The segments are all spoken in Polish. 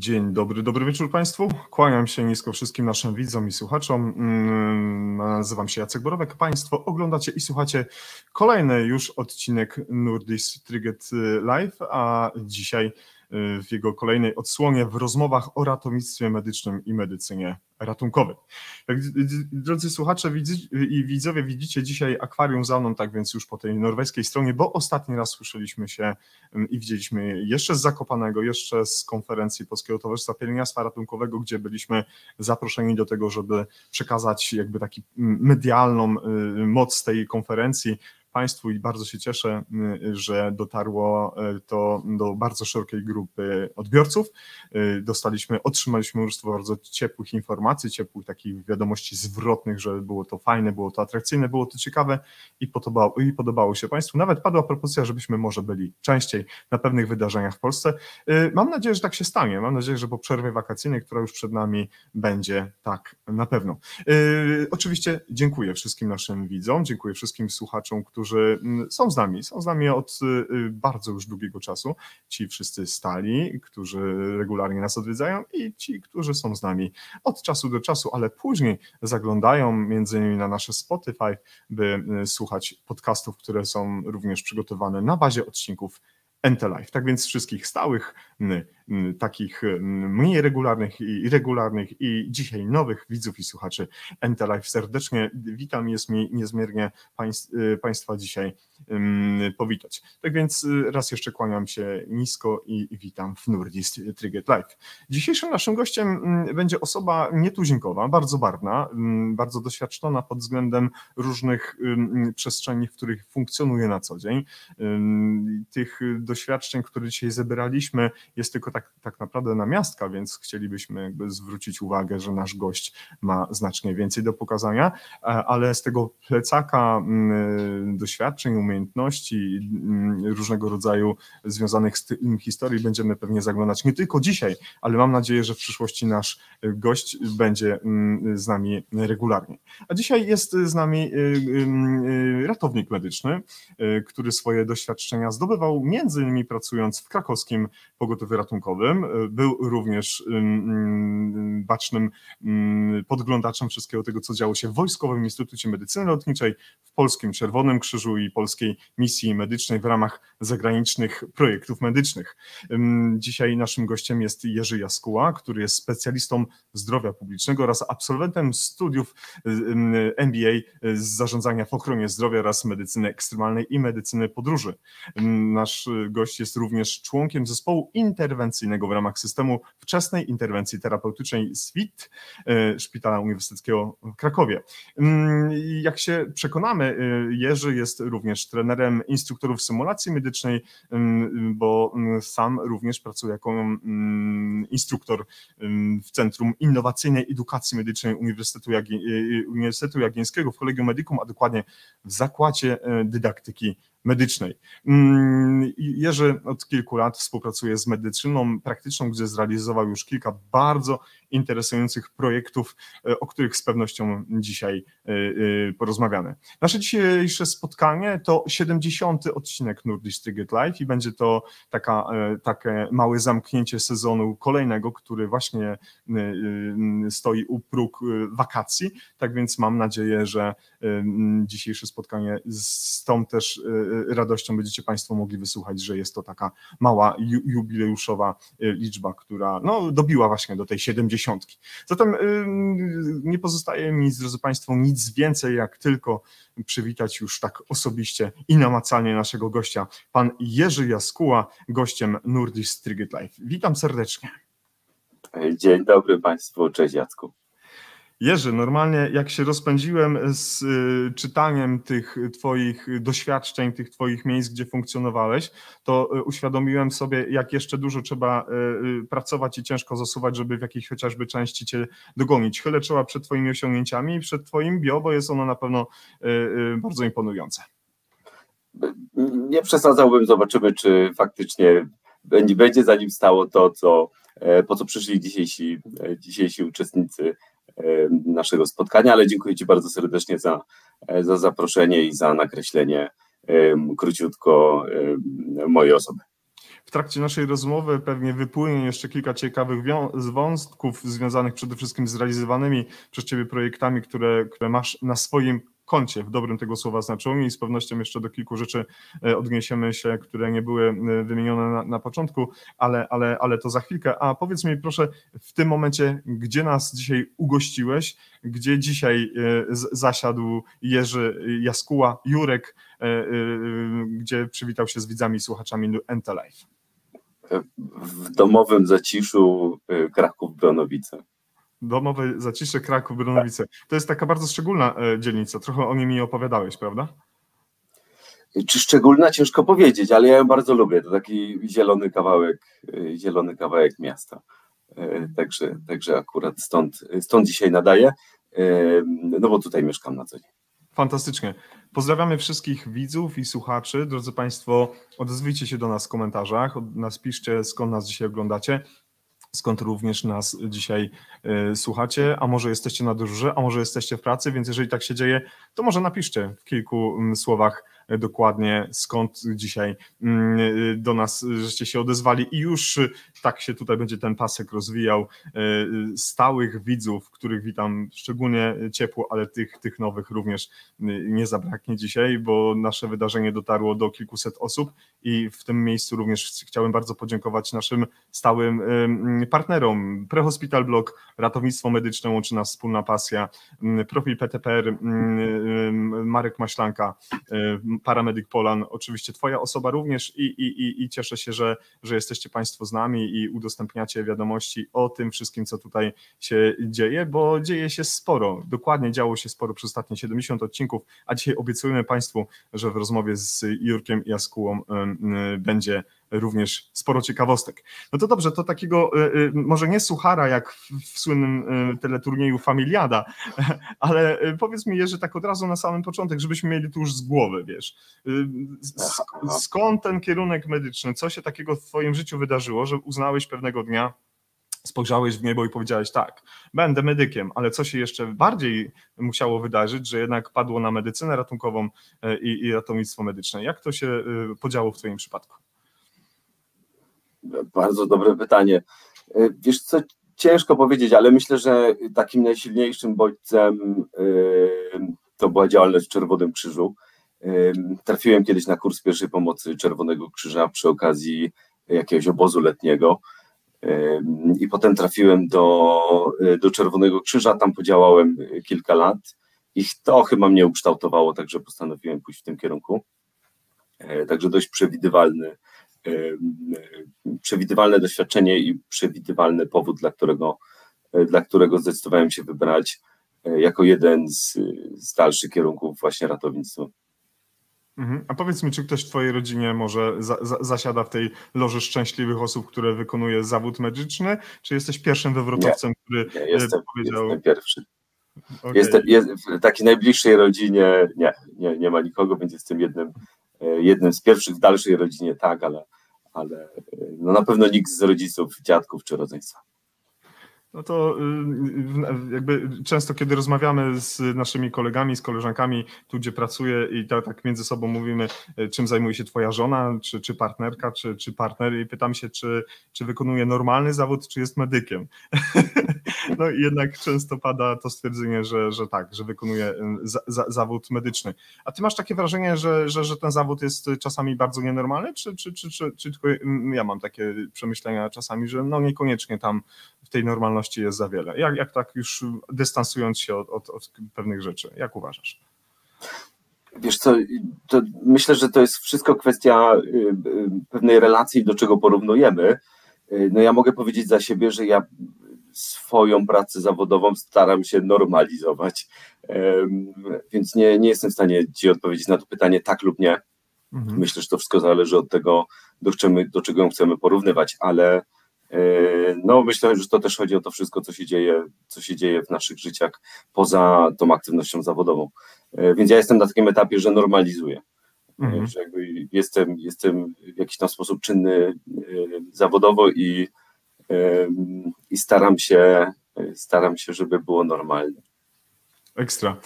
Dzień dobry, dobry wieczór Państwu. Kłaniam się nisko wszystkim naszym widzom i słuchaczom. Mm, nazywam się Jacek Borowek. Państwo oglądacie i słuchacie kolejny już odcinek Nurdis Triget Live, a dzisiaj w jego kolejnej odsłonie w rozmowach o ratownictwie medycznym i medycynie ratunkowej. Drodzy słuchacze i widzowie, widzicie dzisiaj akwarium za mną, tak więc już po tej norweskiej stronie, bo ostatni raz słyszeliśmy się mm, i widzieliśmy jeszcze z Zakopanego, jeszcze z konferencji Polskiego Towarzystwa Pielęgniarstwa Ratunkowego, gdzie byliśmy zaproszeni do tego, żeby przekazać jakby taki mm, medialną y, moc tej konferencji, Państwu i bardzo się cieszę, y, że dotarło y, to do bardzo szerokiej grupy odbiorców. Y, dostaliśmy, otrzymaliśmy mnóstwo bardzo ciepłych informacji, ciepłych takich wiadomości zwrotnych, że było to fajne, było to atrakcyjne, było to ciekawe i podobało, i podobało się Państwu. Nawet padła propozycja, żebyśmy może byli częściej na pewnych wydarzeniach w Polsce. Mam nadzieję, że tak się stanie. Mam nadzieję, że po przerwie wakacyjnej, która już przed nami będzie tak na pewno. Oczywiście dziękuję wszystkim naszym widzom, dziękuję wszystkim słuchaczom, którzy którzy mm, są z nami, są z nami od y, y, bardzo już długiego czasu. Ci wszyscy stali, którzy regularnie nas odwiedzają i ci, którzy są z nami od czasu do czasu, ale później zaglądają między innymi na nasze Spotify, by y, słuchać podcastów, które są również przygotowane na bazie odcinków Entelife. Tak więc wszystkich stałych, takich mniej regularnych i regularnych i dzisiaj nowych widzów i słuchaczy Entelife serdecznie witam. Jest mi niezmiernie y, Państwa dzisiaj powitać. Tak więc y, raz jeszcze kłaniam się nisko i witam w Nurdist Triget Live. Dzisiejszym naszym gościem będzie osoba nietuzinkowa, bardzo barwna, bardzo doświadczona pod względem różnych przestrzeni, w których funkcjonuje na co dzień. Tych doświadczeń, które dzisiaj zebraliśmy, jest tylko tak, tak naprawdę na miastka, więc chcielibyśmy jakby zwrócić uwagę, że nasz gość ma znacznie więcej do pokazania, e, ale z tego plecaka doświadczeń, umiejętności, różnego rodzaju związanych z tym historii będziemy pewnie zaglądać nie tylko dzisiaj, ale mam nadzieję, że w przyszłości nasz gość będzie z nami regularnie. A dzisiaj jest z nami ratownik medyczny, który swoje doświadczenia zdobywał między innymi pracując w krakowskim pogotowiu ratunkowym. Był również bacznym podglądaczem wszystkiego tego, co działo się w Wojskowym Instytucie Medycyny Lotniczej, w Polskim Czerwonym Krzyżu i Polskiej Misji Medycznej w ramach zagranicznych projektów medycznych. Dzisiaj naszym gościem jest Jerzy Jaskuła, który jest specjalistą zdrowia publicznego oraz absolwentem studiów MBA z zarządzania w ochronie zdrowia oraz medycyny ekstremalnej i medycyny podróży. Nasz gość jest również członkiem zespołu interwencyjnego w ramach systemu wczesnej interwencji terapeutycznej SWIT e, Szpitala Uniwersyteckiego w Krakowie. Mm, jak się przekonamy, e, Jerzy jest również trenerem instruktorów symulacji medycznej, mm, bo mm, sam również pracuje jako instruktor w Centrum Innowacyjnej Edukacji Medycznej Uniwersytetu, Jagi e, Uniwersytetu w Kolegium Medicum, a dokładnie w Zakładzie Dydaktyki medycznej. Mm, Jerzy od kilku lat współpracuje z medycyną praktyczną, gdzie zrealizował już kilka bardzo interesujących projektów, e, o których z pewnością dzisiaj e, e, porozmawiamy. Nasze dzisiejsze spotkanie to 70. odcinek Nordic Ticket Live i będzie to taka, takie małe zamknięcie sezonu kolejnego, który właśnie stoi u próg wakacji, tak więc mam nadzieję, że dzisiejsze spotkanie z tą też radością będziecie Państwo mogli wysłuchać, że jest to taka mała jubileuszowa liczba, która no, dobiła właśnie do tej 70 dziesiątki. Zatem nie pozostaje mi, drodzy Państwo, nic więcej, jak tylko przywitać już tak osobiście i namacalnie naszego gościa, pan Jerzy Jaskuła, gościem Nurdis Triget Life. Witam serdecznie. Dzień dobry Państwu, cześć Jacku. Jerzy, normalnie jak się rozpędziłem z y, czytaniem tych Twoich doświadczeń, tych Twoich miejsc, gdzie funkcjonowałeś, to y, uświadomiłem sobie, jak jeszcze dużo trzeba y, pracować i ciężko zasuwać, żeby w jakiejś chociażby części Cię dogonić. Chylę czoła przed Twoimi osiągnięciami i przed Twoim bio, bo jest ono na pewno bardzo imponujące. Nie przesadzałbym, zobaczymy, czy faktycznie będzie, za nim stało to, co, e, po co przyszli dzisiejsi, e, dzisiejsi uczestnicy naszego spotkania, ale dziękuję Ci bardzo serdecznie za, e, za zaproszenie i za nakreślenie króciutko mojej osoby. w trakcie naszej rozmowy pewnie wypłynie jeszcze kilka ciekawych wątków związanych przede wszystkim z realizowanymi przez Ciebie projektami, które, które masz na swoim koncie w dobrym tego słowa znaczeniu i z pewnością jeszcze do kilku rzeczy e, odniesiemy się, które nie były e, wymienione na, na, początku, ale, ale, ale to za chwilkę. A powiedz mi proszę w tym momencie, gdzie nas dzisiaj ugościłeś, gdzie dzisiaj e, zasiadł Jerzy Jaskuła, Jurek, gdzie przywitał się z widzami i słuchaczami Entelife? W domowym zaciszu Kraków-Bronowice. Domowe Zacisze, Kraków, Brunowice. To jest taka bardzo szczególna e, dzielnica. Trochę o niej mi opowiadałeś, prawda? Czy szczególna? Ciężko powiedzieć, ale ja ją bardzo lubię. To taki zielony kawałek, e, zielony kawałek miasta. E, także, także akurat stąd, stąd dzisiaj nadaję, no bo tutaj mieszkam na co dzień. Fantastycznie. Pozdrawiamy wszystkich widzów i słuchaczy. Drodzy Państwo, odezwijcie się do nas w komentarzach, napiszcie skąd nas dzisiaj oglądacie skąd również nas dzisiaj y, słuchacie, a może jesteście na dyżurze, a może jesteście w pracy, więc jeżeli tak się dzieje, to może napiszcie w kilku mm, słowach dokładnie skąd dzisiaj mm, y, do nas żeście się odezwali. I już tak się tutaj będzie ten pasek rozwijał. Y, stałych widzów, których witam szczególnie ciepło, ale tych, tych nowych również nie zabraknie dzisiaj, bo nasze wydarzenie dotarło do kilkuset osób i w tym miejscu również chciałem bardzo podziękować naszym stałym partnerom. Prehospital Blog, Ratownictwo Medyczne łączy nas wspólna pasja, profil PTPR, Marek Maślanka, Paramedyk Polan, oczywiście Twoja osoba również i, i, i cieszę się, że, że jesteście Państwo z nami i udostępniacie wiadomości o tym wszystkim, co tutaj się dzieje, bo dzieje się sporo, dokładnie działo się sporo przez ostatnie 70 odcinków, a dzisiaj obiecujemy Państwu, że w rozmowie z Jurkiem Jaskułą będzie również sporo ciekawostek. No to dobrze, to takiego y, y, może nie suchara jak w słynnym y, teleturnieju Familiada, ale powiedz mi że tak od razu na samym początek, żebyśmy mieli tu już z głowy, wiesz, skąd ten kierunek medyczny, co się takiego w twoim życiu wydarzyło, że uznałeś pewnego dnia, spojrzałeś w niebo i powiedziałeś tak, będę medykiem, ale co się jeszcze bardziej musiało wydarzyć, że jednak padło na medycynę ratunkową i, i ratownictwo medyczne. Jak to się podziało w Twoim przypadku? Bardzo dobre pytanie. E, wiesz co, ciężko powiedzieć, ale myślę, że takim najsilniejszym bodźcem e, to była działalność w Czerwonym Krzyżu. E, trafiłem kiedyś na kurs pierwszej pomocy Czerwonego Krzyża przy okazji jakiegoś obozu letniego i potem trafiłem do, do Czerwonego Krzyża, tam podziałałem kilka lat i to chyba mnie ukształtowało, także postanowiłem pójść w tym kierunku. Także dość przewidywalny przewidywalne doświadczenie i przewidywalny powód, dla którego, e, dla którego zdecydowałem się wybrać e, jako jeden z, z dalszych kierunków właśnie ratownictwo. Mhm. A powiedz mi, czy ktoś w Twojej rodzinie może za, za, zasiada w tej loży szczęśliwych osób, które wykonuje zawód medyczny, czy jesteś pierwszym wywrotowcem, nie, który nie, jestem, powiedział... Jestem pierwszy. Okay. Jestem, jest, w takiej najbliższej rodzinie nie, nie, nie ma nikogo, więc jestem jednym, e, jednym z pierwszych w dalszej rodzinie, tak, ale, ale no na pewno nikt z rodziców, dziadków czy rodzeństwa. No to y, jakby często, kiedy rozmawiamy z naszymi kolegami, z koleżankami, tu gdzie pracuję i tak, tak między sobą mówimy, y, czym zajmuje się twoja żona, czy, czy partnerka, czy, czy partner i pytam się, czy, czy wykonuje normalny zawód, czy jest medykiem. No i jednak często pada to stwierdzenie, że, że tak, że wykonuje za, za, zawód medyczny. A ty masz takie wrażenie, że, że, że ten zawód jest czasami bardzo nienormalny, czy, czy, czy, czy, czy tylko ja mam takie przemyślenia czasami, że no niekoniecznie tam w tej normalności jest za wiele. Jak, jak tak już dystansując się od, od, od pewnych rzeczy, jak uważasz? Wiesz co, myślę, że to jest wszystko kwestia y, y, pewnej relacji, do czego porównujemy. Y, no ja mogę powiedzieć za siebie, że ja swoją pracę zawodową staram się normalizować, więc nie, nie jestem w stanie Ci odpowiedzieć na to pytanie tak lub nie. Mhm. Myślę, że to wszystko zależy od tego, do, czego, do czego ją chcemy porównywać, ale no, myślę, że to też chodzi o to wszystko, co się dzieje, co się dzieje w naszych życiach poza tą aktywnością zawodową. Więc ja jestem na takim etapie, że normalizuję. Mhm. Że jakby jestem, jestem w jakiś tam sposób czynny zawodowo i, i staram się, staram się, żeby było normalnie. Ekstra.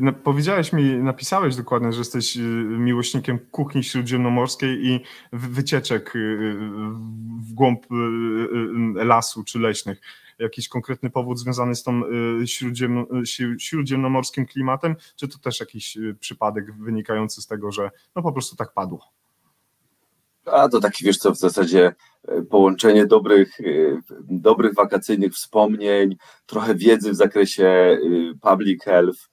No, powiedziałeś mi, napisałeś dokładnie, że jesteś miłośnikiem kuchni śródziemnomorskiej i wycieczek w głąb lasu czy leśnych. Jakiś konkretny powód związany z tą śródziem, śródziemnomorskim klimatem, czy to też jakiś przypadek wynikający z tego, że no po prostu tak padło? A to taki, wiesz co, w zasadzie e, połączenie dobrych, e, dobrych wakacyjnych wspomnień, trochę wiedzy w zakresie e, public health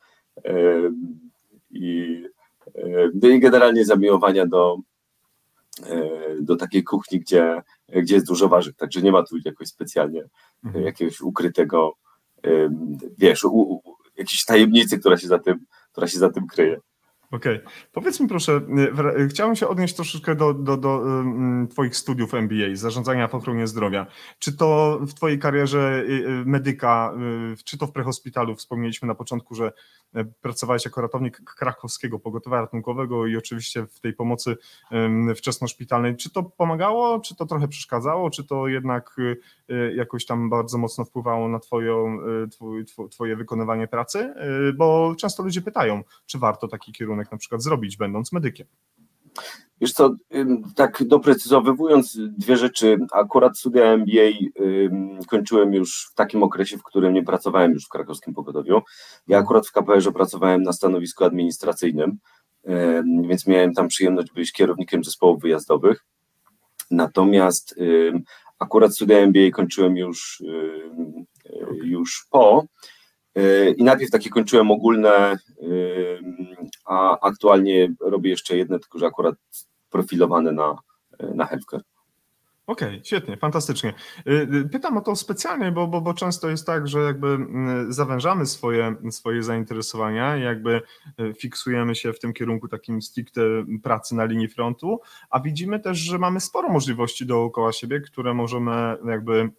i, no i generalnie zamiłowania do, do takiej kuchni, gdzie, gdzie jest dużo warzyw. Także nie ma tu jakoś specjalnie mhm. jakiegoś ukrytego, wiesz, u, u, jakiejś tajemnicy, która się za tym, która się za tym kryje. Okej. Okay. Powiedz mi proszę, y, chciałem się odnieść troszeczkę do, do, do Twoich studiów MBA, zarządzania w ochronie zdrowia. Czy to w Twojej karierze y, y, medyka, czy to w prehospitalu, wspomnieliśmy na początku, że pracowałeś jako ratownik krakowskiego pogotowia ratunkowego i oczywiście w tej pomocy wczesnoszpitalnej. Czy to pomagało, czy to trochę przeszkadzało, czy to jednak jakoś tam bardzo mocno wpływało na twoją, e, twoje wykonywanie pracy? Bo często ludzie pytają, czy warto taki kierunek na przykład zrobić, będąc medykiem. Wiesz co, tak doprecyzowywując dwie rzeczy, akurat studia MBA kończyłem już w takim okresie, w którym nie pracowałem już w krakowskim pogodowiu. Ja akurat w KPR-ze pracowałem na stanowisku administracyjnym, więc miałem tam przyjemność być kierownikiem zespołów wyjazdowych. Natomiast akurat studia MBA kończyłem już, już po i najpierw takie kończyłem ogólne, a aktualnie robię jeszcze jedne, tylko że akurat profilowane na, na healthcare. Okej, okay, świetnie, fantastycznie. Y, y, pytam o to specjalnie, bo, bo, bo często jest tak, że jakby zawężamy swoje, swoje zainteresowania, jakby y, fiksujemy się w tym kierunku takim stricte pracy na linii frontu, a widzimy też, że mamy sporo możliwości dookoła siebie, które możemy jakby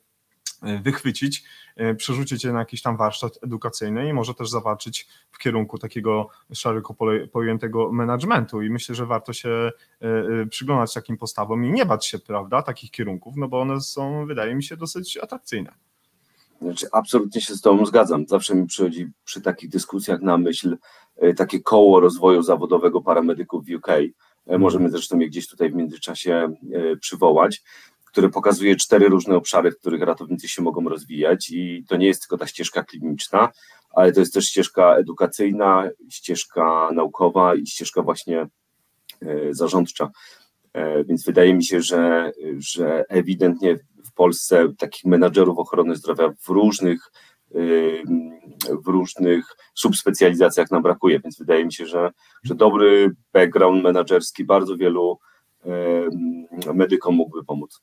wychwycić, e, przerzucić je na jakiś tam warsztat edukacyjny i może też zawalczyć w kierunku takiego szeroko pojętego managementu i myślę, że warto się e, przyglądać takim postawom i nie bać się, prawda, takich kierunków, no bo one są, wydaje mi się, dosyć atrakcyjne. Znaczy, absolutnie się z Tobą zgadzam. Zawsze mi przychodzi przy takich dyskusjach na myśl takie koło rozwoju zawodowego paramedyków w UK. Możemy zresztą je gdzieś tutaj w międzyczasie przywołać który pokazuje cztery różne obszary, w których ratownicy się mogą rozwijać i to nie jest tylko ta ścieżka kliniczna, ale to jest też ścieżka edukacyjna, ścieżka naukowa i ścieżka właśnie e, zarządcza. E, więc wydaje mi się, że, że ewidentnie w Polsce takich menadżerów ochrony zdrowia w różnych w różnych subspecjalizacjach nam brakuje, więc wydaje mi się, że, że dobry background menedżerski bardzo wielu medykom mógłby pomóc.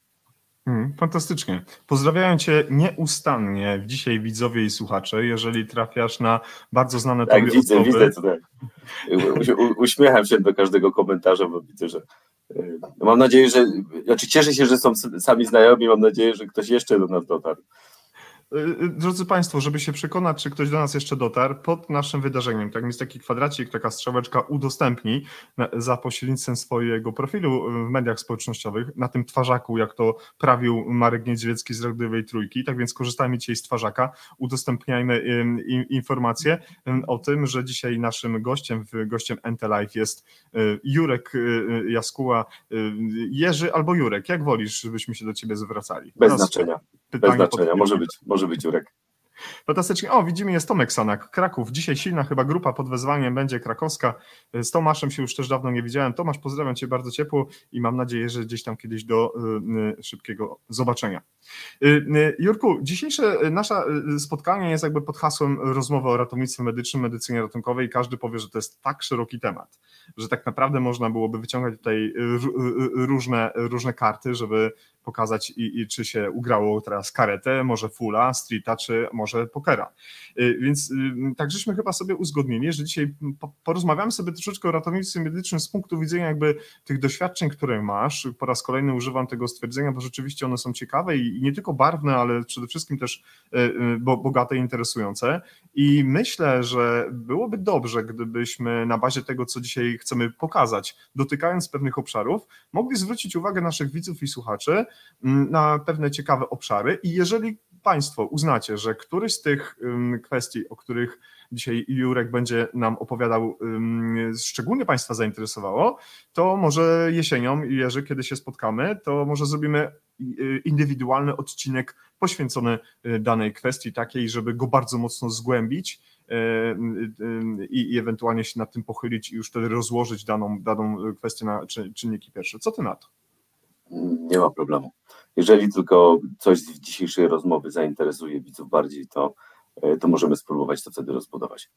Hmm, fantastycznie. Pozdrawiam Cię nieustannie dzisiaj widzowie i słuchacze, jeżeli trafiasz na bardzo znane tak, widzę, osoby. widzę tutaj. Uśmiecham się do każdego komentarza, bo widzę, że y, mam nadzieję, że, znaczy cieszę się, że są sami znajomi, mam nadzieję, że ktoś jeszcze do nas dotarł. Y, y, drodzy Państwo, żeby się przekonać, czy ktoś do nas jeszcze dotarł, pod naszym wydarzeniem, tak jest taki kwadracik, taka strzałeczka udostępnij za pośrednictwem swojego profilu w mediach społecznościowych, na tym twarzaku, jak to prawił Marek Niedźwiecki z Radiowej Trójki, tak więc korzystajmy dzisiaj z twarzaka, udostępniajmy informacje o tym, że dzisiaj naszym gościem, gościem Life jest y, Jurek Jaskuła, Jerzy albo Jurek, jak wolisz, żebyśmy się do Ciebie zwracali? Bez znaczenia, bez znaczenia, może być może być Jurek. Fantastycznie. O, widzimy, jest Tomek Sanak, Kraków. Dzisiaj silna chyba grupa pod wezwaniem będzie krakowska. Z Tomaszem się już też dawno nie widziałem. Tomasz, pozdrawiam Cię bardzo ciepło i mam nadzieję, że gdzieś tam kiedyś do y, y, szybkiego zobaczenia. Y, Jurku, dzisiejsze nasze spotkanie jest jakby pod hasłem rozmowy o ratownictwie medycznym, medycynie ratunkowej. Każdy powie, że to jest tak szeroki temat, że tak naprawdę można byłoby wyciągać tutaj różne, różne karty, żeby pokazać i, i czy się ugrało teraz karetę, może fulla, streeta, czy może pokera. Y, więc y, tak żeśmy chyba sobie uzgodnili, że dzisiaj porozmawiamy sobie troszeczkę o ratownictwie medycznym z punktu widzenia jakby tych doświadczeń, które masz. Po raz kolejny używam tego stwierdzenia, bo rzeczywiście one są ciekawe i nie tylko barwne, ale przede wszystkim też y, bogate i interesujące. I myślę, że byłoby dobrze, gdybyśmy na bazie tego, co dzisiaj chcemy pokazać, dotykając pewnych obszarów, mogli zwrócić uwagę naszych widzów i słuchaczy, Mm, na pewne ciekawe obszary i jeżeli Państwo uznacie, że któryś z tych kwestii, o których dzisiaj Jurek będzie nam opowiadał, szczególnie Państwa zainteresowało, to może jesienią, Jerzy, kiedy się spotkamy, to może zrobimy y, indywidualny odcinek poświęcony y, danej kwestii takiej, żeby go bardzo mocno zgłębić y, i, ewentualnie się nad tym pochylić i już wtedy rozłożyć daną, daną kwestię na czynniki pierwsze. Co ty na to? Nie ma problemu. Jeżeli tylko coś z dzisiejszej rozmowy zainteresuje widzów bardziej, to, to możemy spróbować to wtedy rozbudować.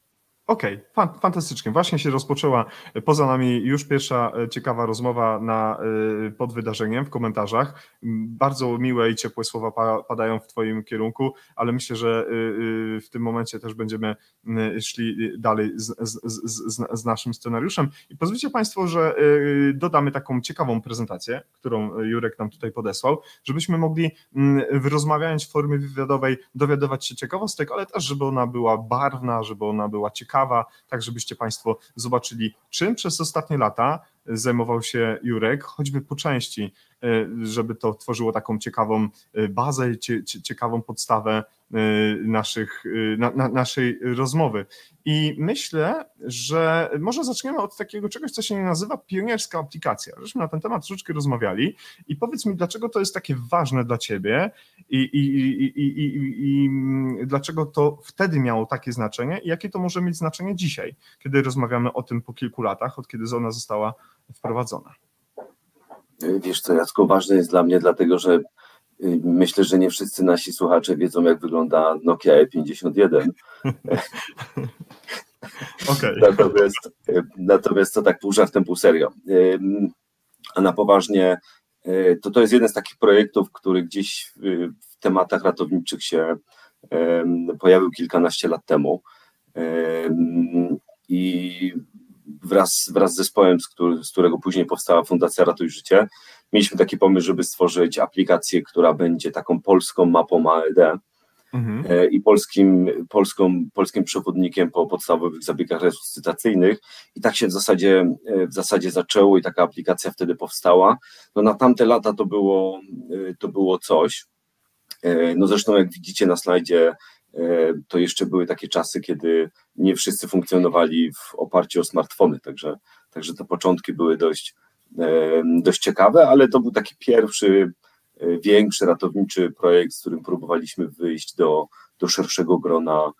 Okej, okay, fantastycznie. Właśnie się rozpoczęła poza nami już pierwsza e, ciekawa rozmowa na, e, pod wydarzeniem w komentarzach. Bardzo miłe i ciepłe słowa padają w Twoim kierunku, ale myślę, że e, w tym momencie też będziemy szli dalej z, z, z, z naszym scenariuszem. I pozwólcie Państwo, że dodamy taką ciekawą prezentację, którą Jurek nam tutaj podesłał, żebyśmy mogli rozmawiając w formie wywiadowej dowiadywać się ciekawostek, ale też, żeby ona była barwna, żeby ona była ciekawa ciekawa, tak żebyście Państwo zobaczyli, czym przez ostatnie lata zajmował się Jurek, choćby po części, żeby to tworzyło taką ciekawą e, bazę, ciekawą podstawę e, naszych, na, na, naszej rozmowy. I myślę, że może zaczniemy od takiego czegoś, co się nazywa pionierska aplikacja. Żeśmy na ten temat troszeczkę rozmawiali i powiedz mi, dlaczego to jest takie ważne dla Ciebie i, i, i, i, dlaczego to wtedy miało takie znaczenie i jakie to może mieć znaczenie dzisiaj, kiedy rozmawiamy o tym po kilku latach, od kiedy ona została wprowadzona. Wiesz co, Jacko, ważne jest dla mnie, dlatego że y, myślę, że nie wszyscy nasi słuchacze wiedzą, jak wygląda Nokia E51. Okay. natomiast, y, natomiast to tak pół żartem, pół serio. A na poważnie, y, to to jest jeden z takich projektów, który gdzieś w tematach ratowniczych się pojawił kilkanaście lat temu. I wraz, wraz z zespołem, z, który, z którego później powstała Fundacja Ratuj Życie, mieliśmy taki pomysł, żeby stworzyć aplikację, która będzie taką polską mapą AED mhm. E, i polskim, polską, polskim przewodnikiem po podstawowych zabiegach resuscytacyjnych. I tak się w zasadzie, e, w zasadzie zaczęło i taka aplikacja wtedy powstała. No na tamte lata to było, e, to było coś. No zresztą jak widzicie na slajdzie, to jeszcze były takie czasy, kiedy nie wszyscy funkcjonowali w oparciu o smartfony, także, także te początki były dość, e, dość ciekawe, ale to był taki pierwszy, e, większy ratowniczy projekt, z którym próbowaliśmy wyjść do, do szerszego grona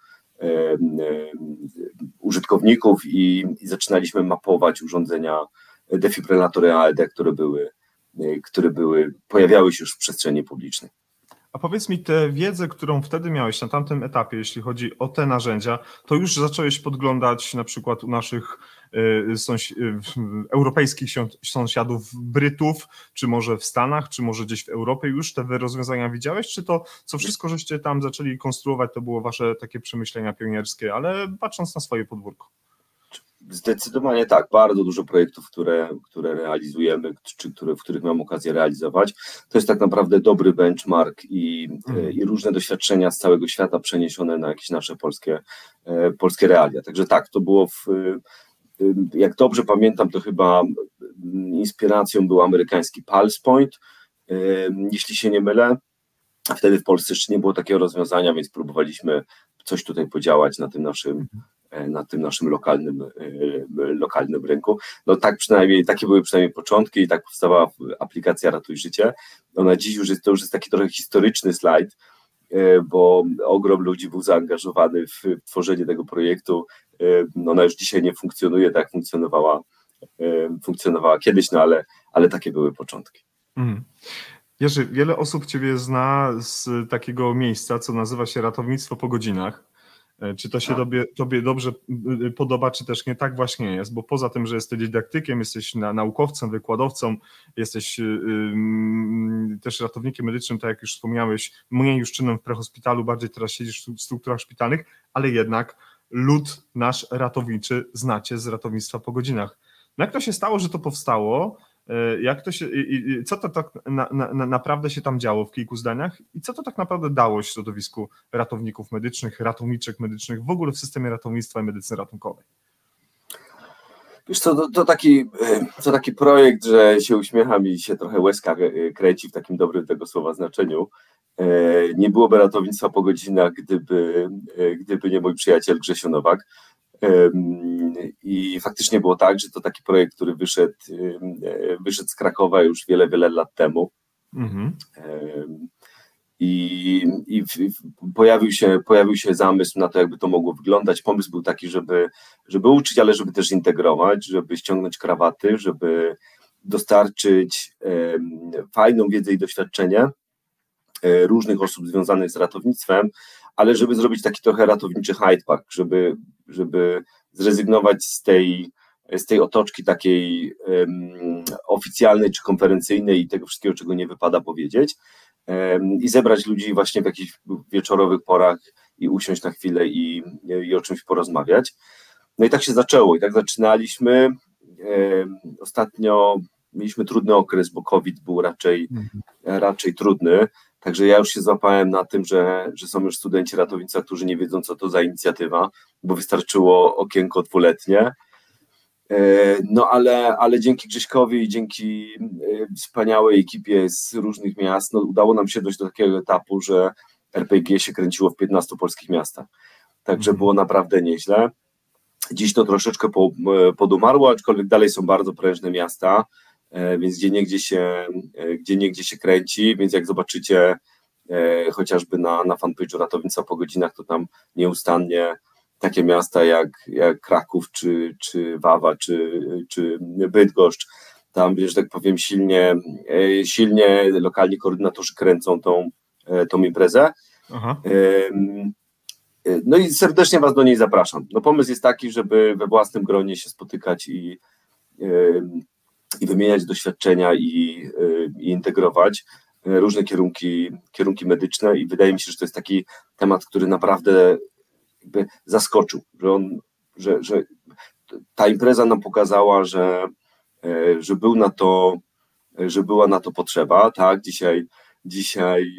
użytkowników i, i zaczynaliśmy mapować urządzenia defibrylatory AED, które były, które były, pojawiały się już w przestrzeni publicznej. A powiedz mi, tę wiedzę, którą wtedy miałeś na tamtym etapie, jeśli chodzi o te narzędzia, to już zacząłeś podglądać na przykład u naszych y, sąsi y, europejskich sąsiadów Brytów, czy może w Stanach, czy może gdzieś w Europie już te rozwiązania widziałeś, czy to, co wszystko żeście tam zaczęli konstruować, to było wasze takie przemyślenia pionierskie, ale patrząc na swoje podwórko? Zdecydowanie tak, bardzo dużo projektów, które, które realizujemy, czy które, w których mam okazję realizować. To jest tak naprawdę dobry benchmark i, mm. i różne doświadczenia z całego świata przeniesione na jakieś nasze polskie, e, polskie realia. Także tak, to było w, jak dobrze pamiętam, to chyba inspiracją był amerykański Pulse Point, e, jeśli się nie mylę. Wtedy w Polsce jeszcze nie było takiego rozwiązania, więc próbowaliśmy coś tutaj podziałać na tym naszym mhm. Na tym naszym lokalnym, e, lokalnym rynku. No tak przynajmniej, takie były przynajmniej początki i tak powstała aplikacja Ratuj Życie. Ona dziś już jest, to już jest taki trochę historyczny slajd, e, bo ogrom ludzi był zaangażowany w tworzenie tego projektu. Ona już dzisiaj nie funkcjonuje tak, jak funkcjonowała, funkcjonowała kiedyś, no ale, ale takie były początki. Mm. Jerzy, wiele osób Ciebie zna z takiego miejsca, co nazywa się ratownictwo po godzinach. E, czy to się tobie, tobie dobrze y, podoba, czy też nie tak właśnie jest, bo poza tym, że jesteś dydaktykiem, jesteś naukowcem, wykładowcą, jesteś yy, też ratownikiem medycznym, tak jak już wspomniałeś, mniej już czynem w prehospitalu, bardziej teraz siedzisz w strukturach szpitalnych, ale jednak lud nasz ratowniczy znacie z ratownictwa po godzinach. No jak to się stało, że to powstało? E, jak to się, co to tak na, na, naprawdę się tam działo w kilku zdaniach i co to tak naprawdę dało środowisku ratowników medycznych, ratowniczek medycznych, w ogóle w systemie ratownictwa i medycyny ratunkowej? Wiesz to, to, taki, e, to taki projekt, że się uśmiecham i się trochę łezka kręci w takim dobrym tego słowa znaczeniu. nie byłoby ratownictwa po godzinach, gdyby, gdyby nie mój przyjaciel Grzesio Nowak. I faktycznie było tak, że to taki projekt, który wyszedł, wyszedł z Krakowa już wiele, wiele lat temu. Mhm. I, i pojawił, się, pojawił się zamysł na to, jakby to mogło wyglądać. Pomysł był taki, żeby, żeby uczyć, ale żeby też integrować, żeby ściągnąć krawaty, żeby dostarczyć fajną wiedzę i doświadczenie e, różnych osób związanych z ratownictwem, ale żeby zrobić taki trochę ratowniczy Hyde Park, żeby, żeby zrezygnować z tej, z tej otoczki takiej um, oficjalnej czy konferencyjnej i tego wszystkiego, czego nie wypada powiedzieć, um, i zebrać ludzi właśnie w jakichś wieczorowych porach i usiąść na chwilę i, i o czymś porozmawiać. No i tak się zaczęło, i tak zaczynaliśmy. Um, ostatnio mieliśmy trudny okres, bo COVID był raczej, mhm. raczej trudny. Także ja już się złapałem na tym, że, że są już studenci ratownictwa, którzy nie wiedzą, co to za inicjatywa, bo wystarczyło okienko dwuletnie. E, no ale, ale dzięki Grześkowi i dzięki e, wspaniałej ekipie z różnych miast, no, udało nam się dojść do takiego etapu, że RPG się kręciło w 15 polskich miastach. Także mhm. było naprawdę nieźle. Dziś to troszeczkę e, podumarło, aczkolwiek dalej są bardzo prężne miasta. E, więc gdzie niegdzie się, e, gdzie niegdzie się kręci, więc jak zobaczycie e, chociażby na, na fanpage'u Ratownictwa po godzinach, to tam nieustannie takie miasta jak, jak Kraków, czy, czy Wawa, czy, czy Bydgoszcz, tam, że tak powiem, silnie, silnie lokalni koordynatorzy kręcą tą, tą imprezę. Aha. No i serdecznie Was do niej zapraszam. No pomysł jest taki, żeby we własnym gronie się spotykać i, i wymieniać doświadczenia i, y, i integrować y, różne kierunki, kierunki medyczne i wydaje mi się, że to jest taki temat, który naprawdę zaskoczył, że, on, że, że ta impreza nam pokazała, że, y, że był na to, że była na to potrzeba, tak, dzisiaj, dzisiaj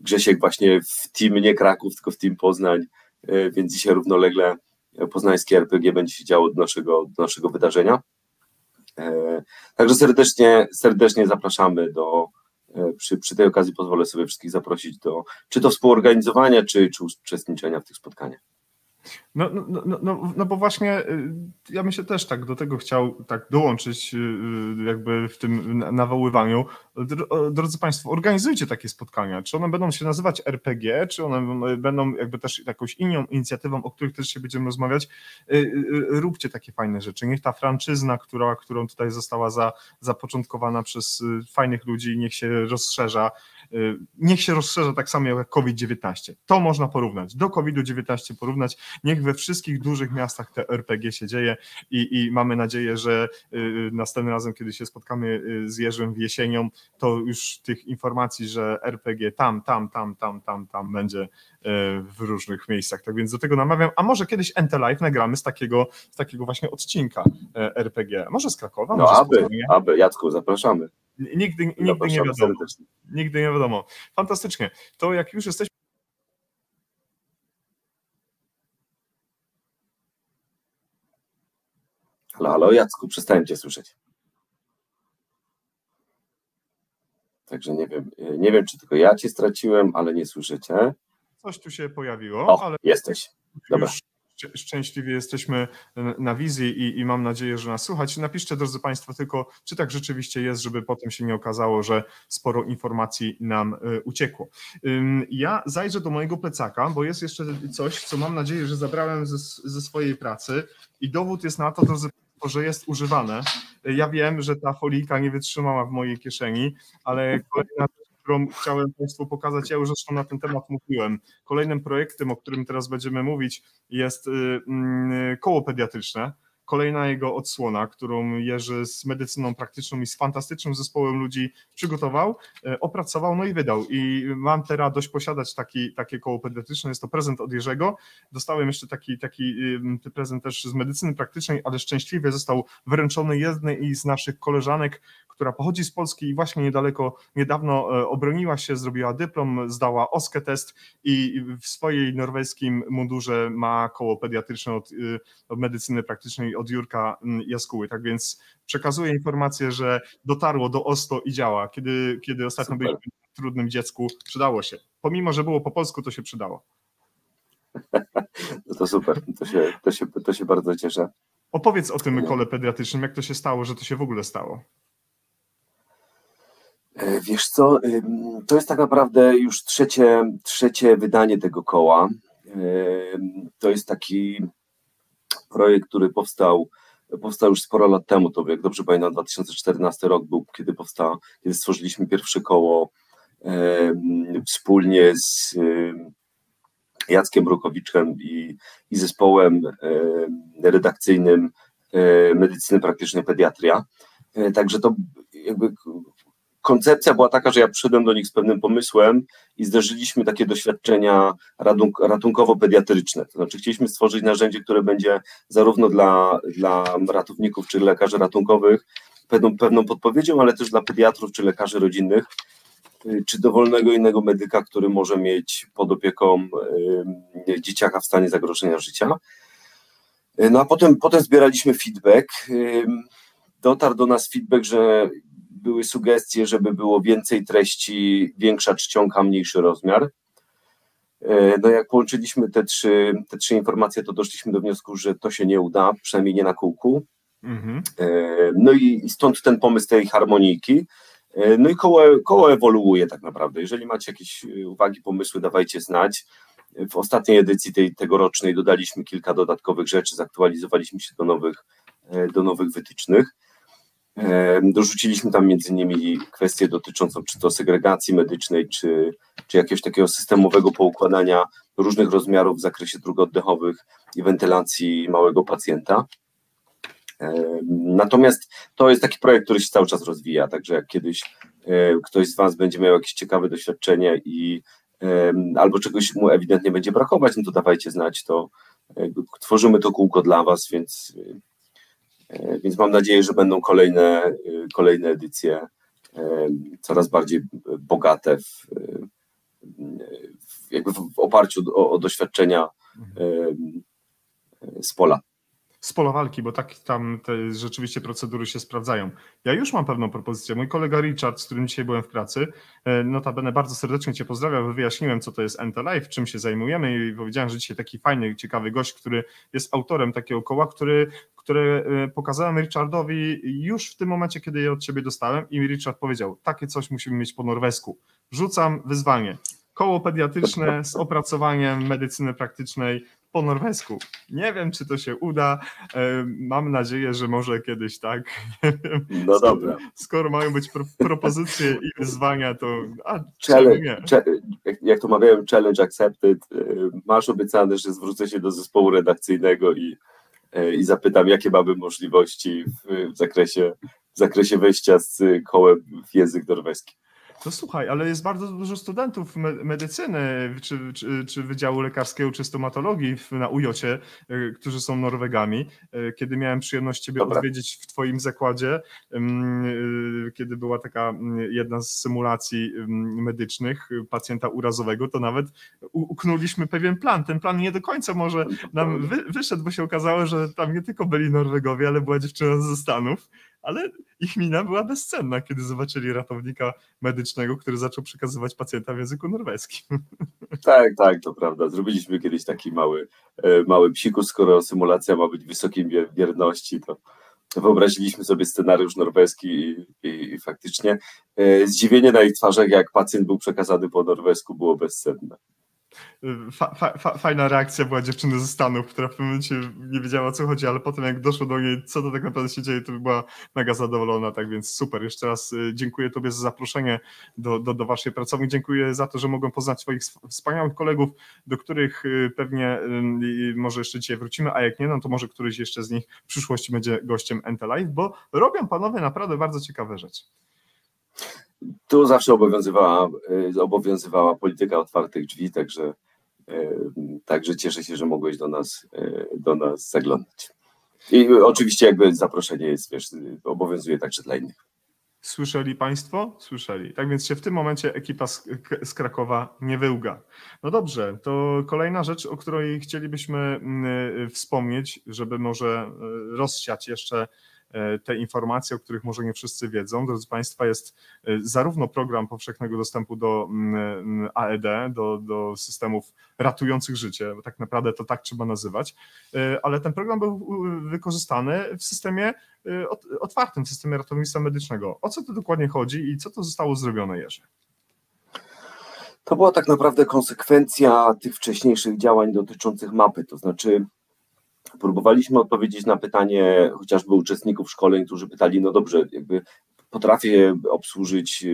Grzesiek właśnie w team nie Kraków, tylko w team Poznań, więc dzisiaj równolegle poznańskie RPG będzie się działo do naszego, do naszego wydarzenia. E, także serdecznie, serdecznie zapraszamy do, e, przy, przy tej okazji pozwolę sobie wszystkich zaprosić do czy to współorganizowania, czy, czy uczestniczenia w tych spotkaniach. No, no, no, no, no bo właśnie y, ja bym się też tak do tego chciał tak dołączyć y, y, jakby w tym nawoływaniu. Drodzy Państwo, organizujcie takie spotkania. Czy one będą się nazywać RPG, czy one będą jakby też jakąś inną inicjatywą, o których też się będziemy rozmawiać. Róbcie takie fajne rzeczy. Niech ta franczyzna, która, którą tutaj została za, zapoczątkowana przez fajnych ludzi, niech się rozszerza. Niech się rozszerza tak samo jak COVID-19. To można porównać. Do COVID-19 porównać Niech we wszystkich dużych miastach te RPG się dzieje i, i mamy nadzieję, że y, y, następnym razem, kiedy się spotkamy y, z Jerzym w jesienią, to już tych informacji, że RPG tam, tam, tam, tam, tam, tam będzie w różnych miejscach. Tak więc do tego namawiam. A może kiedyś NT Live nagramy z takiego, z takiego właśnie odcinka RPG. Może z Krakowa? No może aby, aby, Jacku, zapraszamy. Nigdy, nigdy nie wiadomo. Serdecznie. Nigdy nie wiadomo. Fantastycznie. To jak już jesteśmy Halo, halo, Jacku, przestałem Cię słyszeć. Także nie wiem, nie wiem, czy tylko ja Cię straciłem, ale nie słyszycie. Coś tu się pojawiło, o, ale jesteś. Dobra. Szczęśliwie jesteśmy na wizji i, i, mam nadzieję, że nas słuchać. Napiszcie, drodzy Państwo, tylko czy tak rzeczywiście jest, żeby potem się nie okazało, że sporo informacji nam y, uciekło. Ja zajrzę do mojego plecaka, bo jest jeszcze coś, co mam nadzieję, że zabrałem ze, ze swojej pracy i dowód jest na to, drodzy że jest używane. Ja wiem, że ta folika nie wytrzymała w mojej kieszeni, ale kolejna którą chciałem Państwu pokazać, ja już zresztą na ten temat mówiłem. Kolejnym projektem, o którym teraz będziemy mówić, jest y, mm, koło pediatryczne kolejna jego odsłona, którą Jerzy z medycyną praktyczną i z fantastycznym zespołem ludzi przygotował, e, opracował, no i wydał. I mam tę radość posiadać taki, takie koło pediatryczne. Jest to prezent od Jerzego. Dostałem jeszcze taki, taki prezent też z medycyny praktycznej, ale szczęśliwie został wręczony jednej z naszych koleżanek, która pochodzi z Polski i właśnie niedaleko, niedawno e, obroniła się, zrobiła dyplom, zdała OSKE test i w swojej norweskim mundurze ma koło pediatryczne od, y, od medycyny praktycznej od Jurka mm, Jaskuły. Tak więc przekazuję informację, że dotarło do Oslo i działa. Kiedy, kiedy ostatnio Super. byliśmy trudnym dziecku, przydało się. Pomimo, że było po polsku, to się przydało. No to super, to się, to się, to się bardzo cieszę. Opowiedz o tym kole pediatrycznym, jak to się stało, że to się w ogóle stało. E, wiesz co, to jest tak naprawdę już trzecie, trzecie wydanie tego koła. To jest taki projekt, który powstał, powstał już sporo lat temu, to jak dobrze pamiętam 2014 rok był, kiedy powstał, kiedy stworzyliśmy pierwsze koło wspólnie z Jackiem Brukowiczem i, i zespołem redakcyjnym medycyny praktycznej pediatria. E, także to jakby koncepcja była taka, że ja przyszedłem do nich z pewnym pomysłem i zderzyliśmy takie doświadczenia ratunkowo-pediatryczne. To znaczy chcieliśmy stworzyć narzędzie, które będzie zarówno dla, dla ratowników czy lekarzy ratunkowych pewną, pewną podpowiedzią, ale też dla pediatrów czy lekarzy rodzinnych, y, czy dowolnego innego medyka, który może mieć pod opieką y, dzieciaka w stanie zagrożenia życia. Y, no a potem, potem zbieraliśmy feedback. Dotarł do nas feedback, że były sugestie, żeby było więcej treści, większa czcionka, mniejszy rozmiar. E, no jak połączyliśmy te trzy, te trzy informacje, to doszliśmy do wniosku, że to się nie uda, przynajmniej nie na kółku. Mhm. E, no i stąd ten pomysł tej harmonijki. E, no i koło, koło ewoluuje tak naprawdę. Jeżeli macie jakieś uwagi, pomysły, dawajcie znać. W ostatniej edycji tej tegorocznej dodaliśmy kilka dodatkowych rzeczy, zaktualizowaliśmy się do nowych, do nowych wytycznych. Dorzuciliśmy tam między innymi kwestię dotyczącą czy to segregacji medycznej, czy, czy jakiegoś takiego systemowego poukładania różnych rozmiarów w zakresie dróg oddechowych i wentylacji małego pacjenta. Natomiast to jest taki projekt, który się cały czas rozwija, także jak kiedyś ktoś z Was będzie miał jakieś ciekawe doświadczenie i albo czegoś mu ewidentnie będzie brakować, no to dawajcie znać, to tworzymy to kółko dla Was, więc więc mam nadzieję, że będą kolejne, e, kolejne edycje e, coraz bardziej bogate w, w jakby w oparciu o, o doświadczenia z pola z pola walki, bo tak tam te rzeczywiście procedury się sprawdzają. Ja już mam pewną propozycję. Mój kolega Richard, z którym dzisiaj byłem w pracy, e, notabene bardzo serdecznie Cię pozdrawiam, wyjaśniłem, co to jest Life, czym się zajmujemy i powiedziałem, że dzisiaj taki fajny, ciekawy gość, który jest autorem takiego koła, który, które e, pokazałem Richardowi już w tym momencie, kiedy je od Ciebie dostałem i Richard powiedział, takie coś musimy mieć po norwesku. Rzucam wyzwanie koło pediatryczne z opracowaniem medycyny praktycznej po norwesku. Nie wiem, czy to się uda. E, mam nadzieję, że może kiedyś tak. No skoro, dobra. Skoro mają być pro, propozycje i wyzwania, to. A, challenge, jak to mawiałem, challenge accepted. E, masz obiecane, że zwrócę się do zespołu redakcyjnego i, e, i zapytam, jakie mamy możliwości w, w zakresie, w zakresie wejścia z kołem w język norweski. No słuchaj, ale jest bardzo dużo studentów medycyny, czy, czy, czy Wydziału Lekarskiego, czy stomatologii na UJOcie, e, którzy są Norwegami. E, kiedy miałem przyjemność Ciebie Dobra. odwiedzić w Twoim zakładzie, e, kiedy była taka jedna z symulacji medycznych pacjenta urazowego, to nawet uknuliśmy pewien plan. Ten plan nie do końca może nam wy, wyszedł, bo się okazało, że tam nie tylko byli Norwegowie, ale była dziewczyna ze Stanów ale ich mina była bezcenna, kiedy zobaczyli ratownika medycznego, który zaczął przekazywać pacjenta w języku norweskim. Tak, tak, to prawda. Zrobiliśmy kiedyś taki mały, e, mały psikus, skoro symulacja ma być wysokiej wierności, to wyobraziliśmy sobie scenariusz norweski i, i, i faktycznie e, zdziwienie na ich twarzach, jak pacjent był przekazany po norwesku, było bezcenne. Fa, fa, fajna reakcja była dziewczyny ze Stanów, która w pewnym momencie nie wiedziała o co chodzi, ale potem jak doszło do niej, co to tak naprawdę się dzieje, to była mega zadowolona, tak więc super. Jeszcze raz y, dziękuję Tobie za zaproszenie do, do, do Waszej pracowni, dziękuję za to, że mogłem poznać swoich wspaniałych kolegów, do których y, pewnie y, może jeszcze dzisiaj wrócimy, a jak nie, no to może któryś jeszcze z nich w przyszłości będzie gościem Entelife, bo robią panowie naprawdę bardzo ciekawe rzeczy. Tu zawsze obowiązywała, y, obowiązywała polityka otwartych drzwi, także, y, także cieszę się, że mogłeś do nas, y, do nas zaglądać. I oczywiście jakby zaproszenie jest, wiesz, obowiązuje także dla innych. Słyszeli Państwo? Słyszeli. Tak więc się w tym momencie ekipa z, z, Krakowa nie wyłga. No dobrze, to kolejna rzecz, o której chcielibyśmy wspomnieć, żeby może rozsiać jeszcze te informacje, o których może nie wszyscy wiedzą. Drodzy Państwa, jest e, zarówno program powszechnego dostępu do mm, AED, do, do systemów ratujących życie, bo tak naprawdę to tak trzeba nazywać, ale ten program był wykorzystany w systemie otwartym, w systemie ratownictwa medycznego. O co to dokładnie chodzi i co to zostało zrobione, Jerzy? To była tak naprawdę konsekwencja tych wcześniejszych działań dotyczących mapy, to znaczy próbowaliśmy odpowiedzieć na pytanie chociażby uczestników szkoleń, którzy pytali, no dobrze, jakby potrafię obsłużyć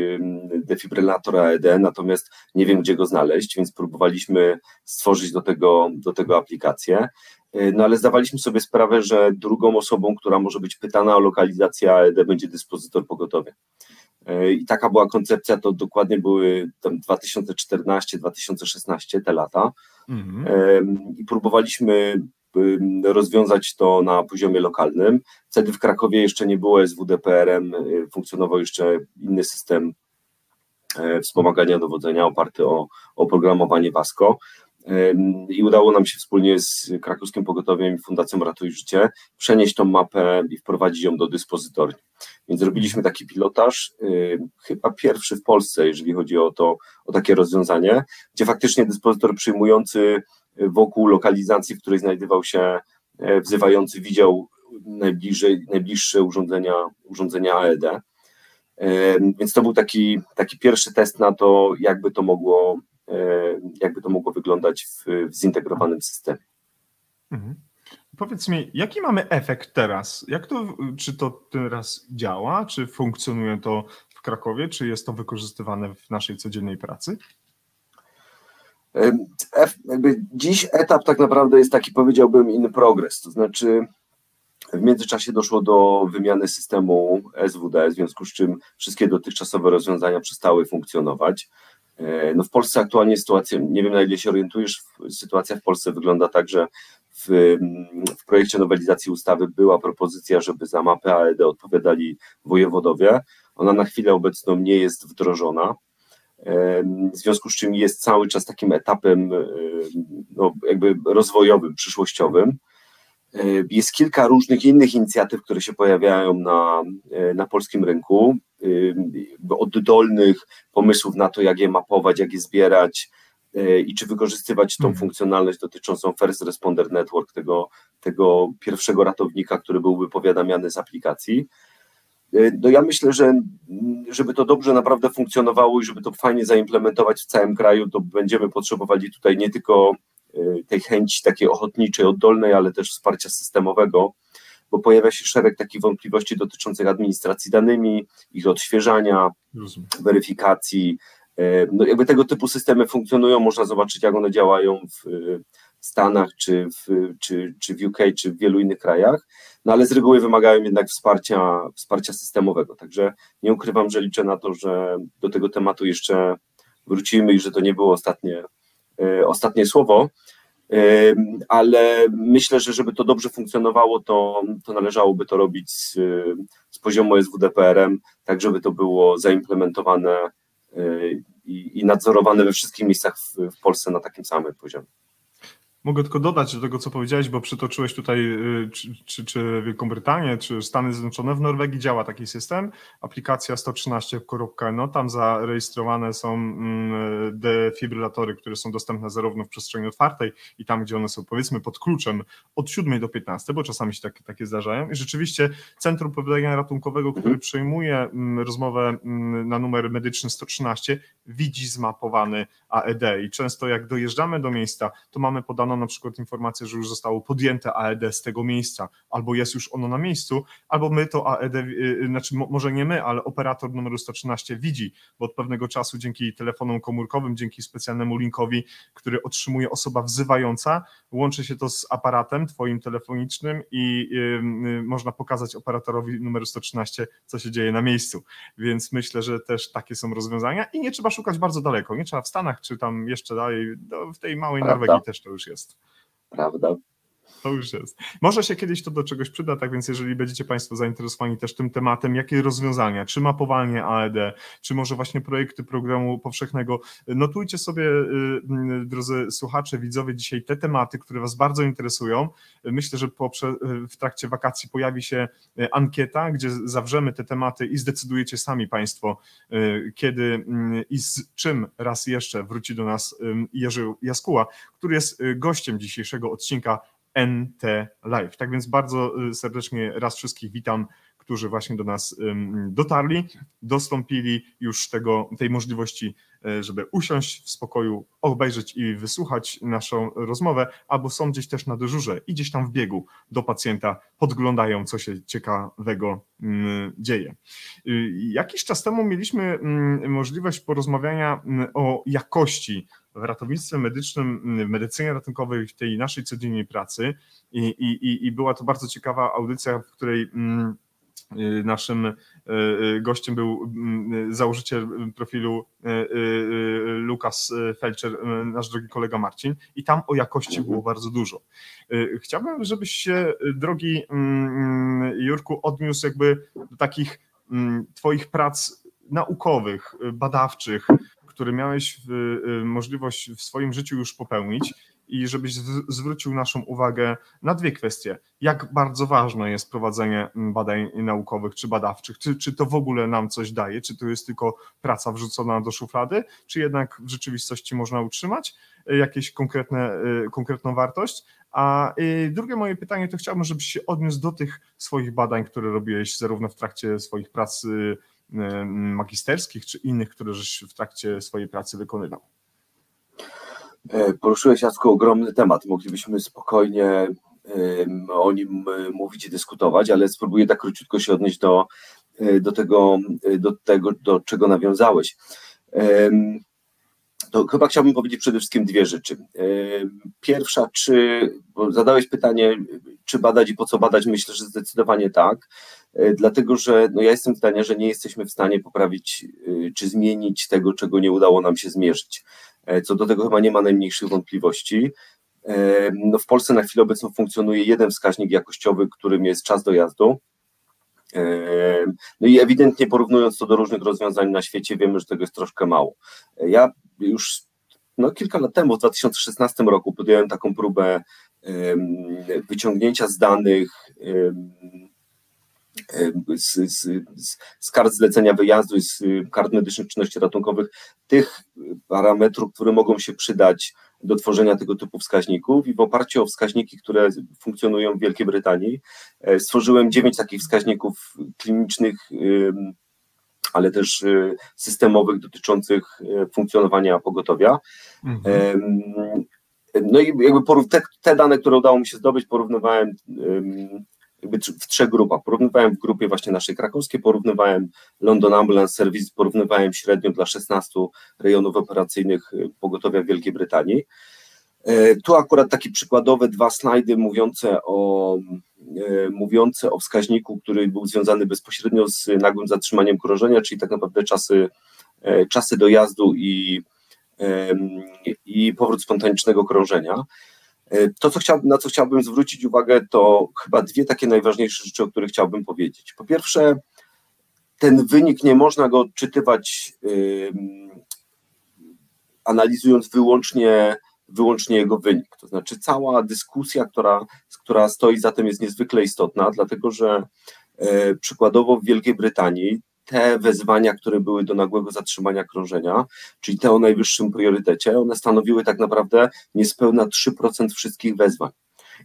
defibrylator AED, natomiast nie wiem, gdzie go znaleźć, więc próbowaliśmy stworzyć do tego, do tego aplikację. E, no ale zdawaliśmy sobie sprawę, że drugą osobą, która może być pytana o lokalizację AED, będzie dyspozytor pogotowia. E, I taka była koncepcja, to dokładnie były tam 2014-2016 te lata. Mhm. I próbowaliśmy rozwiązać to na poziomie lokalnym. Wtedy w Krakowie jeszcze nie było SWDPRM, y, funkcjonował jeszcze inny system e, wspomagania dowodzenia oparty o oprogramowanie WASCO i udało nam się wspólnie z krakowskim pogotowiem i Fundacją Ratuj Życie przenieść tą mapę i wprowadzić ją do dyspozytorni. Więc zrobiliśmy taki pilotaż, y, chyba pierwszy w Polsce, jeżeli chodzi o to, o takie rozwiązanie, gdzie faktycznie dyspozytor przyjmujący wokół lokalizacji, w której znajdował się e, wzywający, widział najbliżej, najbliższe urządzenia, urządzenia AED. Więc to był taki, taki pierwszy test na to, jakby to mogło, jakby to mogło wyglądać w, w zintegrowanym systemie. Mhm. Powiedz mi, jaki mamy efekt teraz? Jak to, czy to teraz działa? Czy funkcjonuje to w Krakowie? Czy jest to wykorzystywane w naszej codziennej pracy? Dziś etap tak naprawdę jest taki, powiedziałbym, in progress, to znaczy w międzyczasie doszło do wymiany systemu SWD, w związku z czym wszystkie dotychczasowe rozwiązania przestały funkcjonować. E, no w Polsce aktualnie sytuacja, nie wiem na ile się orientujesz, sytuacja w Polsce wygląda tak, że w, projekcie nowelizacji ustawy była propozycja, żeby za mapę AED odpowiadali wojewodowie. Ona na chwilę obecną nie jest wdrożona w związku z czym jest cały czas takim etapem no, jakby rozwojowym, przyszłościowym. Jest kilka różnych innych inicjatyw, które się pojawiają na, na polskim rynku, oddolnych pomysłów na to, jak je mapować, jak je zbierać i czy wykorzystywać tą hmm. funkcjonalność dotyczącą First Responder Network, tego, tego pierwszego ratownika, który byłby powiadamiany z aplikacji. E, no ja myślę, że żeby to dobrze naprawdę funkcjonowało i żeby to fajnie zaimplementować w całym kraju, to będziemy potrzebowali tutaj nie tylko e, tej chęci takiej ochotniczej, oddolnej, ale też wsparcia systemowego, bo pojawia się szereg takich wątpliwości dotyczących administracji danymi, ich odświeżania, Rozumiem. weryfikacji. E, no jakby tego typu systemy funkcjonują, można zobaczyć, jak one działają w Stanach, czy w, czy, czy w UK, czy w wielu innych krajach, no ale z reguły wymagają jednak wsparcia, wsparcia systemowego. Także nie ukrywam, że liczę na to, że do tego tematu jeszcze wrócimy i że to nie było ostatnie, e, ostatnie słowo. E, ale myślę, że żeby to dobrze funkcjonowało, to, to należałoby to robić z, z poziomu SWDPRM, tak żeby to było zaimplementowane i, i nadzorowane we wszystkich miejscach w Polsce na takim samym poziomie. Mogę tylko dodać do tego, co powiedziałeś, bo przytoczyłeś tutaj y, czy, czy, czy Wielką Brytanię, czy Stany Zjednoczone. W Norwegii działa taki system. Aplikacja 113.no, tam zarejestrowane są mm, defibrylatory, które są dostępne zarówno w przestrzeni otwartej i tam, gdzie one są powiedzmy pod kluczem od 7 do 15, bo czasami się takie, takie zdarzają. I rzeczywiście Centrum Powiadania Ratunkowego, który przejmuje mm, rozmowę mm, na numer medyczny 113, widzi zmapowany AED i często jak dojeżdżamy do miejsca, to mamy podaną na przykład informację, że już zostało podjęte AED z tego miejsca, albo jest już ono na miejscu, albo my to AED, y, y, znaczy może nie my, ale operator numeru 113 widzi, bo od pewnego czasu dzięki telefonom komórkowym, dzięki specjalnemu linkowi, który otrzymuje osoba wzywająca, łączy się to z aparatem twoim telefonicznym i yy, można pokazać operatorowi numeru 113, co się dzieje na miejscu. Więc myślę, że też takie są rozwiązania i nie trzeba szukać bardzo daleko, nie trzeba w Stanach czy tam jeszcze dalej, w tej małej. Norwegii też to już jest. Prawda. To już jest. Może się kiedyś to do czegoś przyda, tak więc jeżeli będziecie Państwo zainteresowani też tym tematem, jakie rozwiązania, czy mapowanie AED, czy może właśnie projekty programu powszechnego, notujcie sobie, y, y, drodzy słuchacze, widzowie, dzisiaj te tematy, które Was bardzo interesują. Myślę, że w trakcie wakacji pojawi się y, ankieta, gdzie zawrzemy te tematy i zdecydujecie sami Państwo, kiedy i z czym raz jeszcze wróci do nas Jerzy Jaskuła, który jest gościem dzisiejszego odcinka NT Live. Tak więc bardzo y, serdecznie raz wszystkich witam, którzy właśnie do nas dotarli, dostąpili już tego, tej możliwości, e, żeby usiąść w spokoju, obejrzeć i wysłuchać naszą rozmowę, albo są gdzieś też na dyżurze i gdzieś tam w biegu do pacjenta podglądają, co się ciekawego dzieje. Y, jakiś czas temu mieliśmy możliwość porozmawiania o jakości w ratownictwie medycznym, w medycynie ratunkowej, w tej naszej codziennej pracy. I, i, i była to bardzo ciekawa audycja, w której mm, y, naszym y, y, gościem był mm, założyciel profilu Lukas Felcher, nasz drogi kolega Marcin. I tam o jakości było bardzo dużo. Chciałbym, żebyś się, drogi mm, Jurku, odniósł jakby do takich twoich prac naukowych, badawczych, który miałeś w, y, możliwość w swoim życiu już popełnić i żebyś zwrócił naszą uwagę na dwie kwestie. Jak bardzo ważne jest prowadzenie badań naukowych czy badawczych? Czy, czy to w ogóle nam coś daje? Czy to jest tylko praca wrzucona do szuflady? Czy jednak w rzeczywistości można utrzymać y, jakieś konkretne, y, konkretną wartość? A drugie moje pytanie to chciałbym, żebyś się odniósł do tych swoich badań, które robiłeś zarówno w trakcie swoich prac magisterskich czy innych, które żeś w trakcie swojej pracy wykonywał? E, poruszyłeś Jacku ogromny temat. Moglibyśmy spokojnie o nim e, mówić i dyskutować, ale spróbuję tak króciutko się odnieść do, e, do, tego, do tego, do czego nawiązałeś. To chyba chciałbym powiedzieć przede wszystkim dwie rzeczy. Pierwsza, czy zadałeś pytanie, czy badać i po co badać? Myślę, że zdecydowanie tak. E, dlatego że no ja jestem zdania, że nie jesteśmy w stanie poprawić e, czy zmienić tego, czego nie udało nam się zmierzyć. E, co do tego chyba nie ma najmniejszych wątpliwości. No w Polsce na chwilę obecną funkcjonuje jeden wskaźnik jakościowy, którym jest czas dojazdu. No i ewidentnie porównując to do różnych rozwiązań na świecie, wiemy, że tego jest troszkę mało. Ja już no, kilka lat temu, w 2016 roku, podjąłem taką próbę wyciągnięcia z danych z, z, z kart zlecenia wyjazdu i z kart medycznych czynności ratunkowych tych parametrów, które mogą się przydać do tworzenia tego typu wskaźników i w oparciu o wskaźniki, które funkcjonują w Wielkiej Brytanii, e, stworzyłem dziewięć takich wskaźników klinicznych, ale też e, systemowych dotyczących e, funkcjonowania pogotowia. Mhm. No i jakby te, te, dane, które udało mi się zdobyć, porównywałem jakby w trzech grupach. Porównywałem w grupie właśnie naszej krakowskiej, porównywałem London Ambulance Service, porównywałem średnio dla 16 rejonów operacyjnych y, pogotowia w Wielkiej Brytanii. E, tu akurat takie przykładowe dwa slajdy mówiące o, e, mówiące o wskaźniku, który był związany bezpośrednio z nagłym zatrzymaniem krążenia, czyli tak naprawdę czasy, e, czasy dojazdu i, i powrót spontanicznego krążenia. E, to, co chciałbym, na co chciałbym zwrócić uwagę, to chyba dwie takie najważniejsze rzeczy, o których chciałbym powiedzieć. Po pierwsze, ten wynik nie można go odczytywać yy, analizując wyłącznie, wyłącznie jego wynik. To znaczy, cała dyskusja, która, która stoi za tym, jest niezwykle istotna, dlatego że yy, przykładowo w Wielkiej Brytanii te wezwania, które były do nagłego zatrzymania krążenia, czyli te o najwyższym priorytecie, one stanowiły tak naprawdę niespełna 3% wszystkich wezwań.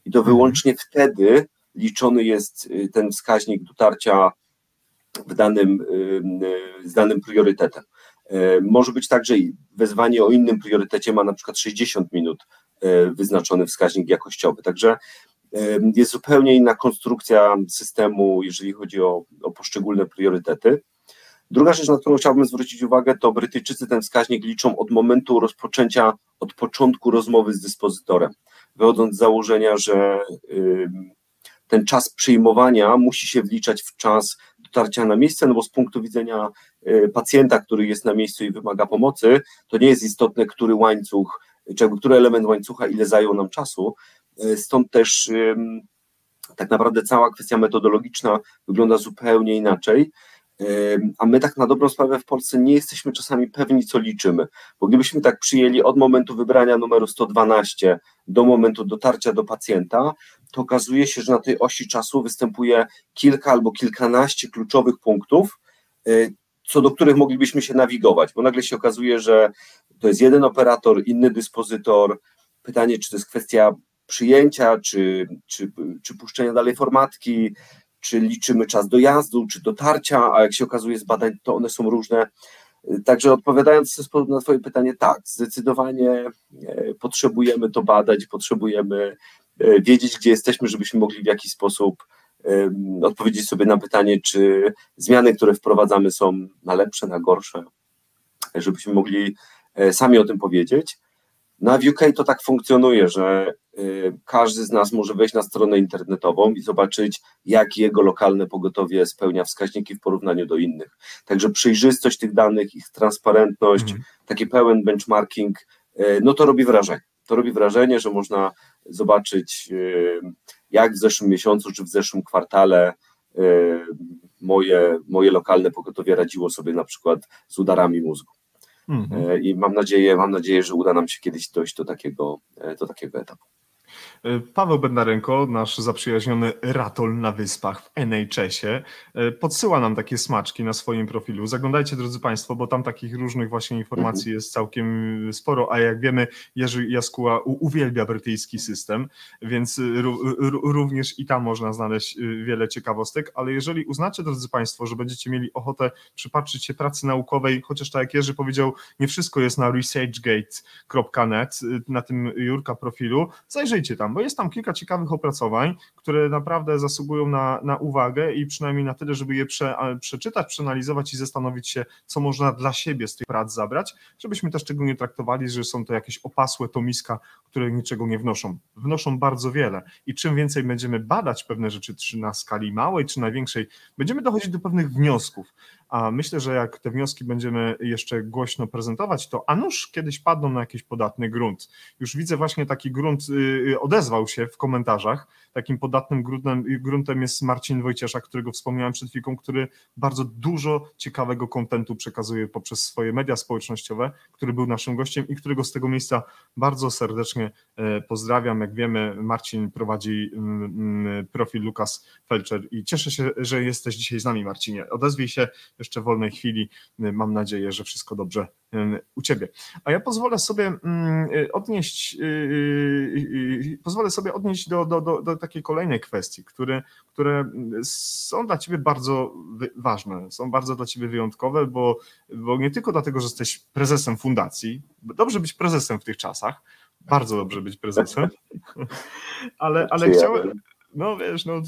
I to mhm. wyłącznie wtedy liczony jest y, ten wskaźnik dotarcia w danym, y, z danym priorytetem. Y, może być tak, że wezwanie o innym priorytecie ma na przykład 60 minut wyznaczony wskaźnik jakościowy. Także jest zupełnie inna konstrukcja systemu, jeżeli chodzi o, o poszczególne priorytety. Druga rzecz, na którą chciałbym zwrócić uwagę, to Brytyjczycy ten wskaźnik liczą od momentu rozpoczęcia, od początku rozmowy z dyspozytorem, wychodząc z założenia, że ten czas przyjmowania musi się wliczać w czas dotarcia na miejsce, no bo z punktu widzenia y, pacjenta, który jest na miejscu i wymaga pomocy, to nie jest istotne, który łańcuch, czy jakby który element łańcucha ile zajął nam czasu, stąd też tak naprawdę cała kwestia metodologiczna wygląda zupełnie inaczej. A my tak na dobrą sprawę w Polsce nie jesteśmy czasami pewni, co liczymy, bo gdybyśmy tak przyjęli od momentu wybrania numeru 112 do momentu dotarcia do pacjenta, to okazuje się, że na tej osi czasu występuje kilka albo kilkanaście kluczowych punktów, y, co do których moglibyśmy się nawigować, bo nagle się okazuje, że to jest jeden operator, inny dyspozytor. Pytanie, czy to jest kwestia przyjęcia, czy, czy, czy puszczenia dalej formatki, czy liczymy czas dojazdu, czy dotarcia, a jak się okazuje z badań, to one są różne. Także odpowiadając na Twoje pytanie, tak, zdecydowanie e, potrzebujemy to badać, potrzebujemy e, wiedzieć, gdzie jesteśmy, żebyśmy mogli w jakiś sposób odpowiedzieć sobie na pytanie, czy zmiany, które wprowadzamy, są na lepsze, na gorsze, żebyśmy mogli e, sami o tym powiedzieć. Na w UK to tak funkcjonuje, że y, każdy z nas może wejść na stronę internetową i zobaczyć, jak jego lokalne pogotowie spełnia wskaźniki w porównaniu do innych. Także przejrzystość tych danych, ich transparentność, mhm. taki pełen benchmarking, y, no to robi wrażenie. To robi wrażenie, że można zobaczyć, y, jak w zeszłym miesiącu czy w zeszłym kwartale moje, moje lokalne pogotowie radziło sobie na przykład z udarami mózgu. Mhm. I mam nadzieję, mam nadzieję, że uda nam się kiedyś dojść do takiego, e, do takiego etapu. E, Paweł Bednarenko, nasz zaprzyjaźniony ratol na wyspach w NHS-ie, e, podsyła nam takie smaczki na swoim profilu. Zaglądajcie, drodzy Państwo, bo tam takich różnych właśnie informacji mhm. jest całkiem sporo, a jak wiemy, Jerzy Jaskuła uwielbia brytyjski system, więc również i tam można znaleźć wiele ciekawostek, ale jeżeli uznacie, drodzy Państwo, że będziecie mieli ochotę przypatrzyć się pracy naukowej, chociaż tak jak Jerzy powiedział, nie wszystko jest na researchgate.net, na tym Jurka profilu, zajrzyjcie tam, bo jest tam kilka ciekawych opracowań, które naprawdę zasługują na, na uwagę i przynajmniej na tyle, żeby je prze, przeczytać, przeanalizować i zastanowić się, co można dla siebie z tych prac zabrać, żebyśmy też tego nie traktowali, że są to jakieś opasłe tomiska, które niczego nie wnoszą. Wnoszą bardzo wiele i czym więcej będziemy badać pewne rzeczy, czy na skali małej, czy na większej, będziemy dochodzić do pewnych wniosków. A myślę, że jak te wnioski będziemy jeszcze głośno prezentować, to a nuż kiedyś padną na jakiś podatny grunt. Już widzę właśnie taki grunt, y, y, odezwał się w komentarzach. Takim podatnym gruntem, gruntem jest Marcin Wojcieszak, którego wspomniałem przed chwilą, który bardzo dużo ciekawego kontentu przekazuje poprzez swoje media społecznościowe, który był naszym gościem i którego z tego miejsca bardzo serdecznie e, pozdrawiam. Jak wiemy, Marcin prowadzi mm, mm, profil Lukas Felcher i cieszę się, że jesteś dzisiaj z nami, Marcinie. Odezwij się jeszcze w wolnej chwili. Mam nadzieję, że wszystko dobrze u Ciebie. A ja pozwolę sobie mm, odnieść, y, y, y, pozwolę sobie odnieść do, do, do, do takiej kolejnej kwestii, które, które są dla Ciebie bardzo ważne, są bardzo dla Ciebie wyjątkowe, bo, bo nie tylko dlatego, że jesteś prezesem fundacji, dobrze być prezesem w tych czasach, bardzo dobrze być prezesem, ale, ale chciałem, no wiesz, no,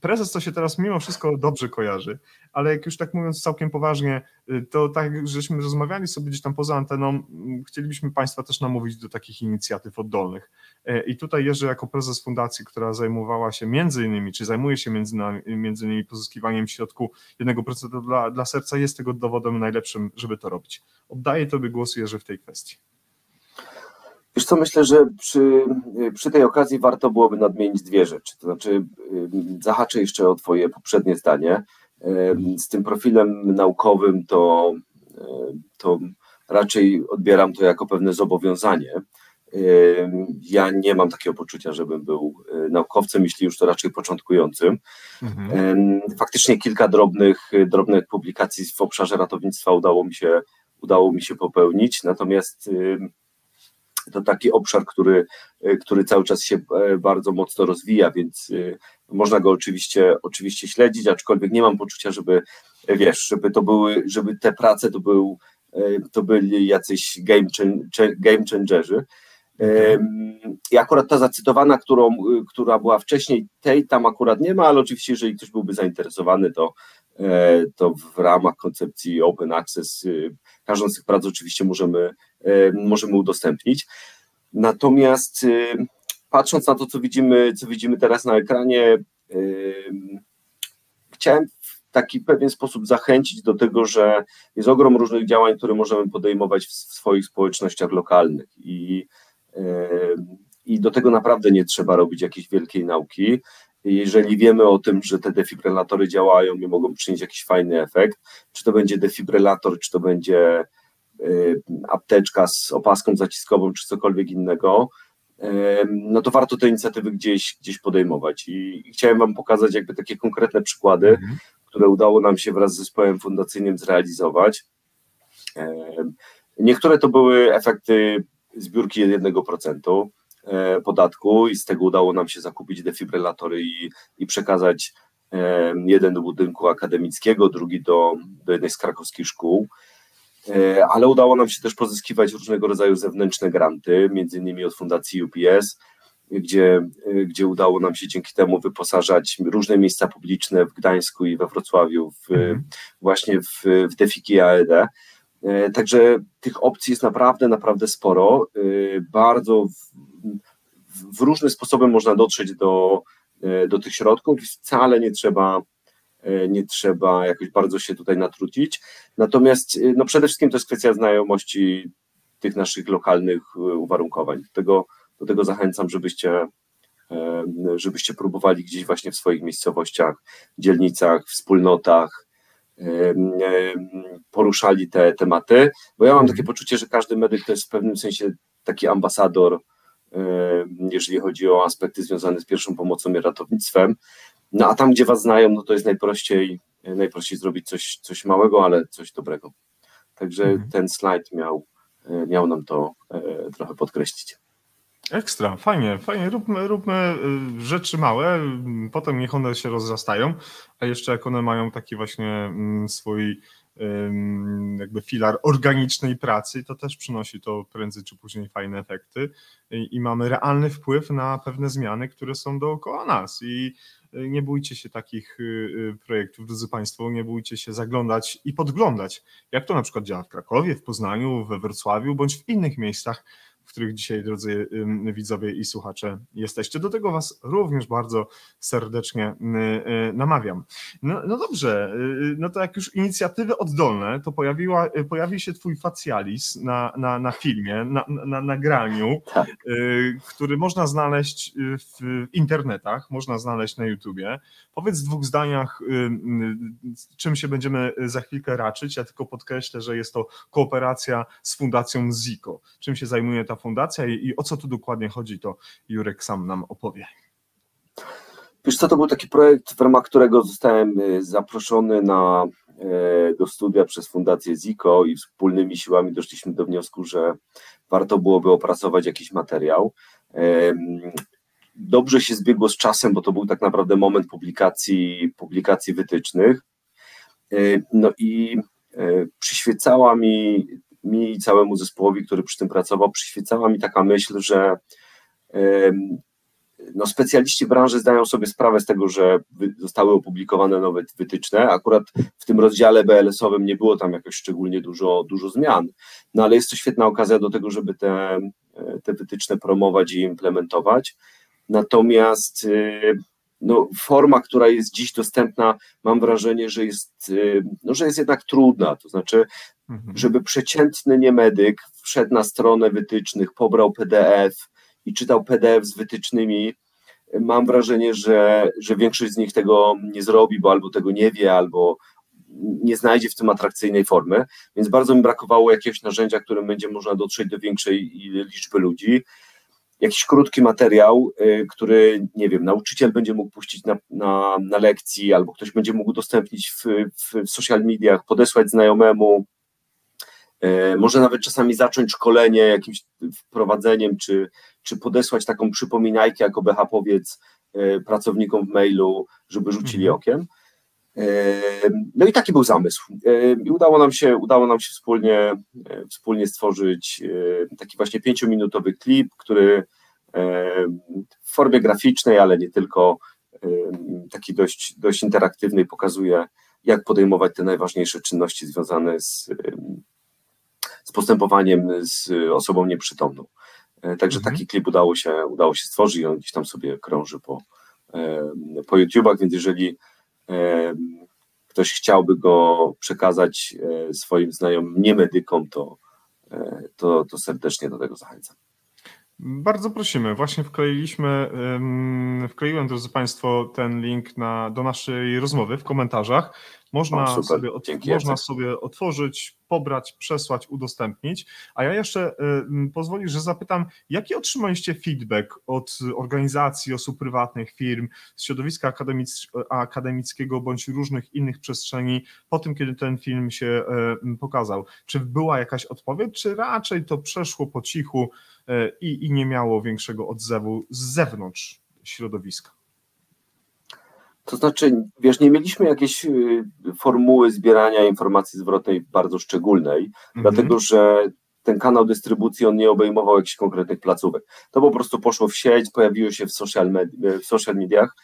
prezes to się teraz mimo wszystko dobrze kojarzy, ale jak już tak mówiąc całkiem poważnie, y, to tak, żeśmy rozmawiali sobie gdzieś tam poza anteną, chcielibyśmy Państwa też namówić do takich inicjatyw oddolnych. E, I tutaj Jerzy jako prezes fundacji, która zajmowała się między innymi, czy zajmuje się między, między innymi pozyskiwaniem środku 1% dla, dla serca, jest tego dowodem najlepszym, żeby to robić. Oddaję Tobie głos Jerzy w tej kwestii. Wiesz co, myślę, że przy, przy tej okazji warto byłoby nadmienić dwie rzeczy. To znaczy, zahaczę jeszcze o Twoje poprzednie zdanie. Z tym profilem naukowym to, to raczej odbieram to jako pewne zobowiązanie. Ja nie mam takiego poczucia, żebym był e, naukowcem, jeśli już to raczej początkującym. Mhm. Faktycznie kilka drobnych, drobnych publikacji w obszarze ratownictwa udało mi się, udało mi się popełnić, natomiast to taki obszar, który, e, który cały czas się e, bardzo mocno rozwija, więc e, można go oczywiście, oczywiście śledzić, aczkolwiek nie mam poczucia, żeby wiesz, żeby to były, żeby te prace to był, to byli jacyś game, game changerzy. I akurat ta zacytowana, którą, która była wcześniej, tej tam akurat nie ma, ale oczywiście, jeżeli ktoś byłby zainteresowany, to, to w ramach koncepcji Open Access każdą z tych prac oczywiście możemy E, możemy udostępnić. Natomiast e, patrząc na to, co widzimy, co widzimy teraz na ekranie, e, chciałem w taki pewien sposób zachęcić do tego, że jest ogrom różnych działań, które możemy podejmować w swoich społecznościach lokalnych i i do tego naprawdę nie trzeba robić jakiejś wielkiej nauki. Jeżeli wiemy o tym, że te defibrylatory działają i mogą przynieść jakiś fajny efekt, czy to będzie defibrylator, czy to będzie y, apteczka z opaską zaciskową, czy cokolwiek innego, no to warto te inicjatywy gdzieś, gdzieś podejmować. I chciałem Wam pokazać jakby takie konkretne przykłady, mhm. które udało nam się wraz z zespołem fundacyjnym zrealizować. Niektóre to były efekty zbiórki 1% e, podatku i z tego udało nam się zakupić defibrylatory i, i przekazać jeden do budynku akademickiego, drugi do, do jednej z krakowskich szkół. E, ale udało nam się też pozyskiwać różnego rodzaju zewnętrzne granty, między innymi od Fundacji UPS, gdzie, e, gdzie udało nam się dzięki temu wyposażać różne miejsca publiczne w Gdańsku i we Wrocławiu w, mhm. właśnie w, w Defiki AED. E, także tych opcji jest naprawdę, naprawdę sporo. Bardzo w, w różne sposoby można dotrzeć do, do tych środków i wcale nie trzeba E, nie trzeba jakoś bardzo się tutaj natrudzić. Natomiast e, no przede wszystkim to jest kwestia znajomości tych naszych lokalnych e, uwarunkowań. Do tego, do tego zachęcam, żebyście, żebyście próbowali gdzieś właśnie w swoich miejscowościach, dzielnicach, wspólnotach poruszali te tematy, bo ja mam takie poczucie, że każdy medyk to jest w pewnym sensie taki ambasador, jeżeli chodzi o aspekty związane z pierwszą pomocą i ratownictwem. No a tam, gdzie was znają, no to jest najprościej, najprościej zrobić coś, coś małego, ale coś dobrego. Także mhm. ten slajd miał, e, miał nam to e, trochę podkreślić. Ekstra, fajnie, fajnie. Róbmy, róbmy rzeczy małe, potem niech one się rozrastają, a jeszcze jak one mają taki właśnie mm, swój jakby filar organicznej pracy, to też przynosi to prędzej czy później fajne efekty. I, mamy realny wpływ na pewne zmiany, które są dookoła nas. I nie bójcie się takich y, y, projektów, drodzy Państwo, nie bójcie się zaglądać i podglądać, jak to na przykład działa w Krakowie, w Poznaniu, we Wrocławiu bądź w innych miejscach, których dzisiaj, drodzy widzowie i słuchacze, jesteście. Do tego Was również bardzo serdecznie y, namawiam. No, no dobrze, no to jak już inicjatywy oddolne, to pojawiła, pojawi się Twój facjalis na, na, na filmie, na, na nagraniu, tak. który można znaleźć w internetach, można znaleźć na YouTubie. Powiedz w dwóch zdaniach, czym się będziemy za chwilkę raczyć. Ja tylko podkreślę, że jest to kooperacja z Fundacją ZIKO. Czym się zajmuje ta fundacja i, i o co tu dokładnie chodzi, to Jurek sam nam opowie. Wiesz co, to był taki projekt, w ramach którego zostałem y, zaproszony na, e, do studia przez Fundację ZIKO i wspólnymi siłami doszliśmy do wniosku, że warto byłoby opracować jakiś materiał. Dobrze się zbiegło z czasem, bo to był tak naprawdę moment publikacji, publikacji wytycznych. E, no i przyświecała mi mi i całemu zespołowi, który przy tym pracował, przyświecała mi taka myśl, że no, specjaliści branży zdają sobie sprawę z tego, że zostały opublikowane nowe wytyczne. Akurat w tym rozdziale BLS-owym nie było tam jakoś szczególnie dużo, dużo zmian, no ale jest to świetna okazja do tego, żeby te, te wytyczne promować i implementować. Natomiast y, no, forma, która jest dziś dostępna, mam wrażenie, że jest, y, no, że jest jednak trudna. To znaczy, mhm. żeby przeciętny niemedyk wszedł na stronę wytycznych, pobrał PDF i czytał PDF z wytycznymi, mam wrażenie, że, że większość z nich tego nie zrobi, bo albo tego nie wie, albo nie znajdzie w tym atrakcyjnej formy, więc bardzo mi brakowało jakiegoś narzędzia, którym będzie można dotrzeć do większej liczby ludzi. Jakiś krótki materiał, y, który, nie wiem, nauczyciel będzie mógł puścić na, na, na lekcji, albo ktoś będzie mógł udostępnić w, w, social mediach, podesłać znajomemu, może nawet czasami zacząć szkolenie jakimś wprowadzeniem, czy, czy podesłać taką przypominajkę jako BH powiedz y, pracownikom w mailu, żeby rzucili mhm. okiem. No i taki był zamysł. I udało nam się, udało nam się wspólnie, wspólnie stworzyć taki właśnie pięciominutowy klip, który w formie graficznej, ale nie tylko, taki dość, dość interaktywny pokazuje, jak podejmować te najważniejsze czynności związane z, z postępowaniem z osobą nieprzytomną. Także mhm. taki klip udało się, udało się stworzyć i on gdzieś tam sobie krąży po, po YouTubach, więc jeżeli ktoś chciałby go przekazać e, swoim znajomym, nie medykom, to, e, to, to serdecznie do tego zachęcam. Bardzo prosimy. Właśnie wkleiliśmy, wkleiłem, drodzy Państwo, ten link na, do naszej rozmowy w komentarzach. Można, o, sobie, od, można sobie otworzyć, pobrać, przesłać, udostępnić. A ja jeszcze y, pozwolisz, że zapytam, jaki otrzymaliście feedback od organizacji, osób prywatnych, firm, z środowiska akademic akademickiego bądź różnych innych przestrzeni po tym, kiedy ten film się y, pokazał? Czy była jakaś odpowiedź, czy raczej to przeszło po cichu y, i nie miało większego odzewu z zewnątrz środowiska? To znaczy, wiesz, nie mieliśmy jakiejś y, formuły zbierania informacji zwrotnej bardzo szczególnej, mhm. dlatego że ten kanał dystrybucji on nie obejmował jakichś konkretnych placówek. To po prostu poszło w sieć, pojawiło się w social, med- w social mediach,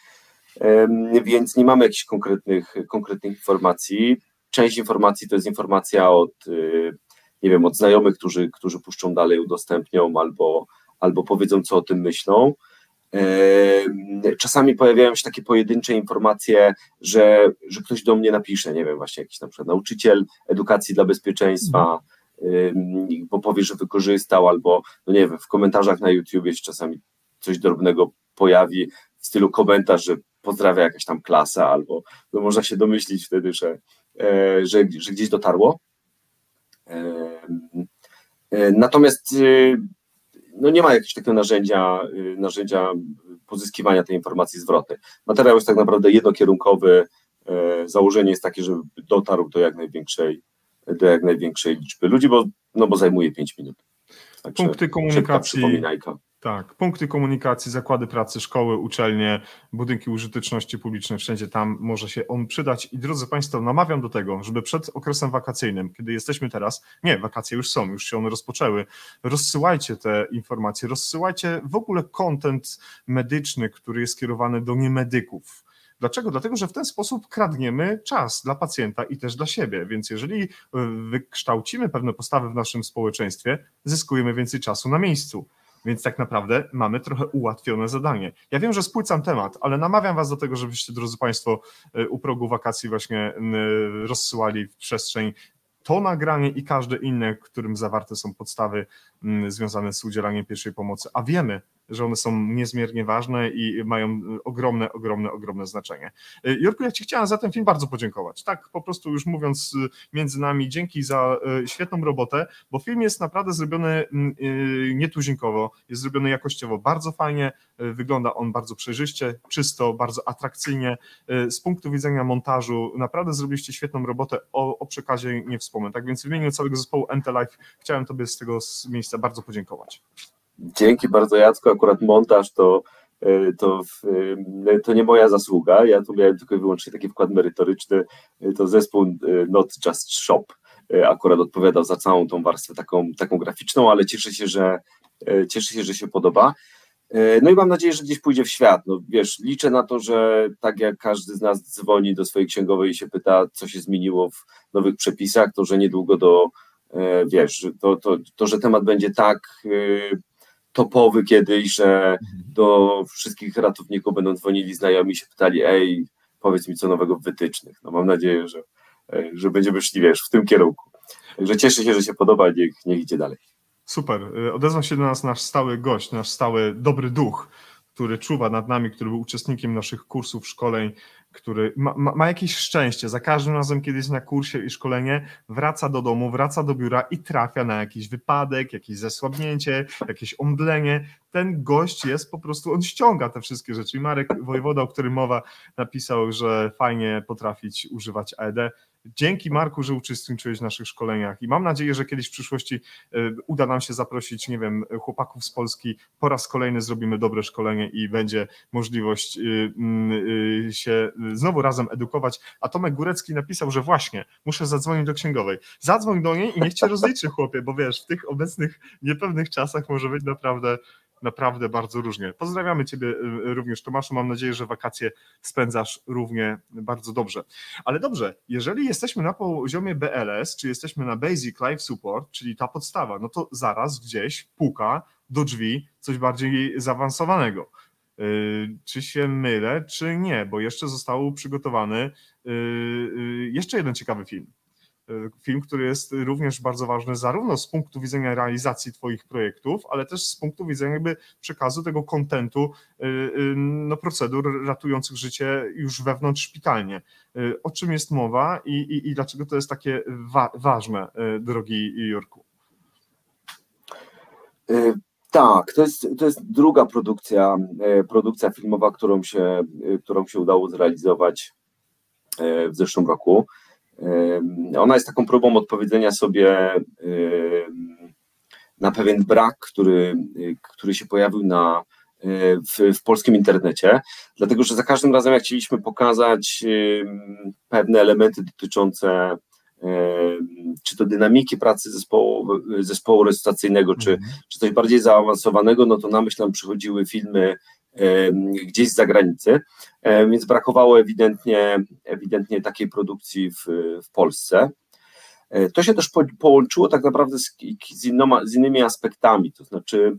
więc nie mamy jakichś konkretnych, konkretnych informacji. Część informacji to jest informacja od, y, nie wiem, od znajomych, którzy, którzy puszczą dalej, udostępnią albo, albo powiedzą, co o tym myślą. Czasami pojawiają się takie pojedyncze informacje, że, że ktoś do mnie napisze, nie wiem, właśnie jakiś na przykład nauczyciel edukacji dla bezpieczeństwa, bo powie, że wykorzystał, albo no nie wiem, w komentarzach na YouTubie się czasami coś drobnego pojawi w stylu komentarz, że pozdrawia jakaś tam klasa, albo no można się domyślić wtedy, że, e, że, że gdzieś dotarło. E, natomiast y, no nie ma jakiegoś takiego narzędzia, y, narzędzia pozyskiwania tej informacji zwrotnej. Materiał jest tak naprawdę jednokierunkowy. E, założenie jest takie, żeby dotarł do jak największej, do jak największej liczby ludzi, bo, no bo zajmuje 5 minut. Także Punkty komunikacji. Tak, punkty komunikacji, zakłady pracy, szkoły, uczelnie, budynki użyteczności publicznej, wszędzie tam może się on przydać. I drodzy Państwo, namawiam do tego, żeby przed okresem wakacyjnym, kiedy jesteśmy teraz, nie, wakacje już są, już się one rozpoczęły, rozsyłajcie te informacje, rozsyłajcie w ogóle kontent medyczny, który jest skierowany do niemedyków. Dlaczego? Dlatego, że w ten sposób kradniemy czas dla pacjenta i też dla siebie. Więc jeżeli wykształcimy pewne postawy w naszym społeczeństwie, zyskujemy więcej czasu na miejscu. Więc tak naprawdę mamy trochę ułatwione zadanie. Ja wiem, że spłycam temat, ale namawiam Was do tego, żebyście, drodzy Państwo, y, u progu wakacji właśnie y, rozsyłali w przestrzeń to nagranie i każde inne, w którym zawarte są podstawy mm, związane z udzielaniem pierwszej pomocy. A wiemy, że one są niezmiernie ważne i mają ogromne, ogromne, ogromne znaczenie. Y, Jurku, ja Ci chciałem za ten film bardzo podziękować. Tak, po prostu już mówiąc y, między nami, dzięki za y, świetną robotę, bo film jest naprawdę zrobiony mm, nietuzinkowo, jest zrobiony jakościowo bardzo fajnie, wygląda on bardzo przejrzyście, czysto, bardzo atrakcyjnie. Z punktu widzenia montażu naprawdę zrobiliście świetną robotę, o, o przekazie nie wspomnę. Tak więc w imieniu całego zespołu Life chciałem Tobie z tego miejsca bardzo podziękować. Dzięki bardzo Jacku, akurat montaż to, e, to, e, to nie moja zasługa, ja tu miałem tylko i wyłącznie taki wkład merytoryczny, e, to zespół Not Just Shop akurat odpowiadał za całą tą warstwę taką, taką graficzną, ale cieszę się, że cieszę się, że się podoba. No i mam nadzieję, że gdzieś pójdzie w świat. No wiesz, liczę na to, że tak jak każdy z nas dzwoni do swojej księgowej i się pyta, co się zmieniło w nowych przepisach, to że niedługo do, wiesz, to, to, to że temat będzie tak topowy kiedyś, że mhm. do wszystkich ratowników będą dzwonili znajomi i się pytali, ej, powiedz mi co nowego w wytycznych. No mam nadzieję, że, e, że będziemy szli, wiesz, w tym kierunku. Także cieszę się, że się podoba, niech, niech idzie dalej. Super. E, odezwał się do nas nasz stały gość, nasz stały dobry duch, który czuwa nad nami, który był uczestnikiem naszych kursów, szkoleń, który ma, ma, ma, jakieś szczęście. Za każdym razem, kiedy jest na kursie i szkolenie, wraca do domu, wraca do biura i trafia na jakiś wypadek, jakieś zesłabnięcie, jakieś omdlenie. Ten gość jest po prostu, on ściąga te wszystkie rzeczy. I Marek Wojewoda, o którym mowa, napisał, że fajnie potrafić używać AED. Dzięki Marku, że uczestniczyłeś w naszych szkoleniach i mam nadzieję, że kiedyś w przyszłości e, uda nam się zaprosić, nie wiem, chłopaków z Polski. Po raz kolejny zrobimy dobre szkolenie i będzie możliwość y, y, się znowu razem edukować. A Tomek Górecki napisał, że właśnie muszę zadzwonić do księgowej. Zadzwoń do niej i niech cię rozliczy, chłopie, bo wiesz, w tych obecnych niepewnych czasach może być naprawdę naprawdę bardzo różnie. Pozdrawiamy Ciebie y, również, Tomaszu. Mam nadzieję, że wakacje spędzasz równie bardzo dobrze. Ale dobrze, jeżeli jesteśmy na poziomie BLS, czy jesteśmy na Basic Life Support, czyli ta podstawa, no to zaraz gdzieś puka do drzwi coś bardziej zaawansowanego. Y, czy się mylę, czy nie, bo jeszcze został przygotowany y, jeszcze jeden ciekawy film. Film, który jest również bardzo ważny zarówno z punktu widzenia realizacji Twoich projektów, ale też z punktu widzenia jakby przekazu tego kontentu, no, procedur ratujących życie już wewnątrz szpitalnie. O czym jest mowa i, i, i dlaczego to jest takie wa ważne, drogi Jurku? Tak, to jest, to jest druga produkcja, e, produkcja filmowa, którą się, e, którą się udało zrealizować e, w zeszłym roku. Ona jest taką próbą odpowiedzenia sobie na pewien brak, który, który się pojawił na, w, w polskim internecie, dlatego że za każdym razem, jak chcieliśmy pokazać pewne elementy dotyczące czy to dynamiki pracy zespołu, zespołu rejestracyjnego, czy, mhm. czy coś bardziej zaawansowanego, no to na myśl nam przychodziły filmy gdzieś z zagranicy, więc brakowało ewidentnie, ewidentnie takiej produkcji w, w Polsce. E, to się też po, połączyło tak naprawdę z, z, innoma, z innymi aspektami, to znaczy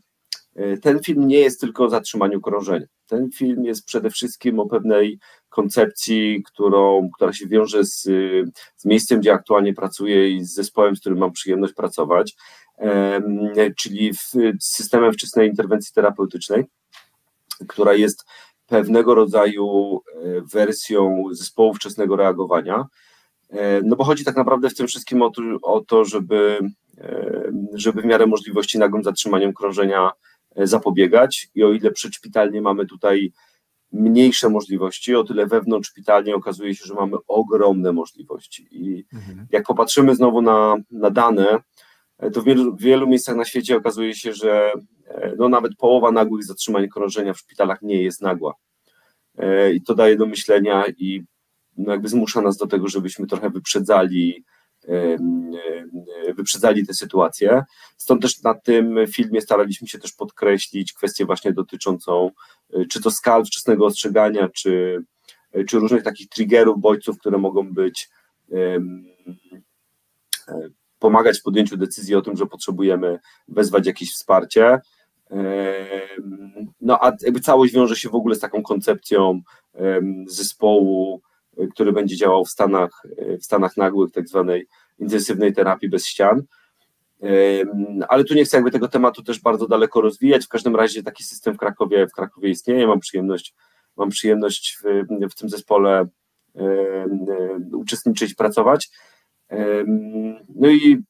e, ten film nie jest tylko o zatrzymaniu krążenia. Ten film jest przede wszystkim o pewnej koncepcji, którą, która się wiąże z, z miejscem, gdzie aktualnie pracuję i z zespołem, z którym mam przyjemność pracować, czyli w systemem wczesnej interwencji terapeutycznej, która jest pewnego rodzaju e, wersją zespołu wczesnego reagowania. E, no bo chodzi tak naprawdę w tym wszystkim o to, o to żeby, e, żeby w miarę możliwości nagłym zatrzymaniem krążenia zapobiegać i o ile przedszpitalnie mamy tutaj mniejsze możliwości, o tyle wewnątrz szpitalnie okazuje się, że mamy ogromne możliwości. I mhm. jak popatrzymy znowu na, na dane, to w wielu, w wielu miejscach na świecie okazuje się, że e, no nawet połowa nagłych zatrzymań krążenia w szpitalach nie jest nagła. E, I to daje do myślenia i no jakby zmusza nas do tego, żebyśmy trochę wyprzedzali wyprzedzali tę sytuację. Stąd też na tym filmie staraliśmy się też podkreślić kwestię właśnie dotyczącą czy to skal wczesnego ostrzegania, czy, czy różnych takich triggerów, bodźców, które mogą być e, pomagać w podjęciu decyzji o tym, że potrzebujemy wezwać jakieś wsparcie. No a jakby całość wiąże się w ogóle z taką koncepcją zespołu, który będzie działał w Stanach, w Stanach nagłych, tak zwanej intensywnej terapii bez ścian. Ale tu nie chcę jakby tego tematu też bardzo daleko rozwijać. W każdym razie taki system w Krakowie, w Krakowie istnieje. Mam przyjemność, mam przyjemność w, w tym zespole uczestniczyć, pracować. No i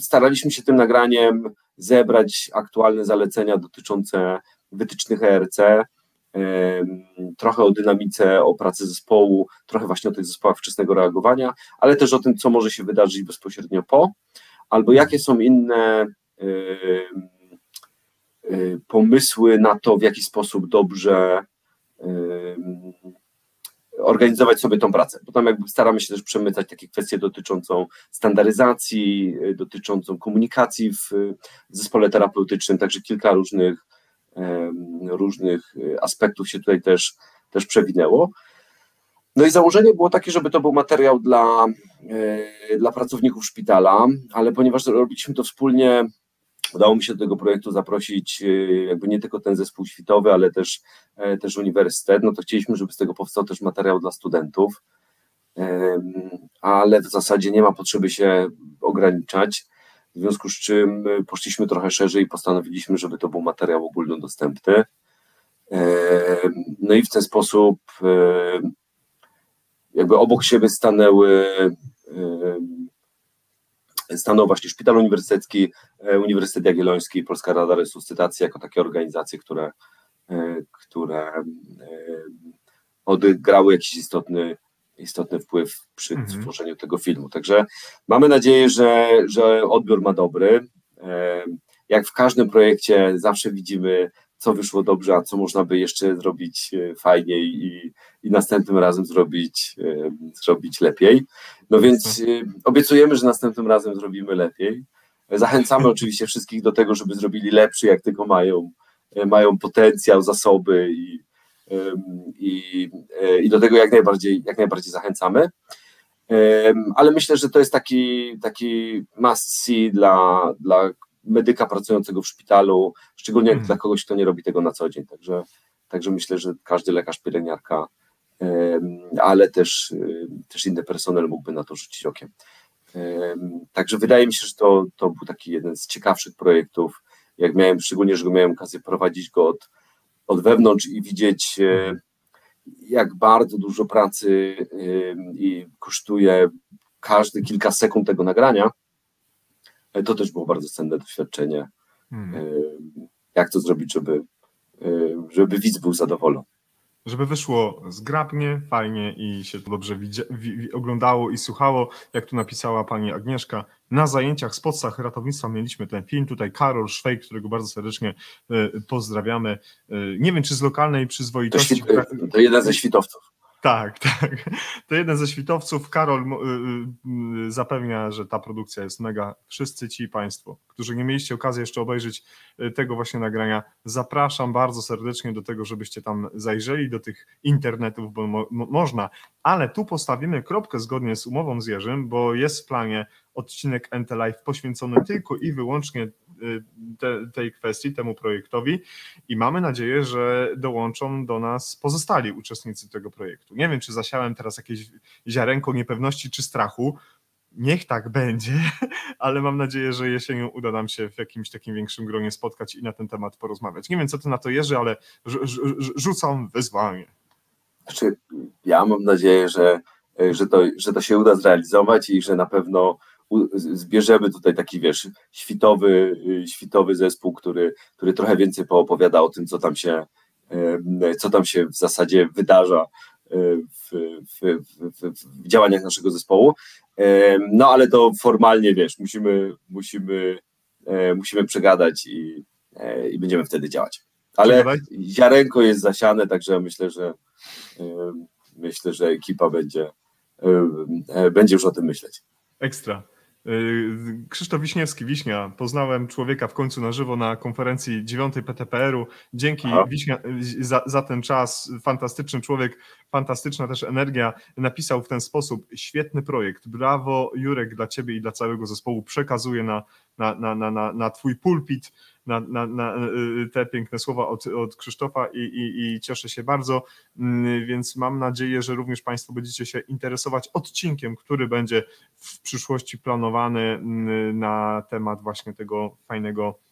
staraliśmy się tym nagraniem zebrać aktualne zalecenia dotyczące wytycznych ERC, trochę o dynamice, o pracy zespołu, trochę właśnie o tych zespołach wczesnego reagowania, ale też o tym, co może się wydarzyć bezpośrednio po, albo jakie są inne pomysły na to, w jaki sposób dobrze organizować sobie tą pracę, bo tam jakby staramy się też przemycać takie kwestie dotyczącą standaryzacji, dotyczącą komunikacji w zespole terapeutycznym, także kilka różnych różnych y, aspektów się tutaj też, też przewinęło. No i założenie było takie, żeby to był materiał dla, y, dla pracowników szpitala, ale ponieważ robiliśmy to wspólnie, udało mi się do tego projektu zaprosić y, jakby nie tylko ten zespół świtowy, ale też, e, też uniwersytet, no to chcieliśmy, żeby z tego powstał też materiał dla studentów, ale w zasadzie nie ma potrzeby się ograniczać. W związku z czym y, poszliśmy trochę szerzej i postanowiliśmy, żeby to był materiał ogólnodostępny. No i w ten sposób jakby obok siebie stanęły stanął właśnie Szpital Uniwersytecki, e, Uniwersytet Jagielloński Polska Rada Resuscytacji jako takie organizacje, które, e, które odegrały jakiś istotny istotny wpływ przy mhm. tworzeniu tego filmu. Także mamy nadzieję, że, że odbiór ma dobry. Jak w każdym projekcie zawsze widzimy, co wyszło dobrze, a co można by jeszcze zrobić e, fajniej i, i następnym razem zrobić, zrobić lepiej. No więc e, obiecujemy, że następnym razem zrobimy lepiej. Zachęcamy oczywiście wszystkich do tego, żeby zrobili lepszy, jak tylko mają, e, mają potencjał, zasoby i, i, e, i do tego jak najbardziej, jak najbardziej zachęcamy. Ale myślę, że to jest taki, taki must see dla, dla medyka pracującego w szpitalu, szczególnie hmm. dla kogoś, kto nie robi tego na co dzień. Także, także myślę, że każdy lekarz, pielęgniarka, ale też, też inny personel mógłby na to rzucić okiem. Także wydaje mi się, że to, to był taki jeden z ciekawszych projektów, jak miałem, szczególnie, że miałem okazję prowadzić go od, od wewnątrz i widzieć, e, jak bardzo dużo pracy i kosztuje każdy kilka sekund tego nagrania. E, to też było bardzo cenne doświadczenie. Hmm. Jak to zrobić, żeby, żeby widz był zadowolony żeby wyszło zgrabnie, fajnie i się to dobrze oglądało i słuchało, jak tu napisała pani Agnieszka. Na zajęciach z podstach ratownictwa mieliśmy ten film, tutaj Karol Szwejk, którego bardzo serdecznie pozdrawiamy. Nie wiem, czy z lokalnej przyzwoitości. To, świt, to jeden ze świtowców. Tak, tak. To jeden ze świtowców. Karol y, y, zapewnia, że ta produkcja jest mega. Wszyscy ci Państwo, którzy nie mieliście okazji jeszcze obejrzeć y, tego właśnie nagrania, zapraszam bardzo serdecznie do tego, żebyście tam zajrzeli do tych internetów, bo mo można, ale tu postawimy kropkę zgodnie z umową z Jerzym, bo jest w planie odcinek NT Live poświęcony tylko i wyłącznie Y, te, tej kwestii, temu projektowi i mamy nadzieję, że dołączą do nas pozostali uczestnicy tego projektu. Nie wiem, czy zasiałem teraz jakieś ziarenko niepewności czy strachu, niech tak będzie, ale mam nadzieję, że jesienią uda nam się w jakimś takim większym gronie spotkać i na ten temat porozmawiać. Nie wiem, co ty na to Jerzy, ale rzucam wyzwanie. Znaczy, ja mam nadzieję, że, że, to, że to się uda zrealizować i że na pewno zbierzemy tutaj taki, wiesz, świtowy, y, świtowy zespół, który, który trochę więcej poopowiada o tym, co tam się, co tam się w zasadzie wydarza y, w, w, w, w działaniach naszego zespołu. No ale to formalnie, wiesz, musimy, musimy, musimy przegadać i, i będziemy wtedy działać. Ale ziarenko jest zasiane, także myślę, że myślę, że ekipa będzie, będzie już o tym myśleć. Ekstra. Yy, Krzysztof Wiśniewski, Wiśnia. Poznałem człowieka w końcu na żywo na konferencji 9 PTPR-u. Dzięki Wiśnia, za, za, ten czas. Fantastyczny człowiek, fantastyczna też energia. Napisał w ten sposób świetny projekt. Brawo, Jurek, dla ciebie i dla całego zespołu. Przekazuję na, na, na, na, na twój pulpit na, na, na y, te piękne słowa od, od Krzysztofa i, i, i cieszę się bardzo, mm, więc mam nadzieję, że również Państwo będziecie się interesować odcinkiem, który będzie w przyszłości planowany mm, na temat właśnie tego fajnego Y,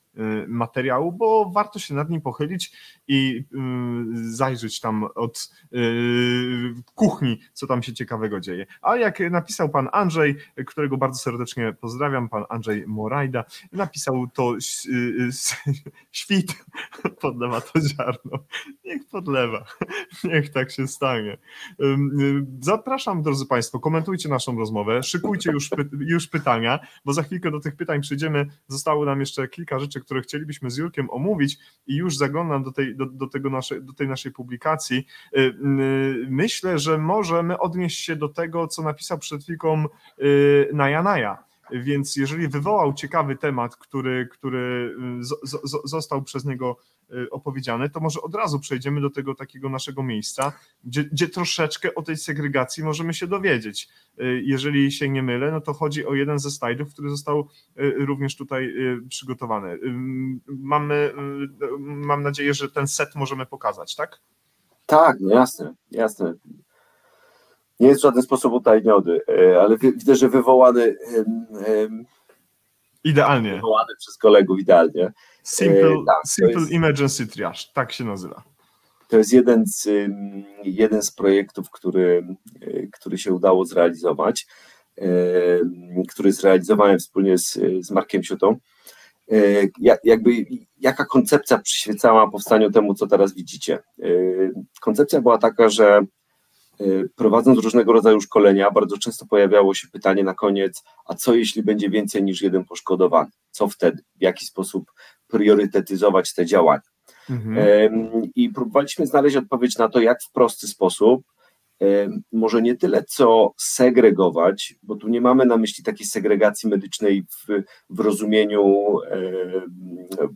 materiału, bo warto się nad nim pochylić i y, zajrzeć tam od y, kuchni, co tam się ciekawego dzieje. A jak napisał pan Andrzej, którego bardzo serdecznie pozdrawiam, pan Andrzej Morajda, napisał to świt, podlewa to ziarno. Niech podlewa, niech tak się stanie. Zapraszam, drodzy Państwo, komentujcie naszą rozmowę, szykujcie już, już pytania, bo za chwilkę do tych pytań przyjdziemy. Zostało nam jeszcze kilka rzeczy, które chcielibyśmy z Jurkiem omówić i już zaglądam do tej, do, do tego naszej, do tej naszej publikacji. Y, y, myślę, że możemy odnieść się do tego, co napisał przed chwilką y, Naja Naja. Więc jeżeli wywołał ciekawy temat, który, który z, z, został przez niego opowiedziane, to może od razu przejdziemy do tego takiego naszego miejsca, gdzie, gdzie troszeczkę o tej segregacji możemy się dowiedzieć. Y, jeżeli się nie mylę, no to chodzi o jeden ze slajdów, który został y, również tutaj przygotowany. Mamy, mam nadzieję, że ten set możemy pokazać, tak? Tak, no jasne, jasne. Nie jest w żaden sposób utajniony, ale widzę, że wywołany. Idealnie. Wywołany przez kolegów idealnie. Simple, e, tak, Simple jest, Emergency Triage, tak się nazywa. To jest jeden z, jeden z projektów, który, e, który się udało zrealizować, e, który zrealizowałem wspólnie z, z Markiem Siutą. Jakby, jaka koncepcja przyświecała powstaniu temu, co teraz widzicie? Koncepcja była taka, że prowadząc różnego rodzaju szkolenia, bardzo często pojawiało się pytanie na koniec, a co jeśli będzie więcej niż jeden poszkodowany? Co wtedy? W jaki sposób priorytetyzować te działania. Mhm. I próbowaliśmy znaleźć odpowiedź na to, jak w prosty sposób, może nie tyle co segregować, bo tu nie mamy na myśli takiej segregacji medycznej w, w rozumieniu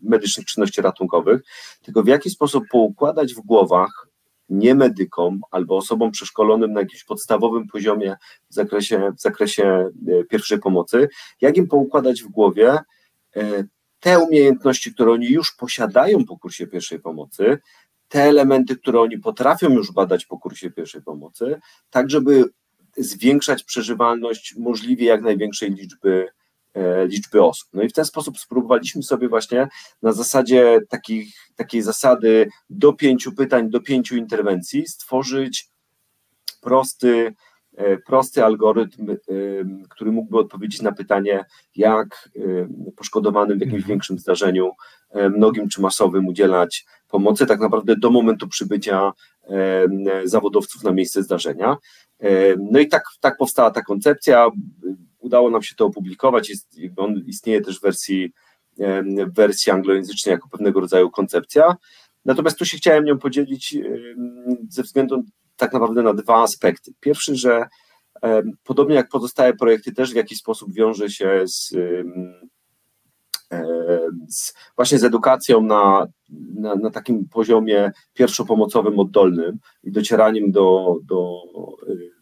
medycznych czynności ratunkowych, tylko w jaki sposób poukładać w głowach nie medykom albo osobom przeszkolonym na jakimś podstawowym poziomie w zakresie, w zakresie e, pierwszej pomocy, jak im poukładać w głowie e, te umiejętności, które oni już posiadają po kursie pierwszej pomocy, te elementy, które oni potrafią już badać po kursie pierwszej pomocy, tak żeby zwiększać przeżywalność możliwie jak największej liczby, liczby osób. No i w ten sposób spróbowaliśmy sobie właśnie na zasadzie takich, takiej zasady do pięciu pytań, do pięciu interwencji stworzyć prosty, E, prosty algorytm, e, który mógłby odpowiedzieć na pytanie, jak e, poszkodowanym w jakimś mhm. większym zdarzeniu, mnogim czy masowym, udzielać pomocy, tak naprawdę do momentu przybycia zawodowców na miejsce zdarzenia. No i tak, tak powstała ta koncepcja. Udało nam się to opublikować. Jest, on istnieje też w wersji, w wersji anglojęzycznej jako pewnego rodzaju koncepcja. Natomiast tu się chciałem nią podzielić ze względu tak naprawdę na dwa aspekty. Pierwszy, że podobnie jak pozostałe projekty, też w jakiś sposób wiąże się z, z właśnie z edukacją na, na, na, takim poziomie pierwszopomocowym, oddolnym i docieraniem do, do,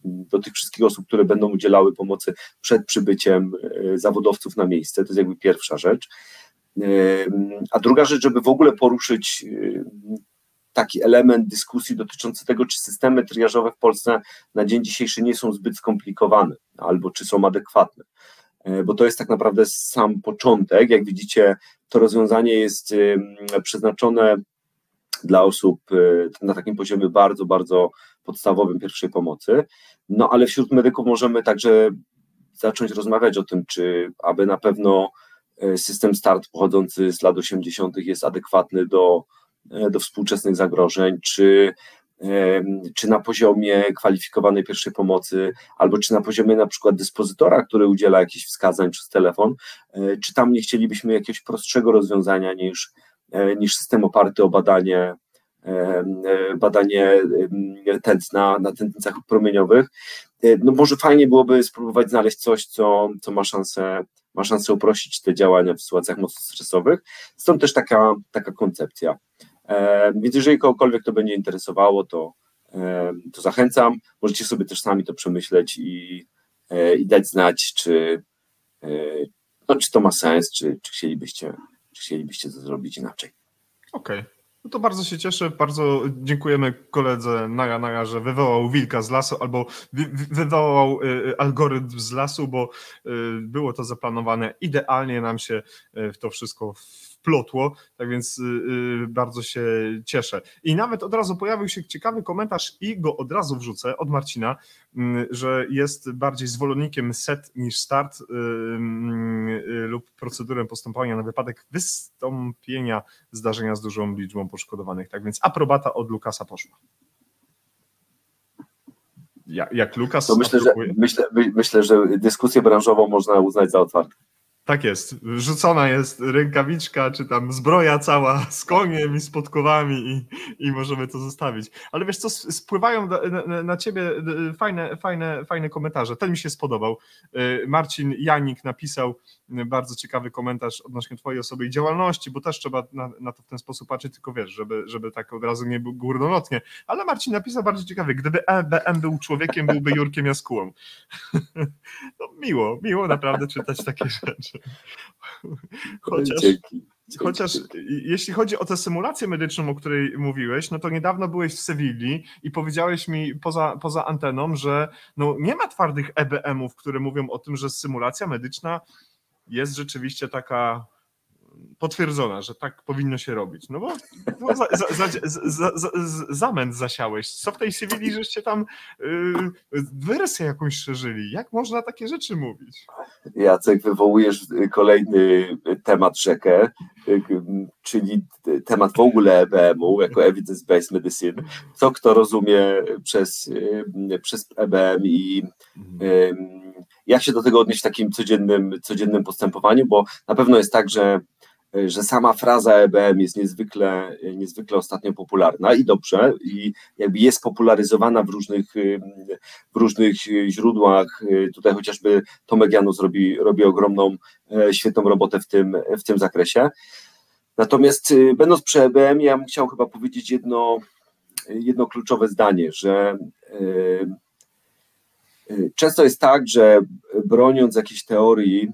do tych wszystkich osób, które będą udzielały pomocy przed przybyciem e, zawodowców na miejsce. To jest jakby pierwsza rzecz. A druga rzecz, żeby w ogóle poruszyć taki element dyskusji dotyczący tego, czy systemy triażowe w Polsce na dzień dzisiejszy nie są zbyt skomplikowane, albo czy są adekwatne. E, bo to jest tak naprawdę sam początek. Jak widzicie, to rozwiązanie jest przeznaczone dla osób e, na takim poziomie bardzo, bardzo podstawowym pierwszej pomocy. No ale wśród medyków możemy także zacząć rozmawiać o tym, czy aby na pewno e, system START pochodzący z lat 80. jest adekwatny do do współczesnych zagrożeń, czy, czy na poziomie kwalifikowanej pierwszej pomocy, albo czy na poziomie na przykład dyspozytora, który udziela jakichś wskazań przez telefon, e, czy tam nie chcielibyśmy jakiegoś prostszego rozwiązania niż, e, niż system oparty o badanie badanie tętna na tętnicach promieniowych. No może fajnie byłoby spróbować znaleźć coś, co, co ma szansę ma szansę uprościć te działania w sytuacjach mocno stresowych. Stąd też taka, taka koncepcja. E, więc jeżeli kogokolwiek to będzie interesowało, to, e, to zachęcam. Możecie sobie też sami to przemyśleć i, e, i dać znać, czy, no, czy to ma sens, czy, czy, chcielibyście, czy chcielibyście to zrobić inaczej. Okej. Okay. No to bardzo się cieszę, bardzo dziękujemy koledze Naja Naja, że wywołał wilka z lasu albo wywołał algorytm z lasu, bo było to zaplanowane idealnie, nam się w to wszystko plotło, tak więc yy, bardzo się cieszę. I nawet od razu pojawił się ciekawy komentarz i go od razu wrzucę od Marcina, yy, że jest bardziej zwolennikiem set niż start yy, lub procedurę postępowania na wypadek wystąpienia zdarzenia z dużą liczbą poszkodowanych. Tak więc aprobata od Lukasa poszła. Ja, jak Lukas. To myślę, że, myślę, myślę, że dyskusję branżową można uznać za otwartą. Tak jest. Wrzucona jest rękawiczka, czy tam zbroja cała z koniem i z podkowami i, i możemy to zostawić. Ale wiesz co, spływają na, na, ciebie fajne, fajne, fajne komentarze. Ten mi się spodobał. Y, Marcin Janik napisał bardzo ciekawy komentarz odnośnie twojej osoby i działalności, bo też trzeba na, na to w ten sposób patrzeć, tylko wiesz, żeby, żeby tak od razu nie było górnolotnie. Ale Marcin napisał bardzo ciekawy, gdyby EBM był człowiekiem, byłby Jurkiem Jaskułą. No miło, miło naprawdę czytać takie rzeczy. Chociaż, Dzięki. Chociaż jeśli chodzi o tę symulację medyczną, o której mówiłeś, no to niedawno byłeś w Sewilli i powiedziałeś mi poza, poza anteną, że no nie ma twardych EBM-ów, które mówią o tym, że symulacja medyczna jest rzeczywiście taka potwierdzona, że tak powinno się robić. No bo no, za, za, za, zamęt zasiałeś. Co w tej Sewilli, żeście tam yy, wersję jakąś szerzyli? Jak można takie rzeczy mówić? Jacek, wywołujesz kolejny temat rzekę, czyli temat w ogóle EBM-u, jako Evidence-Based Medicine. Co kto rozumie przez, przez EBM i mhm. jak się do tego odnieść w takim codziennym, codziennym postępowaniu, bo na pewno jest tak, że że sama fraza EBM jest niezwykle, niezwykle ostatnio popularna i dobrze, i jakby jest popularyzowana w różnych, w różnych źródłach. Tutaj chociażby Tomek Janus robi, robi ogromną, e, świetną robotę w tym, w tym zakresie. Natomiast y, będąc przy EBM, ja bym chciał chyba powiedzieć jedno, jedno kluczowe zdanie, że e, często jest tak, że broniąc jakiejś teorii,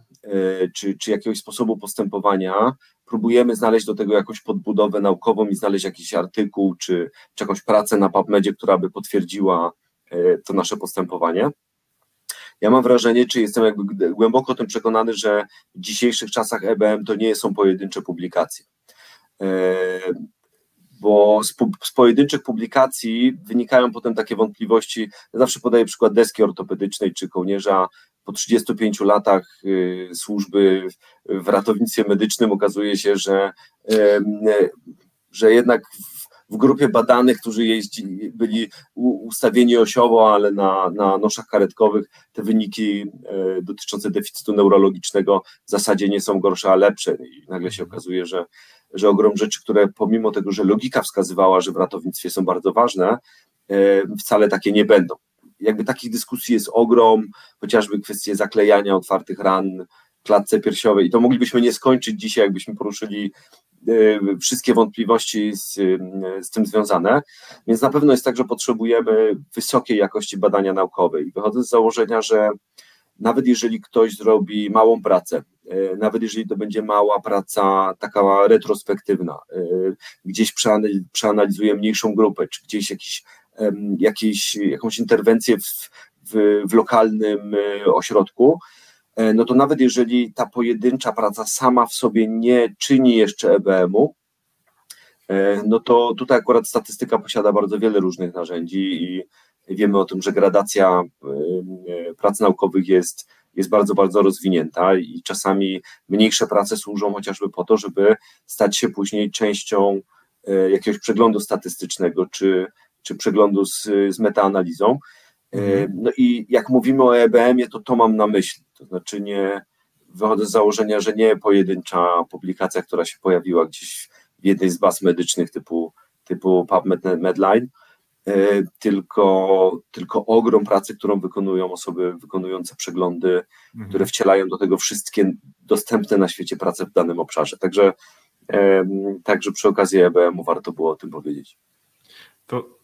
czy, czy jakiegoś sposobu postępowania, próbujemy znaleźć do tego jakąś podbudowę naukową i znaleźć jakiś artykuł, czy, czy jakąś pracę na PubMedzie, która by potwierdziła e, to nasze postępowanie. ja mam wrażenie, czy jestem jakby głęboko o tym przekonany, że w dzisiejszych czasach EBM to nie są pojedyncze publikacje. Bo z, z pojedynczych publikacji wynikają potem takie wątpliwości. Ja zawsze podaję przykład deski ortopedycznej czy kołnierza po 35 latach y, służby w ratownictwie medycznym okazuje się, że, że jednak w grupie badanych, którzy byli ustawieni osiowo, ale na, na noszach karetkowych, te wyniki dotyczące deficytu neurologicznego w zasadzie nie są gorsze, a lepsze. I nagle się okazuje, że, że ogrom rzeczy, które pomimo tego, że logika wskazywała, że w ratownictwie są bardzo ważne, wcale takie nie będą jakby takich dyskusji jest ogrom, chociażby kwestie zaklejania otwartych ran, klatce piersiowej. I to moglibyśmy nie skończyć dzisiaj, jakbyśmy poruszyli e, wszystkie wątpliwości z, z tym związane, więc na pewno jest tak, że potrzebujemy wysokiej jakości badania naukowe i wychodzę z założenia, że nawet jeżeli ktoś zrobi małą pracę, e, nawet jeżeli to będzie mała praca taka retrospektywna, e, gdzieś przeanalizuje mniejszą grupę, czy gdzieś jakiś jakieś, jakąś interwencję w, w, w lokalnym e, ośrodku, e, no to nawet jeżeli ta pojedyncza praca sama w sobie nie czyni jeszcze EBM-u, e, no to tutaj akurat statystyka posiada bardzo wiele różnych narzędzi i wiemy o tym, że gradacja prac naukowych jest, jest bardzo, bardzo rozwinięta i czasami mniejsze prace służą chociażby po to, żeby stać się później częścią jakiegoś przeglądu statystycznego czy, czy przeglądu z, z metaanalizą. E, mhm. No i jak mówimy o EBM-ie, to to mam na myśli. To znaczy nie wychodzę z założenia, że nie pojedyncza publikacja, która się pojawiła gdzieś w jednej z baz medycznych typu, typu PubMed Medline, e, tylko, tylko ogrom pracy, którą wykonują osoby wykonujące przeglądy, mhm. które wcielają do tego wszystkie dostępne na świecie prace w danym obszarze. Także, także przy okazji EBM-u warto było o tym powiedzieć to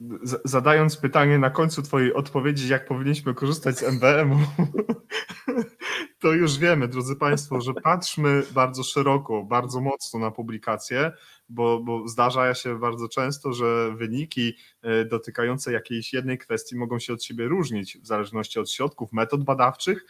zadając pytanie na końcu Twojej odpowiedzi, jak powinniśmy korzystać z MBM-u, to już wiemy, drodzy Państwo, że patrzmy bardzo szeroko, bardzo mocno na publikacje, bo, bo zdarza się bardzo często, że wyniki e, dotykające jakiejś jednej kwestii mogą się od siebie różnić w zależności od środków, metod badawczych,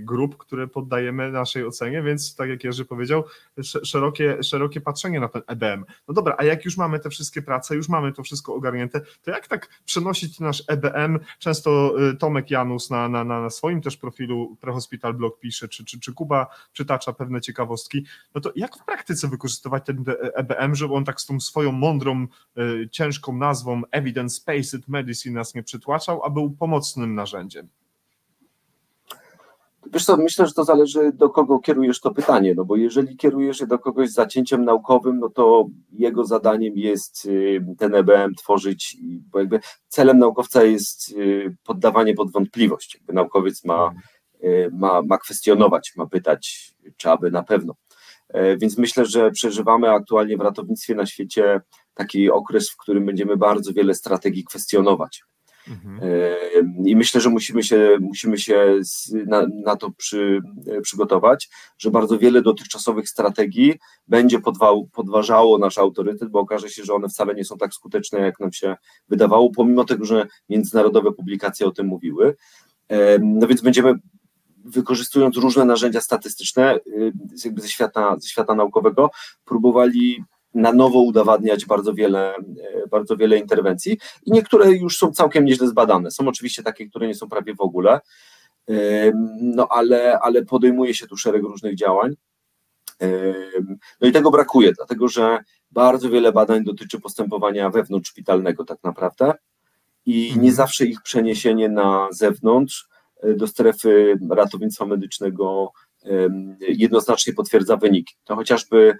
grup, które poddajemy naszej ocenie, więc tak jak Jerzy powiedział, szerokie, szerokie patrzenie na ten EBM. No dobra, a jak już mamy te wszystkie prace, już mamy to wszystko ogarnięte, to jak tak przenosić nasz EBM? Często e, Tomek Janus na, na, na swoim też profilu Prehospital Blog pisze, czy, czy, czy Kuba przytacza pewne ciekawostki, no to jak w praktyce wykorzystywać ten EBM, żeby on tak z tą swoją mądrą, e, ciężką nazwą Evidence-Based Medicine nas nie przytłaczał, a był pomocnym narzędziem? Wiesz co, myślę, że to zależy do kogo kierujesz to pytanie, no bo jeżeli kierujesz je do kogoś z zacięciem naukowym, no to jego zadaniem jest y, ten EBM tworzyć, bo jakby celem naukowca jest y, poddawanie pod wątpliwość. Jakby naukowiec ma, y, ma, ma kwestionować, ma pytać, czy aby na pewno. E, więc myślę, że przeżywamy aktualnie w ratownictwie na świecie taki okres, w którym będziemy bardzo wiele strategii kwestionować. Mhm. E, I myślę, że musimy się, musimy się na, na to przy, e, przygotować, że bardzo wiele dotychczasowych strategii będzie podważało nasz autorytet, bo okaże się, że one wcale nie są tak skuteczne, jak nam się wydawało, pomimo tego, że międzynarodowe publikacje o tym mówiły. No więc będziemy wykorzystując różne narzędzia statystyczne jakby ze świata, ze świata naukowego, próbowali na nowo udowadniać bardzo wiele, y, bardzo wiele interwencji i niektóre już są całkiem nieźle zbadane. Są oczywiście takie, które nie są prawie w ogóle, no ale, ale podejmuje się tu szereg różnych działań. No i tego brakuje, dlatego że bardzo wiele badań dotyczy postępowania wewnątrzszpitalnego tak naprawdę i nie mhm. zawsze ich przeniesienie na zewnątrz do strefy ratownictwa medycznego jednoznacznie potwierdza wyniki. To chociażby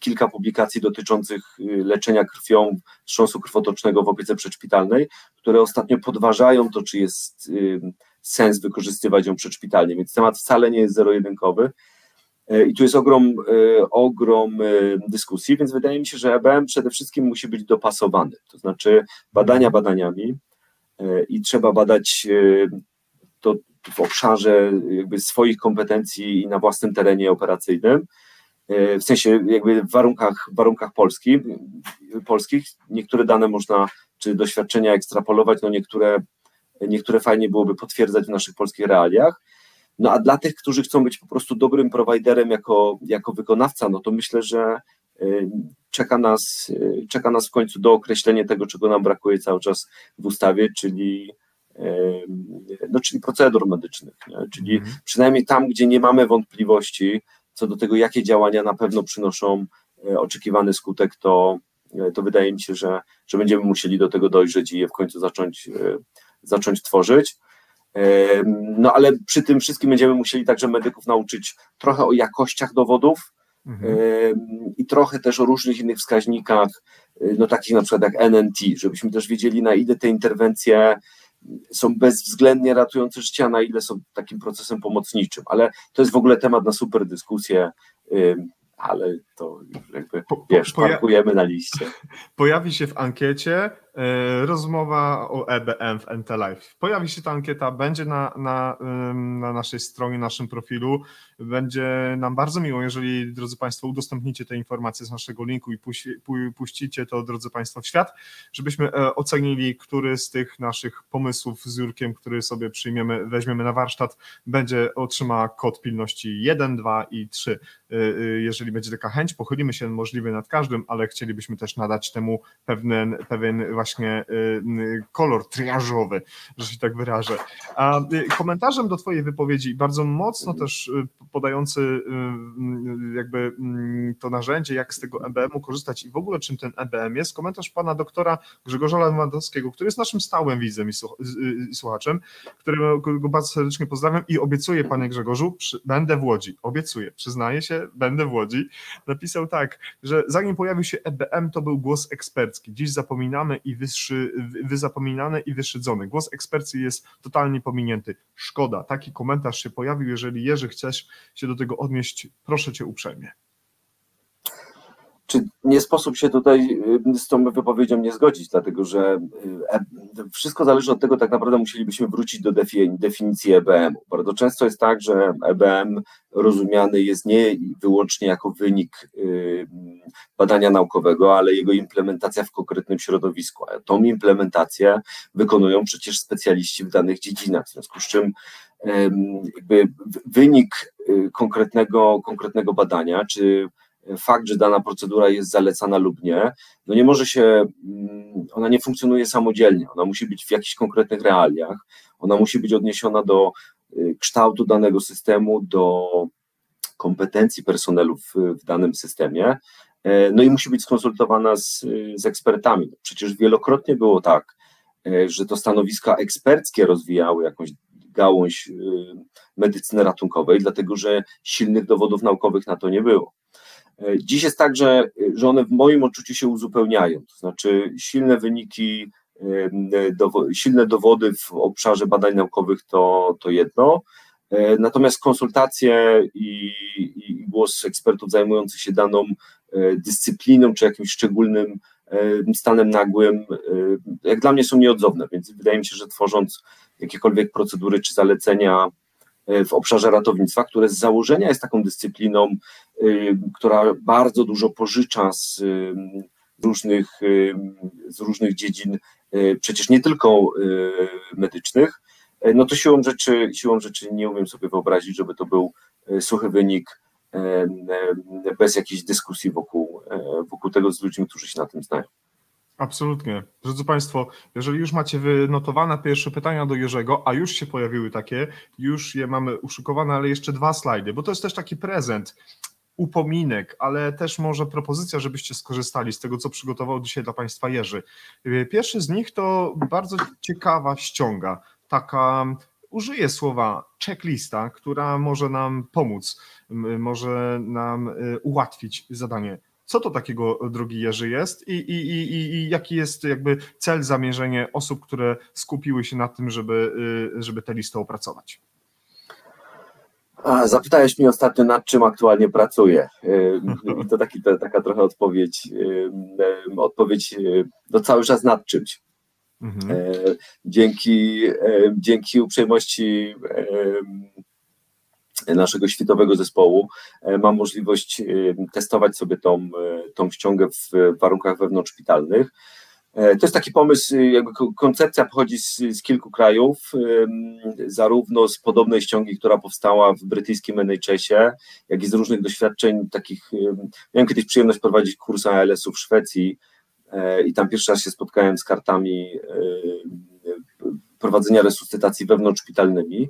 kilka publikacji dotyczących y, leczenia krwią wstrząsu krwotocznego w opiece przedszpitalnej, które ostatnio podważają to, czy jest sens wykorzystywać ją przedszpitalnie, więc temat wcale nie jest zero-jedynkowy. E, I tu jest ogrom, e, ogrom e, dyskusji, więc wydaje mi się, że EBM przede wszystkim musi być dopasowany. To znaczy badania badaniami i trzeba badać to w obszarze jakby swoich kompetencji i na własnym terenie operacyjnym, w sensie jakby w warunkach, warunkach polskich, polskich. Niektóre dane można, czy doświadczenia ekstrapolować, no niektóre niektóre fajnie byłoby potwierdzać w naszych polskich realiach. No a dla tych, którzy chcą być po prostu dobrym prowajderem jako, jako wykonawca, no to myślę, że czeka nas, czeka nas w końcu do określenia tego, czego nam brakuje cały czas w ustawie, czyli no, czyli procedur medycznych, nie? czyli mhm. przynajmniej tam, gdzie nie mamy wątpliwości co do tego, jakie działania na pewno przynoszą e, oczekiwany skutek, to, e, to wydaje mi się, że, że będziemy musieli do tego dojrzeć i je w końcu zacząć, e, zacząć tworzyć. No ale przy tym wszystkim będziemy musieli także medyków nauczyć trochę o jakościach dowodów, Mhm. i trochę też o różnych innych wskaźnikach, no takich na przykład jak NNT, żebyśmy też wiedzieli, na ile te interwencje są bezwzględnie ratujące życia, na ile są takim procesem pomocniczym. Ale to jest w ogóle temat na super dyskusję ale to jakby, wiesz, parkujemy na liście. Pojawi się w ankiecie rozmowa o EBM w NT Live. Pojawi się ta ankieta, będzie na, na, na naszej stronie, naszym profilu. Będzie nam bardzo miło, jeżeli, drodzy Państwo, udostępnicie te informacje z naszego linku i puścicie to, drodzy Państwo, w świat, żebyśmy e, ocenili, który z tych naszych pomysłów z Jurkiem, który sobie przyjmiemy, weźmiemy na warsztat, będzie otrzyma kod pilności 1, 2 i 3. E, jeżeli będzie taka chęć, pochylimy się możliwie nad każdym, ale chcielibyśmy też nadać temu pewien, pewien właśnie y, kolor triażowy, że się tak wyrażę. A y, komentarzem do Twojej wypowiedzi, bardzo mocno też y, podający jakby mm, to narzędzie, jak z tego EBM-u korzystać i w ogóle czym ten EBM jest, komentarz pana doktora Grzegorza Lewandowskiego, który jest naszym stałym widzem i słuchaczem, którego go bardzo serdecznie pozdrawiam i obiecuję, panie Grzegorzu, będę w Łodzi. Obiecuję, przyznaję się, będę w Łodzi napisał tak, że zanim pojawił się EBM, to był głos ekspercki. Dziś zapominamy i wyszy, wyzapominany i wyszydzony. Głos ekspercki jest totalnie pominięty. Szkoda, taki komentarz się pojawił. Jeżeli Jerzy chcesz się do tego odnieść, proszę cię uprzejmie czy nie sposób się tutaj y, z tą wypowiedzią nie zgodzić, dlatego że y, e, wszystko zależy od tego, tak naprawdę musielibyśmy wrócić do definicji EBM. Bardzo często jest tak, że EBM rozumiany jest nie wyłącznie jako wynik y, badania naukowego, ale jego implementacja w konkretnym środowisku. A tą implementację wykonują przecież specjaliści w danych dziedzinach, w związku z czym jakby wynik konkretnego, konkretnego badania, czy fakt, że dana procedura jest zalecana lub nie, no nie może się, mm, ona nie funkcjonuje samodzielnie, ona musi być w jakichś konkretnych realiach, ona musi być odniesiona do y, kształtu danego systemu, do kompetencji personelu w, w danym systemie, e, no i musi być skonsultowana z, z ekspertami. Przecież wielokrotnie było tak, e, że to stanowiska eksperckie rozwijały jakąś gałąź y, medycyny ratunkowej, dlatego że silnych dowodów naukowych na to nie było. E, dziś jest tak, że, że one w moim odczuciu się uzupełniają, to znaczy silne wyniki, silne dowody w obszarze badań naukowych to, to jedno, e, natomiast konsultacje i, i głos ekspertów zajmujących się daną e, dyscypliną czy jakimś szczególnym stanem nagłym, jak dla mnie są nieodzowne, więc wydaje mi się, że tworząc jakiekolwiek procedury czy zalecenia w obszarze ratownictwa, które z założenia jest taką dyscypliną, y, która bardzo dużo pożycza z, y, różnych, z różnych dziedzin, przecież nie tylko medycznych, no to siłą rzeczy, siłą rzeczy nie umiem sobie wyobrazić, żeby to był suchy wynik bez jakiejś dyskusji wokół, wokół tego z ludźmi, którzy się na tym znają. Absolutnie. Drodzy Państwo, jeżeli już macie wynotowane pierwsze pytania do Jerzego, a już się pojawiły takie, już je mamy uszykowane, ale jeszcze dwa slajdy, bo to jest też taki prezent, upominek, ale też może propozycja, żebyście skorzystali z tego, co przygotował dzisiaj dla Państwa Jerzy. Pierwszy z nich to bardzo ciekawa ściąga, taka użyję słowa checklista, która może nam pomóc, może nam y, ułatwić zadanie co to takiego, drogi Jerzy, jest i, i, i, i jaki jest jakby cel, zamierzenie osób, które skupiły się na tym, żeby, y, żeby tę listę opracować? Zapytałeś mnie ostatnio, nad czym aktualnie pracuję. Y, I to, taki, to taka trochę odpowiedź, y, odpowiedź no cały czas nad czymś. Mhm. E, dzięki, dzięki uprzejmości naszego światowego zespołu e, mam możliwość e, testować sobie tą, e, tą ściągę w warunkach wewnątrzszpitalnych. To jest taki pomysł, jakby koncepcja pochodzi z, z, kilku krajów, zarówno z podobnej ściągi, która powstała w brytyjskim NHS-ie, jak i z różnych doświadczeń takich. Miałem kiedyś przyjemność prowadzić kurs ALS-u w Szwecji i tam pierwszy raz się spotkałem z kartami prowadzenia resuscytacji wewnątrzszpitalnymi.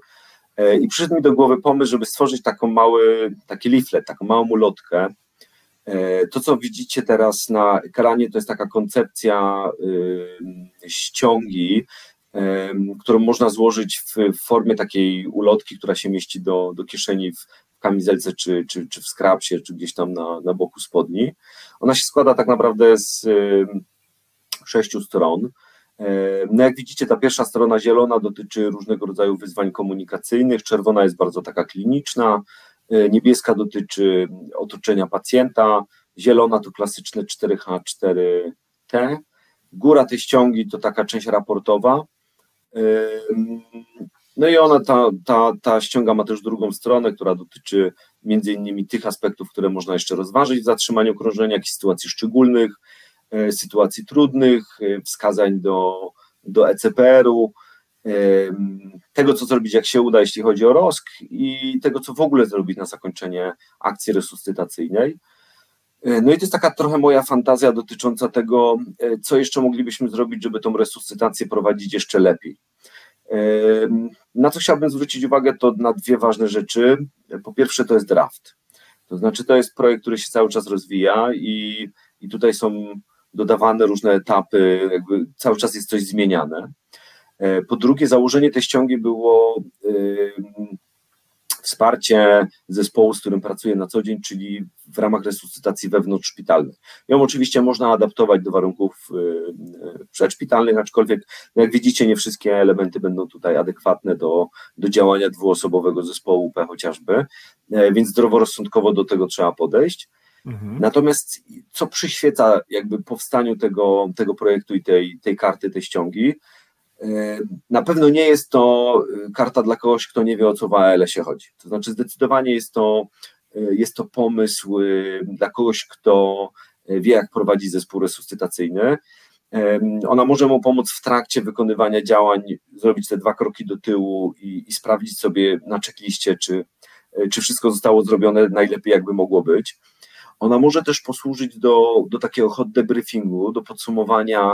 I przyszedł mi do głowy pomysł, żeby stworzyć taką mały, taki leaflet, taką małą ulotkę. E, to, co widzicie teraz na ekranie, to jest taka koncepcja ściągi, którą można złożyć w formie takiej ulotki, która się mieści do, do kieszeni w kamizelce, czy, czy, czy w skrapsie, czy gdzieś tam na, na boku spodni. Ona się składa tak naprawdę z sześciu stron. No jak widzicie, ta pierwsza strona zielona dotyczy różnego rodzaju wyzwań komunikacyjnych, czerwona jest bardzo taka kliniczna, e, niebieska dotyczy otoczenia pacjenta, zielona to klasyczne 4H4T, góra tej ściągi to taka część raportowa, no i ona, ta, ta, ta ściąga ma też drugą stronę, która dotyczy między innymi tych aspektów, które można jeszcze rozważyć w zatrzymaniu krążenia, jak i sytuacji szczególnych, sytuacji trudnych, e, wskazań do, do ECPR-u, e, tego, co zrobić, jak się uda, jeśli chodzi o ROSK i tego, co w ogóle zrobić na zakończenie akcji resuscytacyjnej. No i to jest taka trochę moja fantazja dotycząca tego, co jeszcze moglibyśmy zrobić, żeby tą resuscytację prowadzić jeszcze lepiej. Na co chciałbym zwrócić uwagę, to na dwie ważne rzeczy. Po pierwsze, to jest draft. To znaczy, to jest projekt, który się cały czas rozwija i, i tutaj są dodawane różne etapy, jakby cały czas jest coś zmieniane. E, po drugie, założenie tej ściągi było wsparcie zespołu, z którym pracuję na co dzień, czyli w ramach resuscytacji wewnątrzszpitalnej. Ją oczywiście można adaptować do warunków y, przedszpitalnych, aczkolwiek, no jak widzicie, nie wszystkie elementy będą tutaj adekwatne do, do działania dwuosobowego zespołu UP chociażby, e, więc zdroworozsądkowo do tego trzeba podejść. Mhm. Natomiast co przyświeca jakby powstaniu tego, tego projektu i tej, tej karty, tej ściągi? E, na pewno nie jest to e, karta dla kogoś, kto nie wie o co w ALS-ie chodzi. To znaczy zdecydowanie jest to, e, jest to pomysł dla kogoś, kto wie jak prowadzić zespół resuscytacyjny. Ona może mu pomóc w trakcie wykonywania działań, zrobić te dwa kroki do tyłu i, i sprawdzić sobie na checkliście, czy, czy wszystko zostało zrobione najlepiej, jakby mogło być. Ona może też posłużyć do, do takiego hot debriefingu, do podsumowania,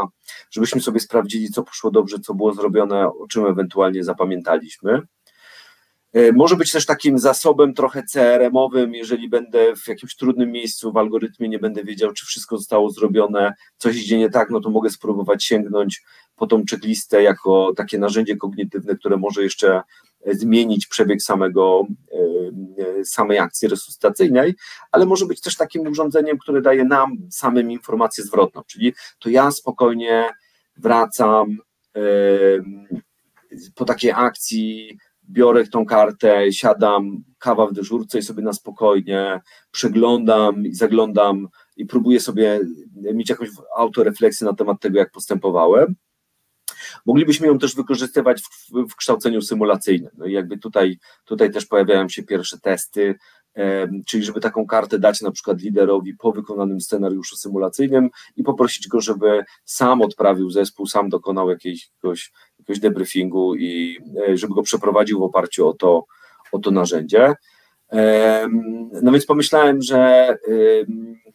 żebyśmy sobie sprawdzili, co poszło dobrze, co było zrobione, o czym ewentualnie zapamiętaliśmy. E, może być też takim zasobem trochę CRM-owym, jeżeli będę w jakimś trudnym miejscu w algorytmie, nie będę wiedział, czy wszystko zostało zrobione, coś idzie nie tak, no to mogę spróbować sięgnąć po tą checklistę jako takie narzędzie kognitywne, które może jeszcze zmienić przebieg samego, e, samej akcji resuscytacyjnej, ale może być też takim urządzeniem, które daje nam samym informację zwrotną, czyli to ja spokojnie wracam e, po takiej akcji, biorę tą kartę, siadam, kawa w dyżurce i sobie na spokojnie przeglądam i zaglądam i próbuję sobie mieć jakąś autorefleksję na temat tego, jak postępowałem. Moglibyśmy ją też wykorzystywać w, w kształceniu symulacyjnym. No i jakby tutaj, tutaj też pojawiają się pierwsze testy, czyli żeby taką kartę dać na przykład liderowi po wykonanym scenariuszu symulacyjnym i poprosić go, żeby sam odprawił zespół, sam dokonał jakiegoś, jakiegoś debriefingu i e, żeby go przeprowadził w oparciu o to, o to narzędzie. No więc pomyślałem, że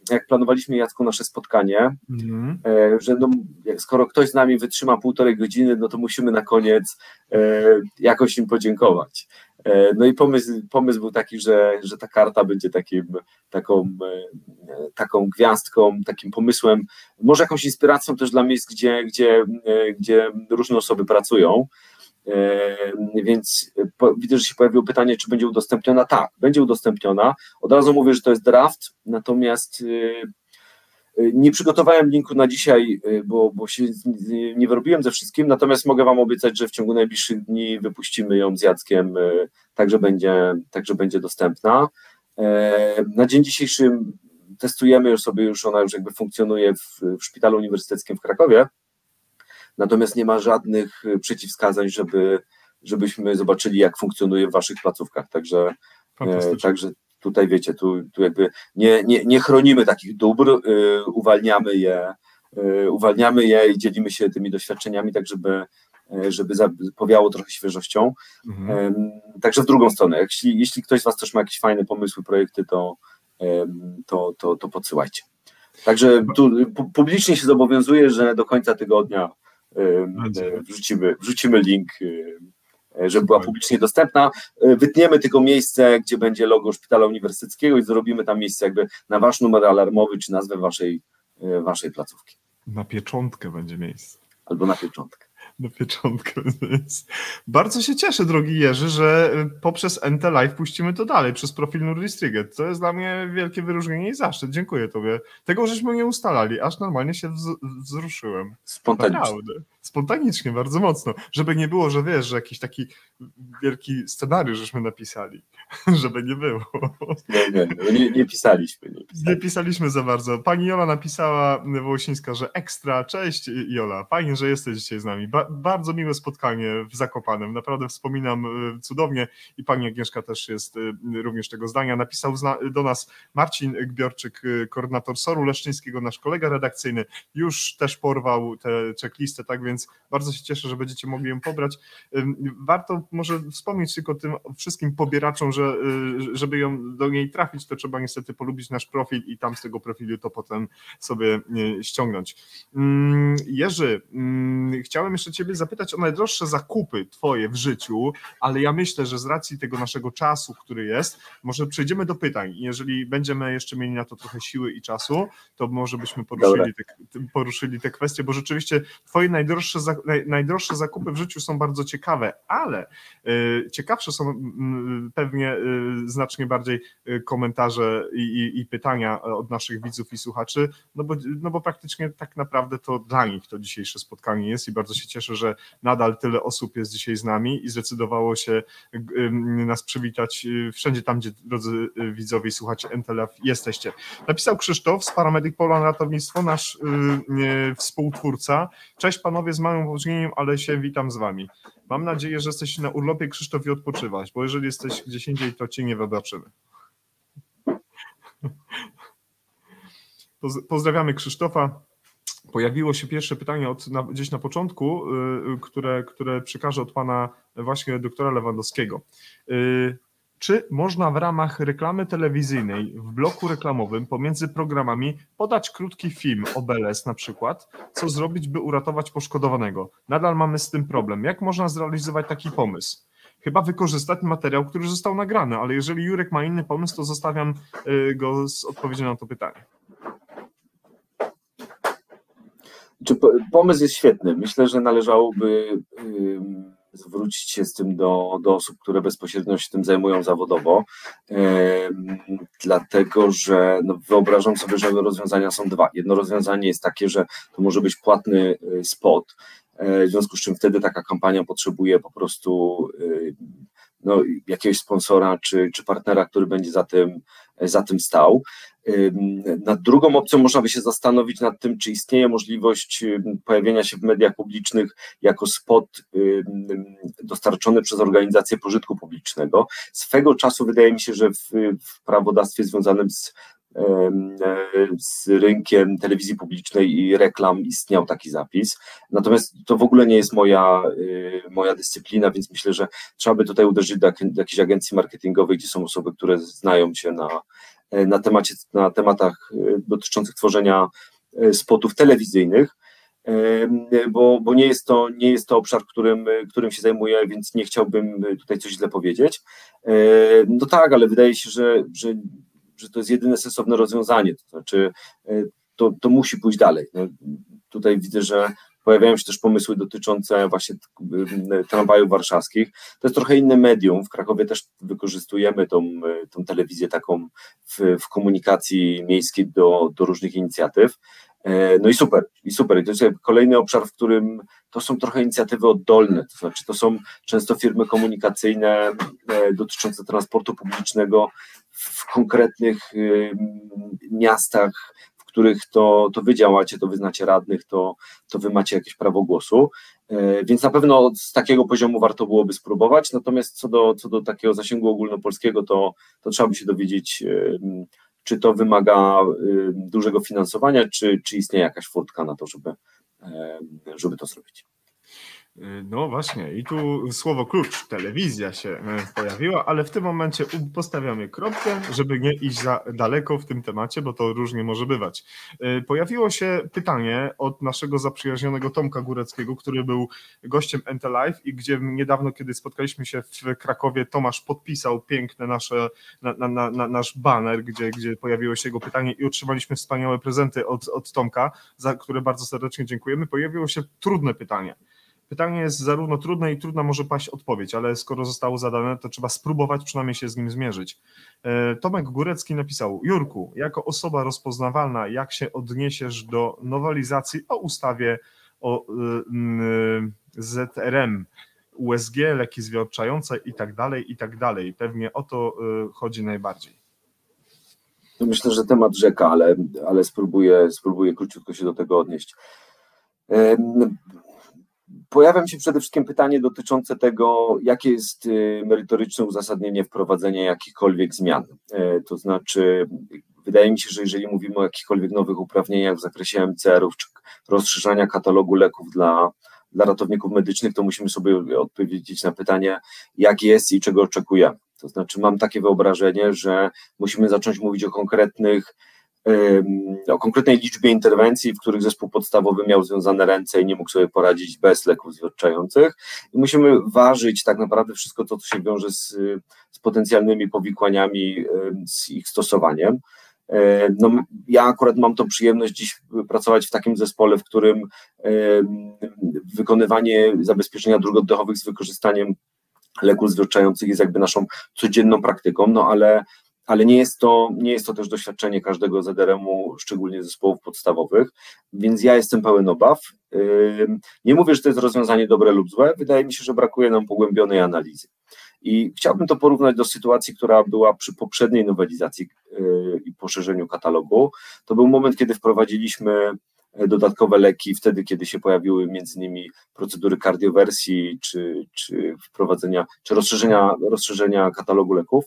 jak planowaliśmy Jacku nasze spotkanie, mm. że no, skoro ktoś z nami wytrzyma półtorej godziny, no to musimy na koniec e, jakoś im podziękować. E, no i pomysł, pomysł był taki, że, że ta karta będzie takim, taką, taką gwiazdką, takim pomysłem, może jakąś inspiracją też dla miejsc, gdzie, gdzie, gdzie różne osoby pracują. Więc widzę, że się pojawiło pytanie, czy będzie udostępniona. Tak, będzie udostępniona. Od razu mówię, że to jest draft, natomiast y, nie przygotowałem linku na dzisiaj, bo, bo się nie wyrobiłem ze wszystkim, natomiast mogę Wam obiecać, że w ciągu najbliższych dni wypuścimy ją z Jackiem, także będzie, także będzie dostępna. Na dzień dzisiejszy testujemy już sobie, już ona już jakby funkcjonuje w, w Szpitalu Uniwersyteckim w Krakowie, natomiast nie ma żadnych y, przeciwwskazań, żeby, żebyśmy zobaczyli, jak funkcjonuje w waszych placówkach. Także, e, także tutaj wiecie, tu, tu jakby nie, nie, nie chronimy takich dóbr, y, uwalniamy je uwalniamy je i dzielimy się tymi doświadczeniami, tak żeby żeby powiało trochę świeżością. Mhm. Także w drugą stronę, jeśli, jeśli ktoś z Was też ma jakieś fajne pomysły, projekty, to, to, to, to podsyłajcie. Także tu publicznie się zobowiązuję, że do końca tygodnia wrzucimy, wrzucimy link, żeby była publicznie dostępna. Wytniemy tylko miejsce, gdzie będzie logo Szpitala Uniwersyteckiego i zrobimy tam miejsce jakby na wasz numer alarmowy czy nazwę waszej, waszej placówki. Na pieczątkę będzie miejsce. Albo na pieczątkę na pieczątkę. Bardzo się cieszę, drogi Jerzy, że y, poprzez NT Live puścimy to dalej, przez profil Nurdistriget. To jest dla mnie wielkie wyróżnienie i zaszczyt. Dziękuję tobie. Tego żeśmy nie ustalali, aż normalnie się wzruszyłem. Spontanicznie. Naprawdę. Spontanicznie, bardzo mocno. Żeby nie było, że wiesz, że jakiś taki wielki scenariusz żeśmy napisali. Żeby nie było. Nie, nie, no nie, nie, pisaliśmy, nie, pisaliśmy, nie pisaliśmy. za bardzo. Pani Jola napisała Wołosińska, że ekstra. Cześć Jola, fajnie, że jesteś dzisiaj z nami. Ba bardzo miłe spotkanie w Zakopanem. Naprawdę wspominam y, cudownie i pani Agnieszka też jest y, również tego zdania. Napisał do nas Marcin Gbiorczyk, y, koordynator Soru Leszczyńskiego, nasz kolega redakcyjny. Już też porwał tę checklistę, tak więc bardzo się cieszę, że będziecie mogli ją pobrać. Warto może wspomnieć tylko tym wszystkim pobieraczom, że żeby ją do niej trafić, to trzeba niestety polubić nasz profil i tam z tego profilu to potem sobie ściągnąć. Mm, Jerzy, chciałem jeszcze Ciebie zapytać o najdroższe zakupy Twoje w życiu, ale ja myślę, że z racji tego naszego czasu, który jest, może przejdziemy do pytań. Jeżeli będziemy jeszcze mieli na to trochę siły i czasu, to może byśmy poruszyli, te, poruszyli te kwestie, bo rzeczywiście Twoje najdroższe, najdroższe zakupy w życiu są bardzo ciekawe, ale y, ciekawsze są y, pewnie y, znacznie bardziej y, komentarze i, i, pytania od naszych widzów i słuchaczy, no bo, no bo praktycznie tak naprawdę to dla nich to dzisiejsze spotkanie jest i bardzo się cieszę, że nadal tyle osób jest dzisiaj z nami i zdecydowało się nas przywitać wszędzie tam, gdzie drodzy widzowie i słuchacze NTLF jesteście. Napisał Krzysztof z Paramedic Pola Ratownictwo, nasz współtwórca. Cześć panowie, z małym opóźnieniem, ale się witam z wami. Mam nadzieję, że jesteś na urlopie Krzysztof i odpoczywać, bo jeżeli jesteś gdzieś indziej, to cię nie wybaczymy. Pozdrawiamy Krzysztofa pojawiło się pierwsze pytanie od, na, gdzieś na początku, y, które, które przekażę od pana właśnie doktora Lewandowskiego. Y, czy można w ramach reklamy telewizyjnej w bloku reklamowym pomiędzy programami podać krótki film o BLS na przykład? Co zrobić, by uratować poszkodowanego? Nadal mamy z tym problem. Jak można zrealizować taki pomysł? Chyba wykorzystać materiał, który został nagrany, ale jeżeli Jurek ma inny pomysł, to zostawiam y, go z odpowiedzią na to pytanie. Czy pomysł jest świetny. Myślę, że należałoby zwrócić się z tym do, do osób, które bezpośrednio się tym zajmują zawodowo, dlatego że no, wyobrażam sobie, że rozwiązania są dwa. Jedno rozwiązanie jest takie, że to może być płatny y, spot, e, w związku z czym wtedy taka kampania potrzebuje po prostu y, no, jakiegoś sponsora czy, czy partnera, który będzie za tym, za tym stał. Nad drugą opcją można by się zastanowić nad tym, czy istnieje możliwość pojawienia się w mediach publicznych jako spot dostarczony przez organizację pożytku publicznego. Swego czasu wydaje mi się, że w, w prawodawstwie związanym z z rynkiem telewizji publicznej i reklam istniał taki zapis. Natomiast to w ogóle nie jest moja, y, moja dyscyplina, więc myślę, że trzeba by tutaj uderzyć do, jakiejś agencji marketingowej, gdzie są osoby, które znają się na, na, temacie, na tematach y, dotyczących tworzenia y, spotów telewizyjnych. Bo, bo nie, jest to, nie jest to obszar, którym, którym się zajmuję, więc nie chciałbym tutaj coś źle powiedzieć. No tak, ale wydaje się, że, że że to jest jedyne sensowne rozwiązanie, to znaczy e, to, to musi pójść dalej. No, tutaj widzę, że pojawiają się też pomysły dotyczące właśnie tramwajów warszawskich. To jest trochę inne medium. W Krakowie też wykorzystujemy tą, e, tą telewizję taką w, w komunikacji miejskiej do, do różnych inicjatyw. E, no i super, i super. I to jest kolejny obszar, w którym to są trochę inicjatywy oddolne, to znaczy to są często firmy komunikacyjne dotyczące transportu publicznego w konkretnych miastach, w których to, to wy działacie, to wy znacie radnych, to, to wy macie jakieś prawo głosu. E, więc na pewno z takiego poziomu warto byłoby spróbować. Natomiast co do, co do takiego zasięgu ogólnopolskiego, to, to trzeba by się dowiedzieć, czy to wymaga dużego finansowania, czy, czy istnieje jakaś furtka na to, żeby, żeby to zrobić. No właśnie, i tu słowo klucz, telewizja się e, pojawiła, ale w tym momencie postawiamy kropkę, żeby nie iść za daleko w tym temacie, bo to różnie może bywać. E, pojawiło się pytanie od naszego zaprzyjaźnionego Tomka Góreckiego, który był gościem Live i gdzie niedawno, kiedy spotkaliśmy się w Krakowie, Tomasz podpisał piękne nasze, na, na, na, nasz banner, gdzie, gdzie pojawiło się jego pytanie i otrzymaliśmy wspaniałe prezenty od, od Tomka, za które bardzo serdecznie dziękujemy. Pojawiło się trudne pytanie Pytanie jest zarówno trudne i trudna może paść odpowiedź, ale skoro zostało zadane, to trzeba spróbować przynajmniej się z nim zmierzyć. E, Tomek Górecki napisał: Jurku, jako osoba rozpoznawalna, jak się odniesiesz do nowelizacji o ustawie o y, ZRM, USG, leki zwiadczające i tak dalej, i tak dalej. Pewnie o to y, chodzi najbardziej. Myślę, że temat rzeka, ale, ale spróbuję, spróbuję króciutko się do tego odnieść. Pojawia się przede wszystkim pytanie dotyczące tego, jakie jest y, merytoryczne uzasadnienie wprowadzenia jakichkolwiek zmian. E, to znaczy, wydaje mi się, że jeżeli mówimy o jakichkolwiek nowych uprawnieniach w zakresie MCR-ów czy rozszerzania katalogu leków dla, dla ratowników medycznych, to musimy sobie odpowiedzieć na pytanie, jak jest i czego oczekujemy. To znaczy, mam takie wyobrażenie, że musimy zacząć mówić o konkretnych o konkretnej liczbie interwencji, w których zespół podstawowy miał związane ręce i nie mógł sobie poradzić bez leków zwierczających. I musimy ważyć tak naprawdę wszystko to, co się wiąże z, z potencjalnymi powikłaniami, z ich stosowaniem. No, ja akurat mam tą przyjemność dziś pracować w takim zespole, w którym wykonywanie zabezpieczenia dróg oddechowych z wykorzystaniem leków zwierczających jest jakby naszą codzienną praktyką, no ale ale nie jest to, nie jest to też doświadczenie każdego ZRM-u, szczególnie zespołów podstawowych, więc ja jestem pełen obaw. Nie mówię, że to jest rozwiązanie dobre lub złe, wydaje mi się, że brakuje nam pogłębionej analizy. I chciałbym to porównać do sytuacji, która była przy poprzedniej nowelizacji yy, i poszerzeniu katalogu. To był moment, kiedy wprowadziliśmy dodatkowe leki, wtedy, kiedy się pojawiły między innymi procedury kardiowersji, czy, czy wprowadzenia, czy rozszerzenia, rozszerzenia katalogu leków.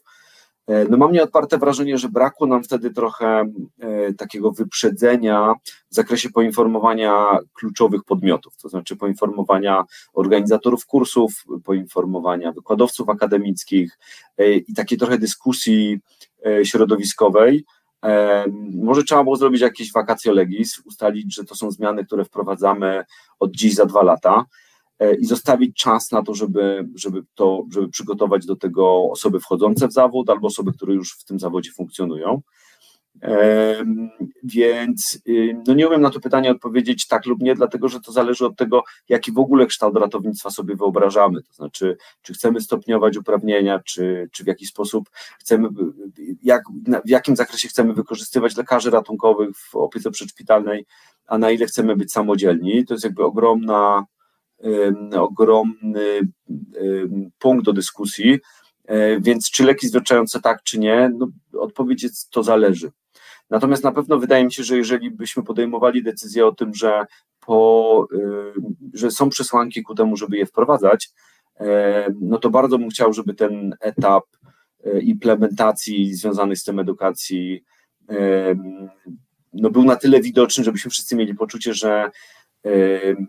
E, no mam nieodparte wrażenie, że brakło nam wtedy trochę e, takiego wyprzedzenia w zakresie poinformowania kluczowych podmiotów, to znaczy poinformowania organizatorów kursów, poinformowania wykładowców akademickich e, i takiej trochę dyskusji środowiskowej. Może trzeba było zrobić jakieś wakacje legis, ustalić, że to są zmiany, które wprowadzamy od dziś za dwa lata. E, i zostawić czas na to, żeby, żeby to, żeby przygotować do tego osoby wchodzące w zawód albo osoby, które już w tym zawodzie funkcjonują. Więc y, no nie umiem na to pytanie odpowiedzieć tak lub nie, dlatego że to zależy od tego, jaki w ogóle kształt ratownictwa sobie wyobrażamy. To znaczy, czy chcemy stopniować uprawnienia, czy, czy w jaki sposób chcemy, jak, w jakim zakresie chcemy wykorzystywać lekarzy ratunkowych w opiece przedszpitalnej, a na ile chcemy być samodzielni. To jest jakby ogromna ogromny punkt do dyskusji, e, więc czy leki zwierczające tak, czy nie, no, odpowiedź jest, to zależy. Natomiast na pewno wydaje mi się, że jeżeli byśmy podejmowali decyzję o tym, że, po, że są przesłanki ku temu, żeby je wprowadzać, e, no to bardzo bym chciał, żeby ten etap e, implementacji związany z tym edukacji no był na tyle widoczny, żebyśmy wszyscy mieli poczucie, że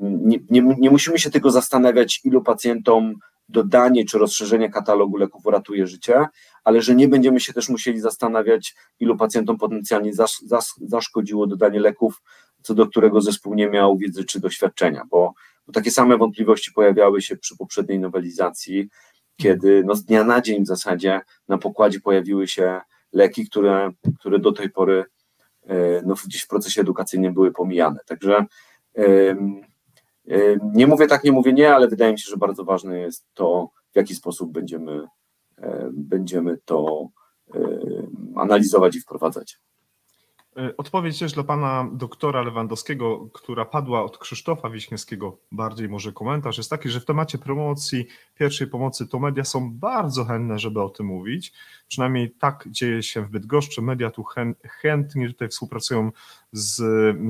nie, nie, nie musimy się tylko zastanawiać, ilu pacjentom dodanie czy rozszerzenie katalogu leków uratuje życie, ale że nie będziemy się też musieli zastanawiać, ilu pacjentom potencjalnie zas, zas, zaszkodziło dodanie leków, co do którego zespół nie miał wiedzy czy doświadczenia, bo, bo takie same wątpliwości pojawiały się przy poprzedniej nowelizacji, kiedy no, z dnia na dzień w zasadzie na pokładzie pojawiły się leki, które, które do tej pory e, no, gdzieś w procesie edukacyjnym były pomijane. Także nie mówię tak, nie mówię nie, ale wydaje mi się, że bardzo ważne jest to, w jaki sposób będziemy, będziemy to analizować i wprowadzać. E, odpowiedź też dla pana doktora Lewandowskiego, która padła od Krzysztofa Wiśniewskiego, bardziej może komentarz, jest taki, że w temacie promocji pierwszej pomocy to media są bardzo chętne, żeby o tym mówić. Przynajmniej tak dzieje się w Bydgoszczy. Media tu chętnie tutaj współpracują z,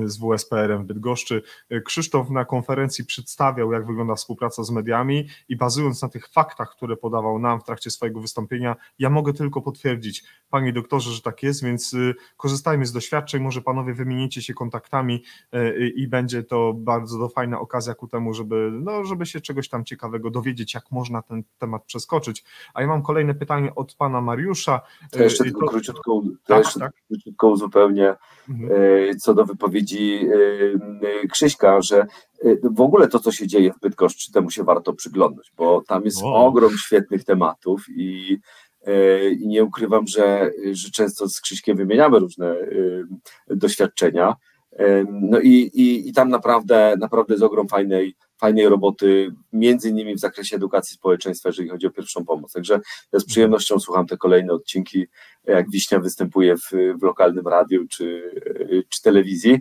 z WSPR-em w Bydgoszczy. E, Krzysztof na konferencji przedstawiał, jak wygląda współpraca z mediami i bazując na tych faktach, które podawał nam w trakcie swojego wystąpienia, ja mogę tylko potwierdzić, panie doktorze, że tak jest, więc y, korzystajmy z doświadczeń, może panowie wymienicie się kontaktami y, i będzie to bardzo fajna okazja ku temu, żeby, no, żeby się czegoś tam ciekawego dowiedzieć, jak można ten temat przeskoczyć. A ja mam kolejne pytanie od pana Mariusza. To jeszcze y, tylko to... króciutko, to tak, jeszcze tak. króciutko zupełnie mhm. co do wypowiedzi Krzyśka, że w ogóle to, co się dzieje w Bydgoszczy, temu się warto przyglądać, bo tam jest wow. ogrom świetnych tematów i E, i nie ukrywam, że, że często z Krzyśkiem wymieniamy różne e, doświadczenia. E, no i, i, i tam naprawdę, naprawdę jest ogrom fajnej, fajnej roboty, między innymi w zakresie edukacji społeczeństwa, jeżeli chodzi o pierwszą pomoc. Także ja z przyjemnością słucham te kolejne odcinki, jak Wiśnia występuje w, w lokalnym radiu czy, czy telewizji,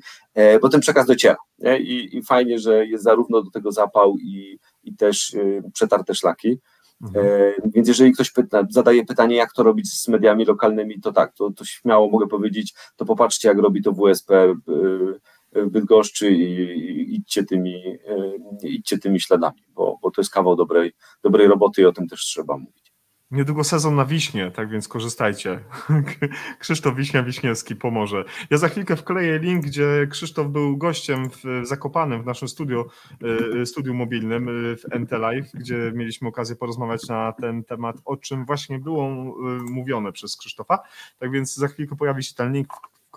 bo ten przekaz dociera. I, I fajnie, że jest zarówno do tego zapał i, i też przetarte szlaki. Mhm. E, więc jeżeli ktoś pyta, zadaje pytanie, jak to robić z mediami lokalnymi, to tak, to, to śmiało mogę powiedzieć, to popatrzcie, jak robi to WSP e, w Bydgoszczy i, idźcie, tymi, e, idźcie tymi śladami, bo, bo to jest kawał dobrej, dobrej roboty i o tym też trzeba mówić. Niedługo sezon na wiśnie, tak więc korzystajcie. Krzysztof Wiśnia-Wiśniewski pomoże. Ja za chwilkę wkleję link, gdzie Krzysztof był gościem w Zakopanem, w naszym studiu, y, studiu mobilnym y, w NT Live, gdzie mieliśmy okazję porozmawiać na ten temat, o czym właśnie było y, mówione przez Krzysztofa. Tak więc za chwilkę pojawi się ten link,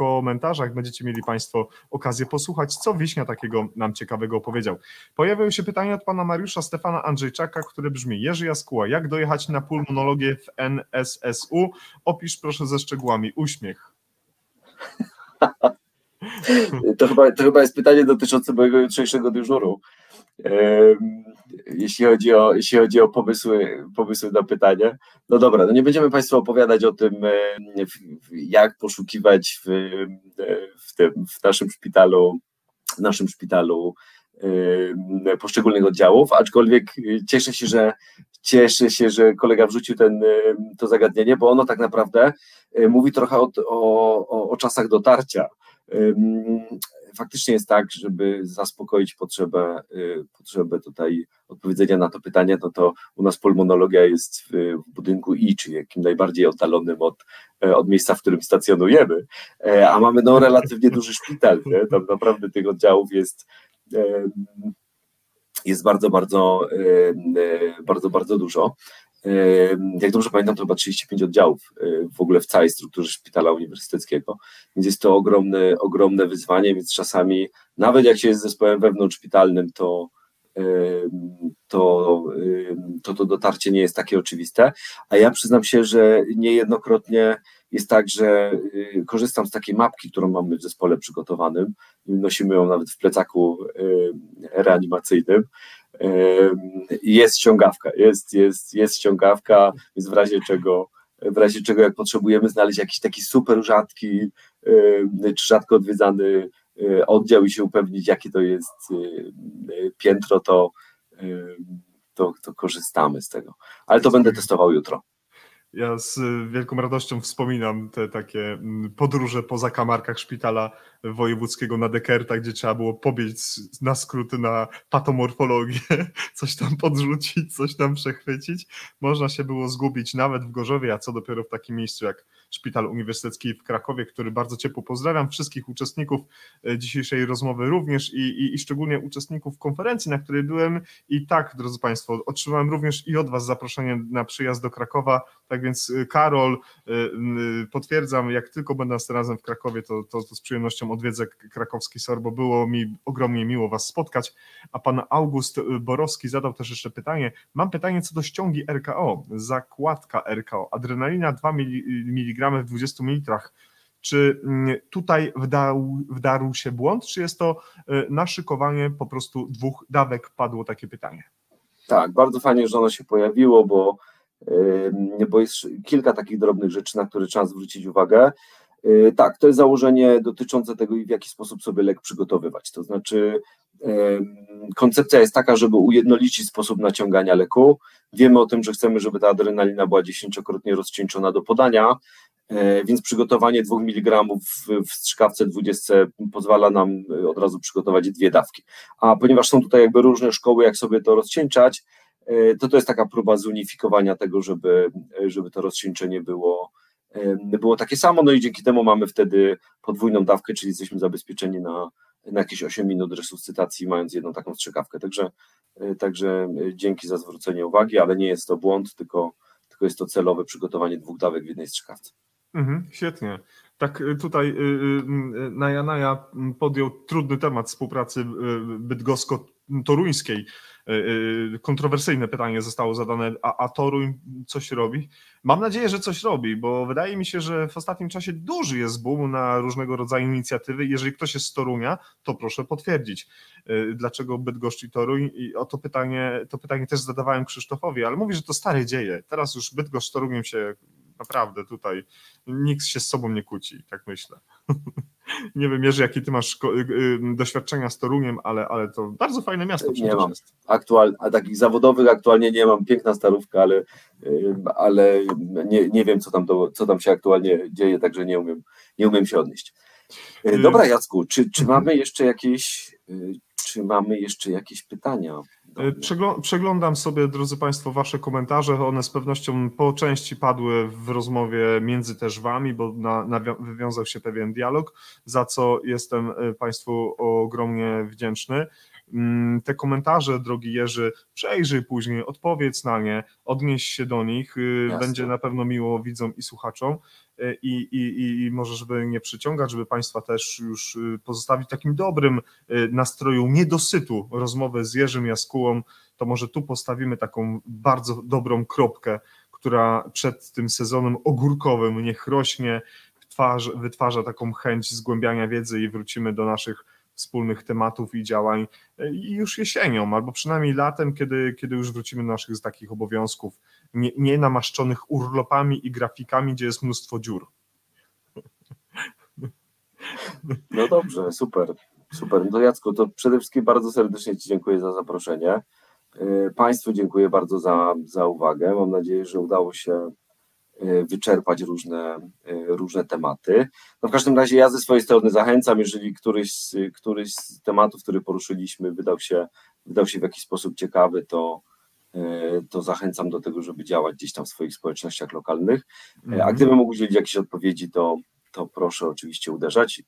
komentarzach będziecie mieli Państwo okazję posłuchać, co Wiśnia takiego nam ciekawego opowiedział. Pojawiły się pytania od pana Mariusza Stefana Andrzejczaka, które brzmi: Jerzy Jaskuła, jak dojechać na pulmonologię w NSSU? Opisz proszę ze szczegółami. Uśmiech. To chyba, to chyba jest pytanie dotyczące mojego jutrzejszego dyżuru. Jeśli chodzi o, jeśli chodzi o pomysły, pomysły na pytanie. No dobra, no nie będziemy Państwu opowiadać o tym, jak poszukiwać w, w, tym, w naszym szpitalu, w naszym szpitalu poszczególnych oddziałów, aczkolwiek cieszę się, że cieszę się, że kolega wrzucił ten, to zagadnienie, bo ono tak naprawdę mówi trochę o, o, o czasach dotarcia faktycznie jest tak, żeby zaspokoić potrzebę, y, potrzebę tutaj odpowiedzenia na to pytanie, no to u nas pulmonologia jest w, budynku I, czyli jakim najbardziej oddalonym od, e, od miejsca, w którym stacjonujemy, e, a mamy no relatywnie duży szpital, nie? tam naprawdę tych oddziałów jest jest bardzo, bardzo, bardzo, bardzo dużo jak dobrze pamiętam, to chyba 35 oddziałów y, w ogóle w całej strukturze szpitala uniwersyteckiego, więc jest to ogromne, ogromne wyzwanie, więc czasami nawet jak się jest zespołem wewnątrzszpitalnym, to to, to to dotarcie nie jest takie oczywiste, a ja przyznam się, że niejednokrotnie jest tak, że y, korzystam z takiej mapki, którą mamy w zespole przygotowanym, nosimy ją nawet w plecaku reanimacyjnym, jest ściągawka, jest, jest, jest ściągawka, więc w razie czego, w razie czego jak potrzebujemy znaleźć jakiś taki super rzadki czy rzadko odwiedzany y, oddział i się upewnić, jakie to jest y, y, piętro, to, to, to korzystamy z tego. Ale to będę testował jutro. Ja z wielką radością wspominam te takie mm, podróże po zakamarkach szpitala wojewódzkiego na Dekerta, gdzie trzeba było pobiec na skróty na patomorfologię, coś tam podrzucić, coś tam przechwycić. Można się było zgubić nawet w Gorzowie, a co dopiero w takim miejscu jak Szpital Uniwersytecki w Krakowie, który bardzo ciepło pozdrawiam wszystkich uczestników e, dzisiejszej rozmowy również i, i, i szczególnie uczestników konferencji, na której byłem i tak, drodzy Państwo, otrzymałem również i od Was zaproszenie na przyjazd do Krakowa, tak więc e, Karol, e, potwierdzam, jak tylko będę razem w Krakowie, to, to, to z przyjemnością odwiedzę krakowski SOR, bo było mi ogromnie miło Was spotkać. A pan August Borowski zadał też jeszcze pytanie. Mam pytanie co do ściągi RKO, zakładka RKO, adrenalina 2 mg w 20 ml. Czy mm, tutaj wdał, wdarł się błąd, czy jest to y, naszykowanie po prostu dwóch dawek? Padło takie pytanie. Tak, bardzo fajnie, że ono się pojawiło, bo, bo jest kilka takich drobnych rzeczy, na które trzeba zwrócić uwagę. Tak, to jest założenie dotyczące tego, w jaki sposób sobie lek przygotowywać. To znaczy, koncepcja jest taka, żeby ujednolicić sposób naciągania leku. Wiemy o tym, że chcemy, żeby ta adrenalina była dziesięciokrotnie rozcieńczona do podania, więc przygotowanie 2 mg w strzykawce 20 pozwala nam e, od razu przygotować dwie dawki. A ponieważ są tutaj jakby różne szkoły, jak sobie to rozcieńczać, e, to to jest taka próba zunifikowania tego, żeby, żeby to rozcieńczenie było, było takie samo, no i dzięki temu mamy wtedy podwójną dawkę, czyli jesteśmy zabezpieczeni na, na jakieś 8 minut resuscytacji, mając jedną taką strzykawkę. Także, także dzięki za zwrócenie uwagi, ale nie jest to błąd, tylko, tylko jest to celowe przygotowanie dwóch dawek w jednej strzykawce. Mhm, świetnie. Tak y, tutaj y, y, Naja Naja podjął trudny temat współpracy bydgosko-toruńskiej. Kontrowersyjne pytanie zostało zadane, a, a Toruń coś robi? Mam nadzieję, że coś robi, bo wydaje mi się, że w ostatnim czasie duży jest boom na różnego rodzaju inicjatywy. Jeżeli ktoś jest z Torunia, to proszę potwierdzić, dlaczego Bydgoszcz i Toruń. I o to pytanie, to pytanie też zadawałem Krzysztofowi, ale mówi, że to stare dzieje. Teraz już Bydgoszcz z Toruniem się Naprawdę tutaj nikt się z sobą nie kłóci, tak myślę. nie wiem, Jerzy, jakie ty masz y, y, doświadczenia z Toruniem, ale, ale to bardzo fajne miasto nie mam. Jest. Aktual, a takich zawodowych aktualnie nie mam. Piękna starówka, ale, y, ale nie, nie wiem, co tam, to, co tam się aktualnie dzieje, także nie umiem, nie umiem się odnieść. Dobra, Jacku, czy, czy mamy jeszcze jakieś czy mamy jeszcze jakieś pytania? Przeglądam sobie, drodzy Państwo, Wasze komentarze. One z pewnością po części padły w rozmowie między też Wami, bo na, na, wywiązał się pewien dialog, za co jestem e, Państwu ogromnie wdzięczny. Mm, te komentarze, drogi Jerzy, przejrzyj później, odpowiedz na nie, odnieś się do nich. Y, Jasne. Będzie na pewno miło widzom i słuchaczom. Y, I, i, I może, żeby nie przyciągać, żeby Państwa też już y, pozostawić takim dobrym nastroju niedosytu rozmowę z Jerzym Jaskułą, to może tu postawimy taką bardzo dobrą kropkę, która przed tym sezonem ogórkowym niech rośnie, wytwarza taką chęć zgłębiania wiedzy i wrócimy do naszych wspólnych tematów i działań e, już jesienią, albo przynajmniej latem, kiedy, kiedy już wrócimy do naszych z takich obowiązków, nie, nie namaszczonych urlopami i grafikami, gdzie jest mnóstwo dziur. No dobrze, super, super. No to Jacku, to przede wszystkim bardzo serdecznie Ci dziękuję za zaproszenie. E, państwu dziękuję bardzo za, za uwagę. Mam nadzieję, że udało się wyczerpać różne, e, różne tematy. No w każdym razie ja ze swojej strony zachęcam, jeżeli któryś z, któryś z tematów, który poruszyliśmy, wydał się, wydał się w jakiś sposób ciekawy, to, e, to zachęcam do tego, żeby działać gdzieś tam w swoich społecznościach lokalnych. A mhm. gdybym mógł udzielić jakieś odpowiedzi, to, to proszę oczywiście uderzać.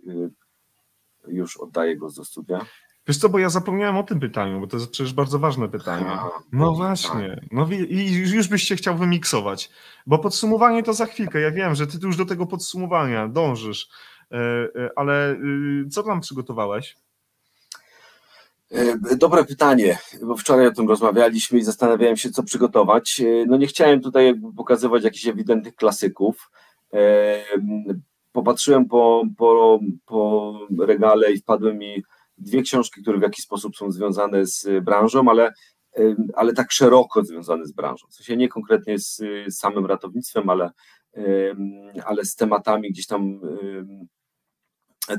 Już oddaję głos do studia. Wiesz co, bo ja zapomniałem o tym pytaniu, bo to jest przecież bardzo ważne pytanie. No właśnie. No i już byś się chciał wymiksować, bo podsumowanie to za chwilkę. Ja wiem, że ty już do tego podsumowania dążysz, e, e, ale y, co tam przygotowałeś? E, dobre pytanie, bo wczoraj o tym rozmawialiśmy i zastanawiałem się, co przygotować. No nie chciałem tutaj jakby pokazywać jakichś ewidentnych klasyków. Popatrzyłem po, po, po regale i wpadły mi dwie książki, które w jakiś sposób są związane z branżą, ale, ale tak szeroko związane z branżą. W sensie nie konkretnie z, z samym ratownictwem, ale, ale z tematami gdzieś tam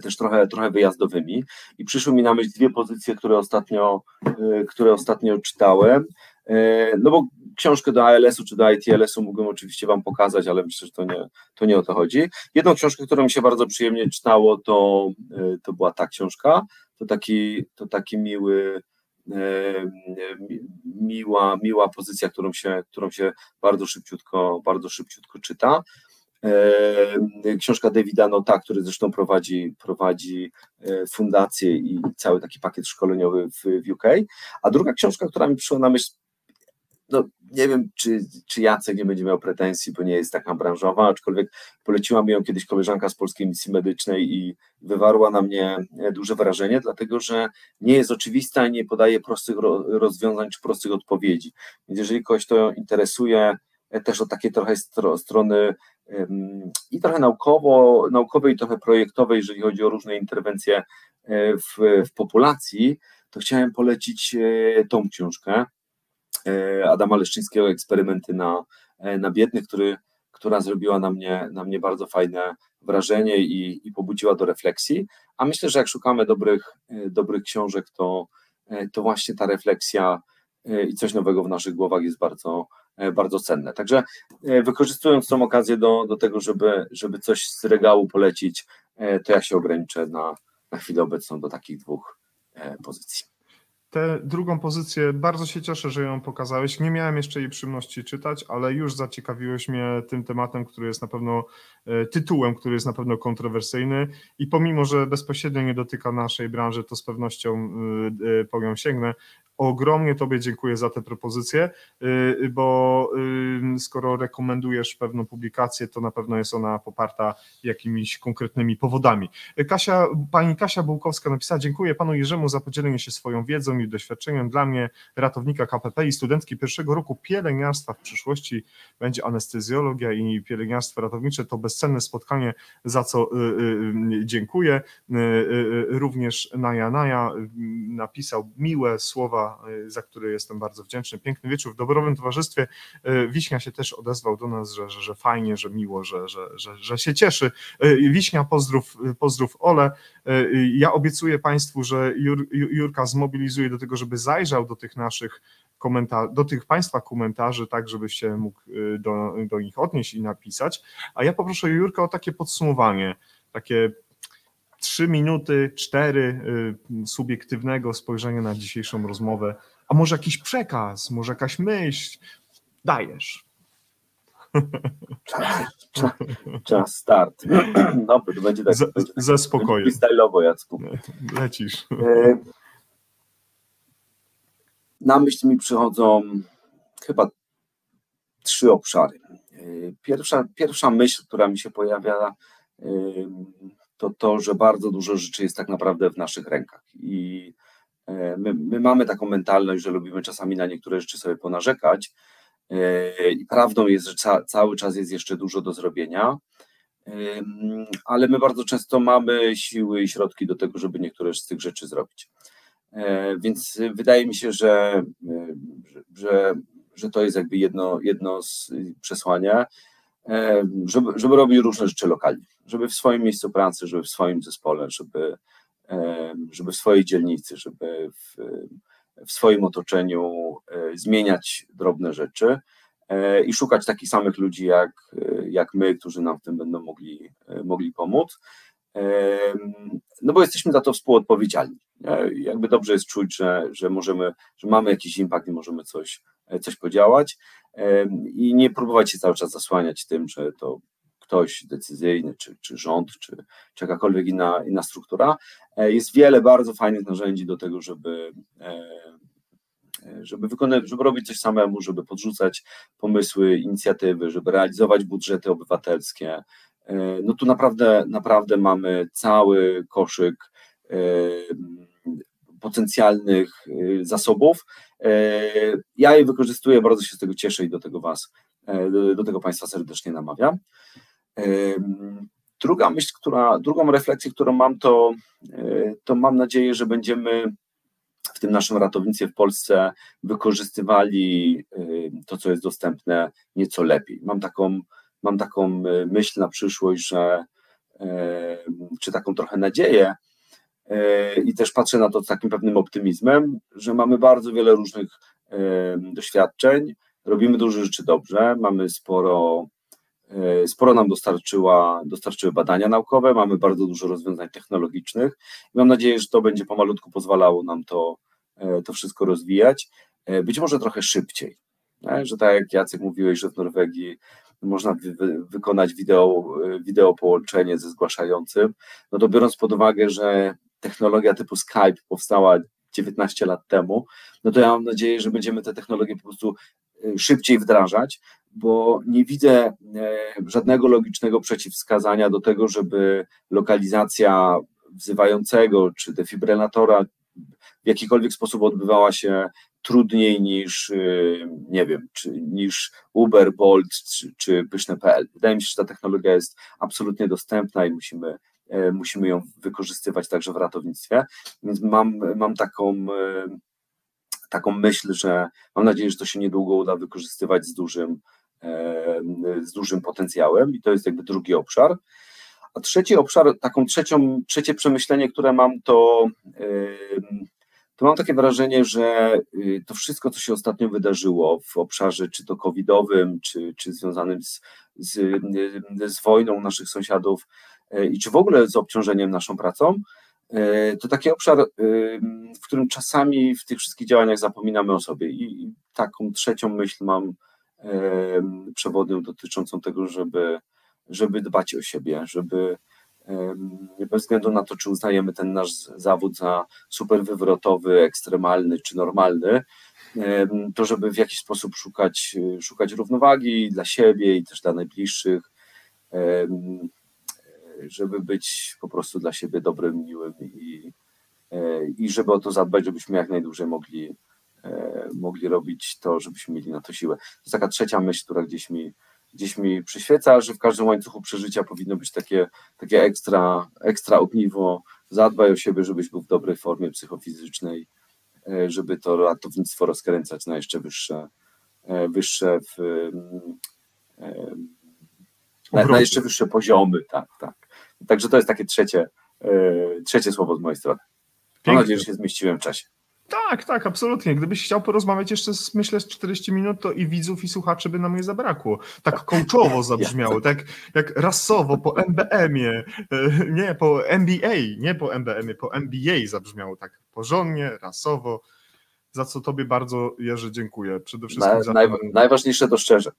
też trochę, trochę wyjazdowymi. I przyszły mi na myśl dwie pozycje, które ostatnio, e, które ostatnio czytałem. No bo książkę do ALS-u czy do ITLS-u mógłbym oczywiście Wam pokazać, ale myślę, że to nie, to nie o to chodzi. Jedną książkę, którą mi się bardzo przyjemnie czytało, to, to była ta książka. To taki, to taki miły, miła, miła pozycja, którą się, którą się bardzo szybciutko, bardzo szybciutko czyta. Książka Davida Nota, który zresztą prowadzi, prowadzi e, fundację i cały taki pakiet szkoleniowy w, w UK. A druga książka, która mi przyszła na myśl, no nie wiem, czy, czy Jacek nie będzie miał pretensji, bo nie jest taka branżowa, aczkolwiek poleciła mi ją kiedyś koleżanka z Polskiej Misji Medycznej i wywarła na mnie e, duże wrażenie, dlatego że nie jest oczywista i nie podaje prostych rozwiązań czy prostych odpowiedzi. Więc jeżeli kogoś to interesuje, e, też od takiej trochę strony i trochę naukowo, naukowej, i trochę projektowej, jeżeli chodzi o różne interwencje e, w, w populacji, to chciałem polecić tą książkę Adama Leszczyńskiego, Eksperymenty na, na biednych, który, która zrobiła na mnie, na mnie bardzo fajne wrażenie i, i pobudziła do refleksji. A myślę, że jak szukamy dobrych, dobrych książek, to, to właśnie ta refleksja i coś nowego w naszych głowach jest bardzo, bardzo cenne. Także wykorzystując tą okazję do, do tego, żeby, żeby coś z regału polecić, to ja się ograniczę na, na chwilę obecną do takich dwóch pozycji. Tę drugą pozycję bardzo się cieszę, że ją pokazałeś. Nie miałem jeszcze jej przyjemności czytać, ale już zaciekawiłeś mnie tym tematem, który jest na pewno e, tytułem, który jest na pewno kontrowersyjny i pomimo, że bezpośrednio nie dotyka naszej branży, to z pewnością e, e, po nią sięgnę. Ogromnie Tobie dziękuję za tę propozycję, y, bo y, skoro rekomendujesz pewną publikację, to na pewno jest ona poparta jakimiś konkretnymi powodami. Kasia, pani Kasia Bułkowska napisała: Dziękuję panu Jerzemu za podzielenie się swoją wiedzą i doświadczeniem. Dla mnie, ratownika KPP i studentki pierwszego roku pielęgniarstwa w przyszłości będzie anestezjologia i pielęgniarstwo ratownicze. To bezcenne spotkanie, za co y, dziękuję. Również Naja Naja napisał miłe słowa Y, za który jestem bardzo wdzięczny. Piękny wieczór w dobrowym towarzystwie. Y, Wiśnia się też odezwał do nas, że, że, że fajnie, że miło, że, że, że, że się cieszy. Y, Wiśnia, pozdrów, pozdrów Ole. Ja obiecuję Państwu, że Jur, Jurka zmobilizuje do tego, żeby zajrzał do tych naszych komentarzy, do tych Państwa komentarzy, tak żebyście mógł do, do nich odnieść i napisać. A ja poproszę Jurka o takie podsumowanie, takie trzy minuty, cztery y, subiektywnego spojrzenia na dzisiejszą rozmowę, a może jakiś przekaz, może jakaś myśl, dajesz. Czas, czas, start. Dobry, to będzie tak. Ze, ze spokojem. Stylowo, Jacku. Lecisz. E, na myśl mi przychodzą chyba trzy obszary. E, pierwsza, pierwsza myśl, która mi się pojawia, to to, że bardzo dużo rzeczy jest tak naprawdę w naszych rękach. I e, my, my mamy taką mentalność, że lubimy czasami na niektóre rzeczy sobie ponarzekać. E, I prawdą jest, że ca, cały czas jest jeszcze dużo do zrobienia, ale my bardzo często mamy siły i środki do tego, żeby niektóre z tych rzeczy zrobić. E, więc wydaje mi się, że, że, że to jest jakby jedno, jedno z przesłania, żeby, żeby robić różne rzeczy lokalnie żeby w swoim miejscu pracy, żeby w swoim zespole, żeby, żeby w swojej dzielnicy, żeby w, w swoim otoczeniu e, zmieniać drobne rzeczy e, i szukać takich samych ludzi jak, jak my, którzy nam w tym będą mogli, e, mogli pomóc. No bo jesteśmy za to współodpowiedzialni. Jakby dobrze jest czuć, że, że możemy, że mamy jakiś impact i możemy coś, coś podziałać i nie próbować się cały czas zasłaniać tym, że to ktoś decyzyjny, czy, czy rząd, czy, czy jakakolwiek inna, inna struktura. E, jest wiele bardzo fajnych narzędzi do tego, żeby, e, e, żeby, wykonywać, żeby robić coś samemu, żeby podrzucać pomysły, inicjatywy, żeby realizować budżety obywatelskie. No tu naprawdę, naprawdę mamy cały koszyk potencjalnych zasobów. Ja je wykorzystuję, bardzo się z tego cieszę i do tego Was, do, do tego Państwa serdecznie namawiam. Druga myśl, która, drugą refleksję, którą mam, to, e, to mam nadzieję, że będziemy w tym naszym ratownictwie w Polsce wykorzystywali to, co jest dostępne, nieco lepiej. Mam taką, mam taką e, myśl na przyszłość, że czy taką trochę nadzieję, e, i też patrzę na to z takim pewnym optymizmem, że mamy bardzo wiele różnych doświadczeń, robimy dużo rzeczy dobrze, mamy sporo E, sporo nam dostarczyła, dostarczyły badania naukowe, mamy bardzo dużo rozwiązań technologicznych i mam nadzieję, że to będzie pomalutku pozwalało nam to, e, to wszystko rozwijać, e, być może trochę szybciej, że tak jak Jacek mówiłeś, że w Norwegii można wy, wykonać wideo, wideo połączenie ze zgłaszającym, no to biorąc pod uwagę, że technologia typu Skype powstała 19 lat temu, no to ja mam nadzieję, że będziemy te technologie po prostu szybciej wdrażać, bo nie widzę e, żadnego logicznego przeciwwskazania do tego, żeby lokalizacja wzywającego czy defibrylatora w jakikolwiek sposób odbywała się trudniej niż, e, nie wiem, czy, niż Uber, Bolt czy, czy Pyszne.pl. Wydaje mi się, że ta technologia jest absolutnie dostępna i musimy, musimy ją wykorzystywać także w ratownictwie. Więc mam, mam taką taką myśl, że mam nadzieję, że to się niedługo uda wykorzystywać z dużym, z dużym potencjałem i to jest jakby drugi obszar. A trzeci obszar, taką trzecią, trzecie przemyślenie, które mam, to, to mam takie wrażenie, że to wszystko, co się ostatnio wydarzyło w obszarze czy to covidowym, czy, czy związanym z, z, z wojną naszych sąsiadów, i czy w ogóle z obciążeniem naszą pracą, y, to taki obszar, w którym czasami w tych wszystkich działaniach zapominamy o sobie. I taką trzecią myśl mam przewodnią dotyczącą tego, żeby żeby dbać o siebie, żeby bez względu na to, czy uznajemy ten nasz zawód za super wywrotowy, ekstremalny czy normalny, to żeby w jakiś sposób szukać, szukać równowagi dla siebie i też dla najbliższych, żeby być po prostu dla siebie dobrym, miłym i, e, i żeby o to zadbać, żebyśmy jak najdłużej mogli, e, mogli robić to, żebyśmy mieli na to siłę. To jest taka trzecia myśl, która gdzieś mi, gdzieś mi przyświeca, że w każdym łańcuchu przeżycia powinno być takie, takie ekstra, ekstra ogniwo, zadbaj o siebie, żebyś był w dobrej formie psychofizycznej, e, żeby to ratownictwo rozkręcać na jeszcze wyższe, wyższe w, e, na, na jeszcze wyższe poziomy, tak, tak. Także to jest takie trzecie, trzecie słowo z mojej strony. Mam nadzieję, że się zmieściłem w czasie. Tak, tak, absolutnie. Gdybyś chciał porozmawiać jeszcze, z, myślę, z 40 minut, to i widzów, i słuchaczy by nam nie zabrakło. Tak coachowo zabrzmiało, tak jak rasowo, po MBM-ie, e, nie, po NBA, nie po MBM-ie, po NBA zabrzmiało tak porządnie, rasowo, za co tobie bardzo, Jerzy, dziękuję. Przede wszystkim Na, za naj, Najważniejsze to szczerze.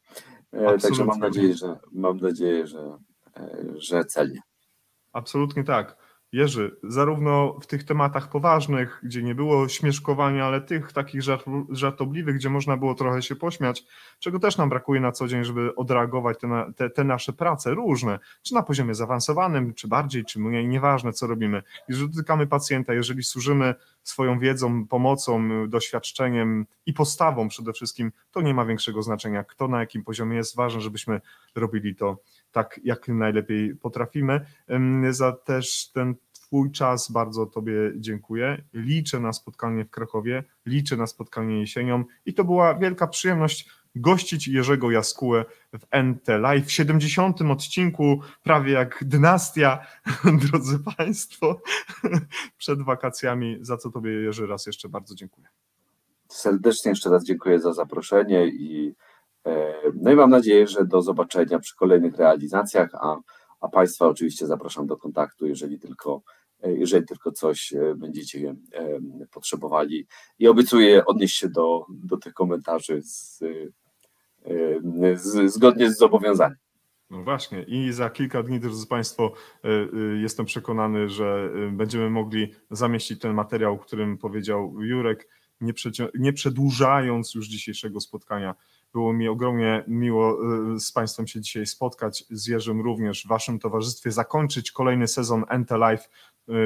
Absolutnie. Także mam nadzieję, że mam nadzieję, że, e, że celnie. Absolutnie tak. Jerzy, zarówno w tych tematach poważnych, gdzie nie było śmieszkowania, ale tych takich żart, żartobliwych, gdzie można było trochę się pośmiać, czego też nam brakuje na co dzień, żeby odreagować te, te, te nasze prace różne, czy na poziomie zaawansowanym, czy bardziej, czy mniej, nieważne co robimy. Jeżeli dotykamy pacjenta, jeżeli służymy swoją wiedzą, pomocą, doświadczeniem i postawą przede wszystkim, to nie ma większego znaczenia, kto na jakim poziomie jest. Ważne, żebyśmy robili to tak, jak najlepiej potrafimy. Za też ten Twój czas bardzo Tobie dziękuję. Liczę na spotkanie w Krakowie, liczę na spotkanie jesienią i to była wielka przyjemność gościć Jerzego Jaskułę w NT Live w 70. odcinku, prawie jak dynastia, drodzy Państwo, przed wakacjami, za co Tobie Jerzy raz jeszcze bardzo dziękuję. Serdecznie jeszcze raz dziękuję za zaproszenie i no i mam nadzieję, że do zobaczenia przy kolejnych realizacjach, a, a Państwa oczywiście zapraszam do kontaktu, jeżeli tylko E, jeżeli tylko coś e, będziecie e, potrzebowali. I obiecuję odnieść się do, do tych komentarzy z, z, zgodnie z zobowiązaniem. No właśnie, i za kilka dni, drodzy Państwo, jestem przekonany, że będziemy mogli zamieścić ten materiał, o którym powiedział Jurek, nie, nie przedłużając już dzisiejszego spotkania. Było mi ogromnie miło z Państwem się dzisiaj spotkać, z Jerzym również w Waszym towarzystwie, zakończyć kolejny sezon NT Live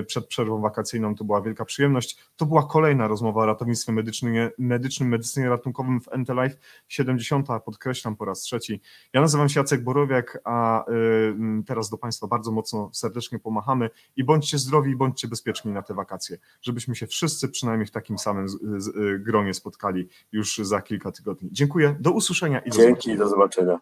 przed przerwą wakacyjną. To była wielka przyjemność. To była kolejna rozmowa o ratownictwie medycznym, medycznym medycynie ratunkowym w NT-Life 70. Podkreślam po raz trzeci. Ja nazywam się Jacek Borowiak, a y, teraz do Państwa bardzo mocno serdecznie pomachamy i bądźcie zdrowi, bądźcie bezpieczni na te wakacje, żebyśmy się wszyscy przynajmniej w takim samym y, gronie spotkali już za kilka tygodni. Dziękuję, do usłyszenia i do Dzięki, zobaczenia. do zobaczenia.